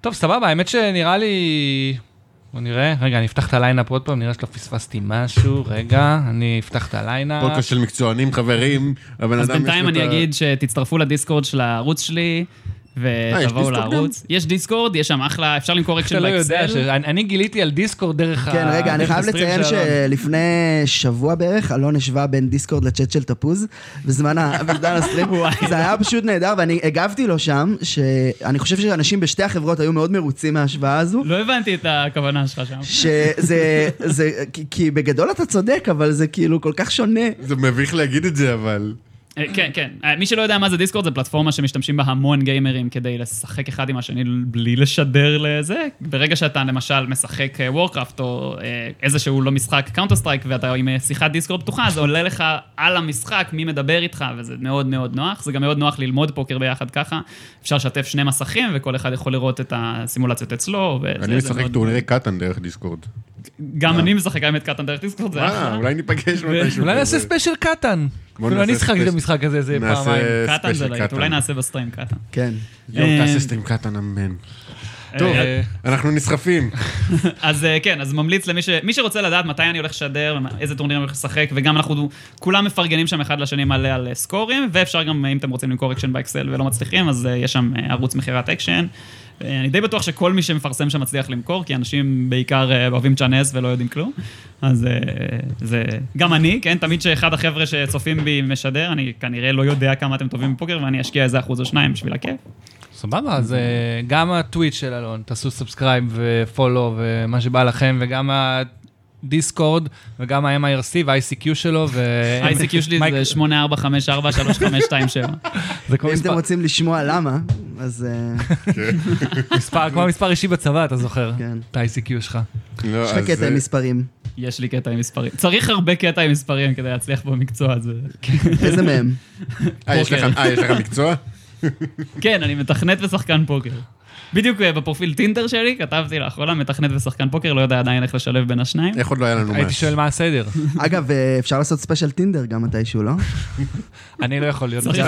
טוב, סבבה, האמת שנראה לי... בוא נראה, רגע, אני אפתח את ה lineup עוד פעם, נראה שלא פספסתי משהו, רגע, אני אפתח את ה lineup. פודקאסט של מקצוענים, חברים. הבן אז אדם יש בינתיים לו אני את ה- אגיד שתצטרפו ל Discord של הערוץ שלי, ותבואו Discord לערוץ. יש Discord, יש שם אחלה, אפשר למכור אקשן לא ב Excel. שאני אני גיליתי על Discord דרך ה... כן, רגע, אני חייב לציין. שלפני שבוע בערך, אלון השווה בין Discord לצ'אט של תפוז, בזמן ה stream. זה היה פשוט נהדר, ואני הגבתי לו שם, שאני חושב שאנשים בשתי החברות היו מאוד מרוצים מההשוואה הזו. לא הבנתי את הכוונה שלך שם. שזה, זה, כי- כי בגדול אתה צודק, אבל זה כאילו כל כך שונה. זה מביך להגיד את זה, אבל... אה, כן, כן. אה, מי שלא יודע מה זה Discord, זה פלטפורמה שמשתמשים בה המון גיימרים כדי לשחק אחד עם השני בלי לשדר לזה. ברגע שאתה למשל משחק Warcraft או אה, איזשהו לא משחק Counter-Strike ואתה עם שיחת Discord פתוחה, זה עולה לך על המשחק מי מדבר איתך, וזה מאוד מאוד נוח. זה גם מאוד נוח ללמוד פוקר ביחד ככה. אפשר לשתף שני מסכים וכל אחד יכול לראות את הסימולציות אצלו. אני משחק טורנירי Catan דרך Discord. גם אני משחק האמת Catan דרך Discord, זה אחלה. אולי ניפגש מתישהו. אולי נעשה. ספיישל Catan. אפילו אני נעשה שיחקתי את. המשחק הזה איזה פעמיים. Catan זה ספיישל להיט, אולי נעשה ב stream Catan. כן. יואו, אה, תעשה stream Catan, אמן. טוב, אה, אנחנו נסחפים. אז אה, כן, אז ממליץ למי ש... מי שרוצה לדעת מתי אני הולך לשדר, איזה טורנירים אני הולך לשחק, וגם אנחנו כולם מפרגנים שם אחד לשני מלא על סקורים, ואפשר גם, אם אתם רוצים למכור אקשן ב Excel ולא מצליחים, אז יש שם ערוץ מכירת אקשן. אני די בטוח שכל מי שמפרסם שם מצליח למכור, כי אנשים בעיקר אה, אוהבים צ'אנס ולא יודעים כלום. אז אה, זה... גם אני, כן, תמיד שאחד החבר'ה שצופים בי משדר, אני כנראה לא יודע כמה אתם טובים בפוקר, ואני אשקיע איזה אחוז או שניים בשביל הכיף. סבבה, אז אה, גם הטוויט של אלון, תעשו subscribe ו follow ומה שבא לכם, וגם הדיסקורד, וגם ה-MIRC וה-ICQ שלו, ו... ה-ICQ שלי זה 84543527. זה כמו אם אתם מספר- רוצים לשמוע למה, אז אה, מספר, כמו מספר אישי בצבא, אתה זוכר? כן. את ה-ICQ שלך. לא, יש לך קטע אה, עם מספרים. יש לי קטע עם מספרים. צריך הרבה קטע עם מספרים כדי להצליח במקצוע הזה. איזה מהם? אה, יש לך-. אה, יש לך מקצוע? כן, אני מתכנת ושחקן פוקר. בדיוק אה, בפרופיל Tinder שלי כתבתי לאחרונה מתכנת ושחקן פוקר, לא יודע עדיין איך לשלב בין השניים. איך עוד לא היה לנו הייתי מס? שואל מה הסדר. אגב, אה, אפשר לעשות ספיישל Tinder גם מתישהו, לא? אני לא יכול להיות. אני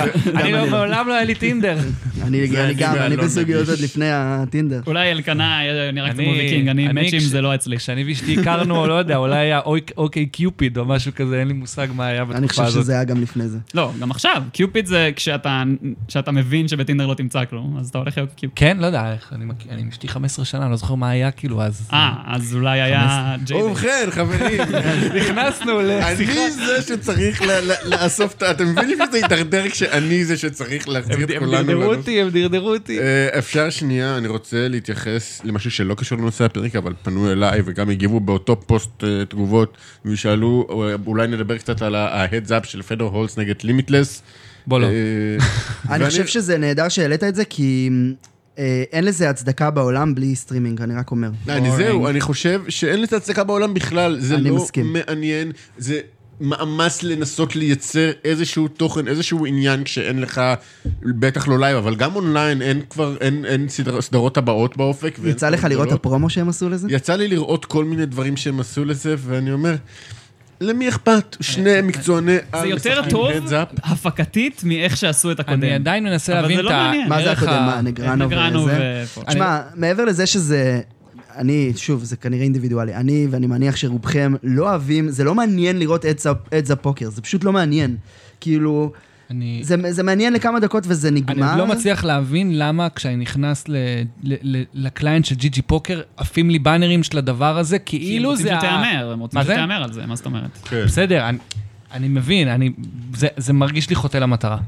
אני לא, לא. מעולם לא היה לי Tinder. אני אני אני גם, אני נגיש. עוד לפני ה Tinder. אולי אלקנה קצת אני- כמו ויקינג, אני אני מאצ'ים זה לא אצלי. כשאני ואשתי הכרנו, לא יודע, אולי היה Ok- OkCupid או משהו כזה, אין לי מושג מה היה אני בתקופה חושב הזאת. שזה היה גם לפני זה. לא, גם עכשיו, Cupid זה כשאתה כשאתה מבין שבטינדר לא תמצא כלום, אז אתה הולך להיות קיופיד. כן, לא יודע, איך, אני עם אשתי 15 שנה, אני לא זוכר מה היה כאילו אז. אה, אז אולי היה ג'יידי. ובכן, חברים, נכנסנו לשיחה. אני זה שצריך לאסוף את ה... אתם מבינים שזה יידרדר כשאני זה שצריך להחזיר הם את הם כולנו? דרדרו לנוס? אותי, הם דרדרו אותי. אה, אפשר שנייה, אני רוצה להתייחס למשהו שלא קשור לנושא הפרק, אבל פנו אליי וגם הגיבו באותו פוסט אה, תגובות, ושאלו, אה, אולי נדבר קצת על up של פדור הולץ נגד Limitless. בוא לא. אני חושב שזה נהדר שהעלית את זה, כי אין לזה הצדקה בעולם בלי סטרימינג, אני רק אומר. אני זהו, אני חושב שאין לזה הצדקה בעולם בכלל, זה לא מסכים. מעניין, זה מאמץ לנסות לייצר איזשהו תוכן, איזשהו עניין כשאין לך, בטח לא live, אבל גם אונליין אין כבר, אין, אין סדר, סדרות הבאות באופק. יצא לך לראות. הפרומו שהם עשו לזה? יצא לי לראות כל מיני דברים שהם עשו לזה, ואני אומר, למי אכפת? שני מקצועני זה על יותר משחקים טוב heads up. הפקתית מאיך שעשו את הקודם. אני עדיין מנסה אבל להבין זה את לא ה... מעניין. מה זה הקודם? מה, נגרנו נגרנו וזה? ופה. תשמע, מעבר לזה שזה... אני, שוב, זה כנראה אינדיבידואלי. אני, ואני מניח שרובכם לא אוהבים, זה לא מעניין לראות אדס הפוקר, זה פשוט לא מעניין. כאילו, אני... זה, זה מעניין לכמה דקות וזה אני נגמר. עוד לא מצליח להבין למה כשאני נכנס ל- ל- ל- לקליינט של ג'י ג'י פוקר, עפים לי באנרים של הדבר הזה, כי הם כאילו רוצים זה... ה- שתהמר, הם רוצים מה זה? שתהמר על זה, מה זאת אומרת? כן. בסדר, אני, אני מבין, אני, זה, זה מרגיש לי חוטא למטרה.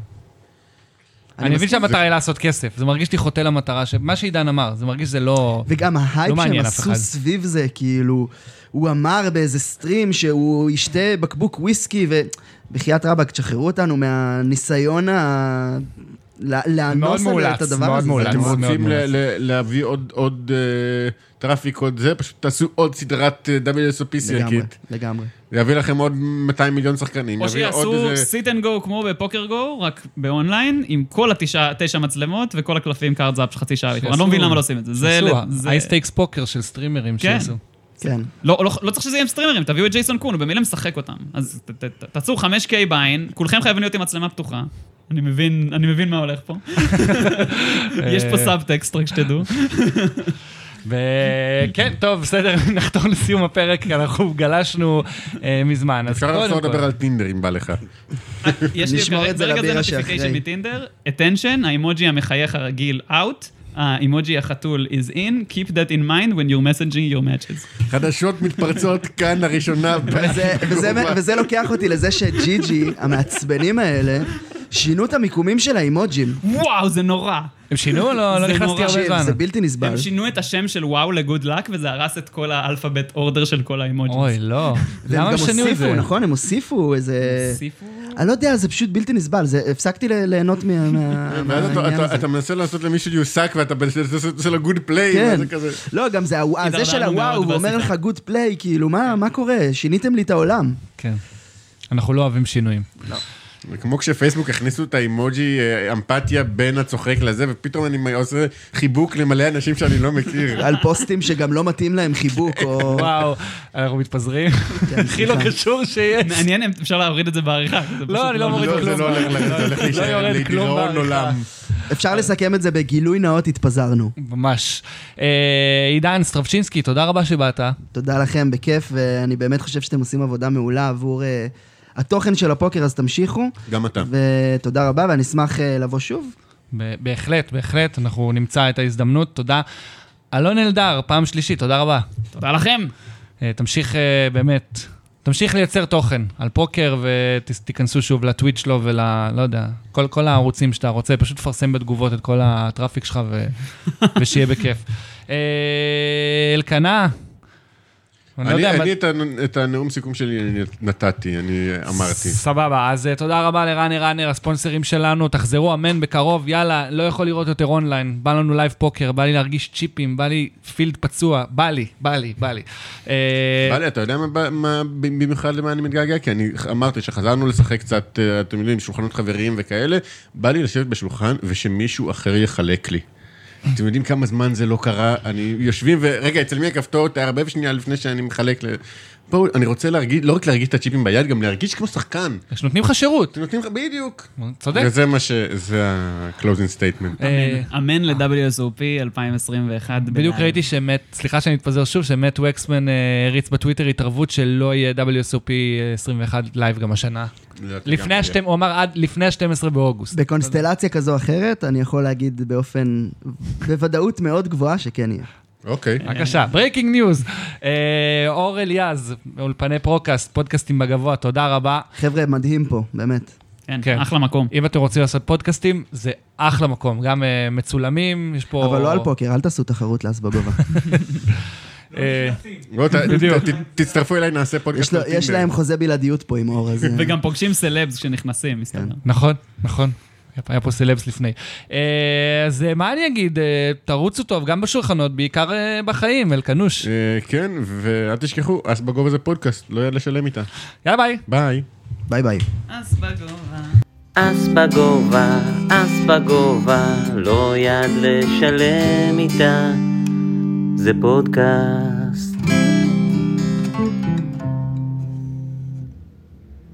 אני, מבין. שהמטרה היא לעשות כסף, זה מרגיש לי חוטא למטרה, שמה שעידן אמר, זה מרגיש שזה לא... וגם ההייפ לא שהם עשו. סביב זה, כאילו, הוא אמר באיזה stream שהוא ישתה בקבוק וויסקי, ובחייאת רבאק, תשחררו אותנו מהניסיון ה... לאנוס מאולץ, עליה את הדבר מאוד הזה. מאולץ. זה אתם מאוד רוצים מאוד ל- ל- להביא עוד- עוד אה, traffic, עוד זה, פשוט תעשו עוד סדרת אה, WSOP לגמרי, circuit. לגמרי. זה יביא לכם עוד 200 מיליון שחקנים. או שיעשו sit and go כמו ב PokerGO, רק באונליין, עם כל התשע תשע מצלמות וכל הקלפים cards up של חצי שעה. אני לא מבין למה לא עושים את זה. זה... high stakes פוקר של סטרימרים כן. שעשו. כן. לא, לא, לא צריך שזה יהיה עם סטרימרים, תביאו את ג'ייסון קון, הוא במילא משחק אותם. אז ת- ת- ת- תעשו 5K buy-in, כולכם חייבים להיות עם מצלמה פתוחה. אני מבין, אני מבין מה הולך פה. יש פה סאבטקסט, רק שתדעו. וכן, טוב, בסדר, נחתור לסיום הפרק, כי אנחנו גלשנו אה, מזמן. אז אפשר קודם לחזור לדבר על טינדר אם בא לך. יש לי ברגע זה נוטיפיקיישן. מטינדר, attention, האימוג'י המחייך הרגיל out, האימוג'י החתול is in, keep that in mind when you're messaging your matches. חדשות מתפרצות כאן לראשונה. וזה, וזה, וזה לוקח אותי לזה שג'י ג'י, המעצבנים האלה, שינו את המיקומים של האימוג'ים. וואו, זה נורא. הם שינו או לא? לא נכנסתי. הרבה זמן. זה בלתי נסבל. הם שינו את השם של wow ל good luck, וזה הרס את כל ה alphabetic order של כל האימוג'ים. אוי, לא. למה גם הם שינו את זה? נכון? הם הוסיפו איזה... הוסיפו? אני לא יודע, זה פשוט בלתי נסבל. זה- הפסקתי ליהנות מה- מה- ואז אתה- מהעניין אתה- הזה. אתה מנסה לעשות למישהו you suck ואתה עושה לו good play, כן. וזה כזה. לא, גם זה של הוואו, הוא אומר. לך good play, כאילו, מה מה קורה? שיניתם לי את העולם. כן. אנחנו לא אוהבים שינויים. זה כמו כשפייסבוק הכניסו את האימוג'י אה, אמפתיה בין הצוחק לזה, ופתאום אני עושה חיבוק למלא אנשים שאני לא מכיר. על פוסטים שגם לא מתאים להם חיבוק, או... וואו, אנחנו מתפזרים. כן, הכי לא. קשור שיש. מעניין אם אפשר להוריד את זה בעריכה. פשוט אני לא מוריד לא, זה כלום. לא הולך זה הולך להישאר יורד כלום לדיראון בעריכה. עולם. אפשר לסכם את זה בגילוי נאות, התפזרנו. ממש. אה, עידן סטרבצ'ינסקי, תודה רבה שבאת. תודה לכם, בכיף, ואני באמת חושב שאתם עושים עבודה מעולה עבור אה, התוכן של הפוקר, אז תמשיכו. גם אתה. ותודה רבה, ואני אשמח אה, לבוא שוב. ב- בהחלט, בהחלט, אנחנו נמצא את ההזדמנות, תודה. אלון אלדר, פעם שלישית, תודה רבה. תודה לכם. אה, תמשיך אה, באמת, תמשיך לייצר תוכן על פוקר ותיכנסו שוב לטוויט שלו ול... לא יודע, כל, כל הערוצים שאתה רוצה, פשוט תפרסם בתגובות את כל הטראפיק שלך ו... ושיהיה בכיף. אה, אלקנה. אני לא יודע, אני את הנ- את הנאום סיכום שלי נתתי, אני אמרתי. סבבה, אז uh, תודה רבה ל Runner Runner, הספונסרים שלנו, תחזרו אמן בקרוב, יאללה, לא יכול לראות יותר אונליין, בא לנו live פוקר, בא לי להרגיש צ'יפים, בא לי field פצוע, בא לי, בא לי, בא לי. אה, בא לי, אתה יודע מה- מה- במיוחד למה אני מתגעגע? כי אני אמרתי שחזרנו לשחק קצת, אה, אתם יודעים, שולחנות חברים וכאלה, בא לי לשבת בשולחן ושמישהו אחר יחלק לי. אתם יודעים כמה זמן זה לא קרה? אני יושבים ורגע, אצל מי הכפתור? תערבב שנייה לפני שאני מחלק ל... בואו, אני רוצה להרגיש, לא רק להרגיש את הצ'יפים ביד, גם להרגיש כמו שחקן. שנותנים לך שירות. נותנים לך, בדיוק. צודק. וזה מה ש... זה ה-closing statement. אה, אמן ל-WSOP 2021. בדיוק. ראיתי שמט, סליחה שאני מתפזר שוב, שמט וקסמן אה, הריץ בטוויטר התערבות שלא יהיה WSOP 21 live גם השנה. לפני השתים, הוא אמר עד לפני ה-12 באוגוסט. בקונסטלציה כזו או אחרת, אני יכול להגיד באופן, בוודאות מאוד גבוהה שכן יהיה. אוקיי. בבקשה, breaking news. אור אליעז, אולפני פרוקאסט, פודקאסטים בגבוה, תודה רבה. חבר'ה, מדהים פה, באמת. כן, כן. אחלה מקום. אם אתם רוצים לעשות פודקאסטים, זה אחלה מקום. גם אה, מצולמים, יש פה... אבל לא על פוקר, אל תעשו תחרות לאס בגובה. אה, תצטרפו אליי, נעשה פודקאסט. יש להם חוזה בלעדיות פה עם אור, אז... אה, וגם פוגשים סלבס כשנכנסים, מסתבר. נכון, נכון. היה פה- סלבס לפני. אה, אז אה, מה אני אגיד? אה, תרוצו טוב, גם בשולחנות, בעיקר בחיים, אלקנוש. כן, ואל תשכחו, אס בגובה זה פודקאסט, לא יד לשלם איתה. יאללה ביי. ביי. ביי ביי. אס בגובה. אס בגובה, אס בגובה, לא יד לשלם איתה, זה פודקאסט.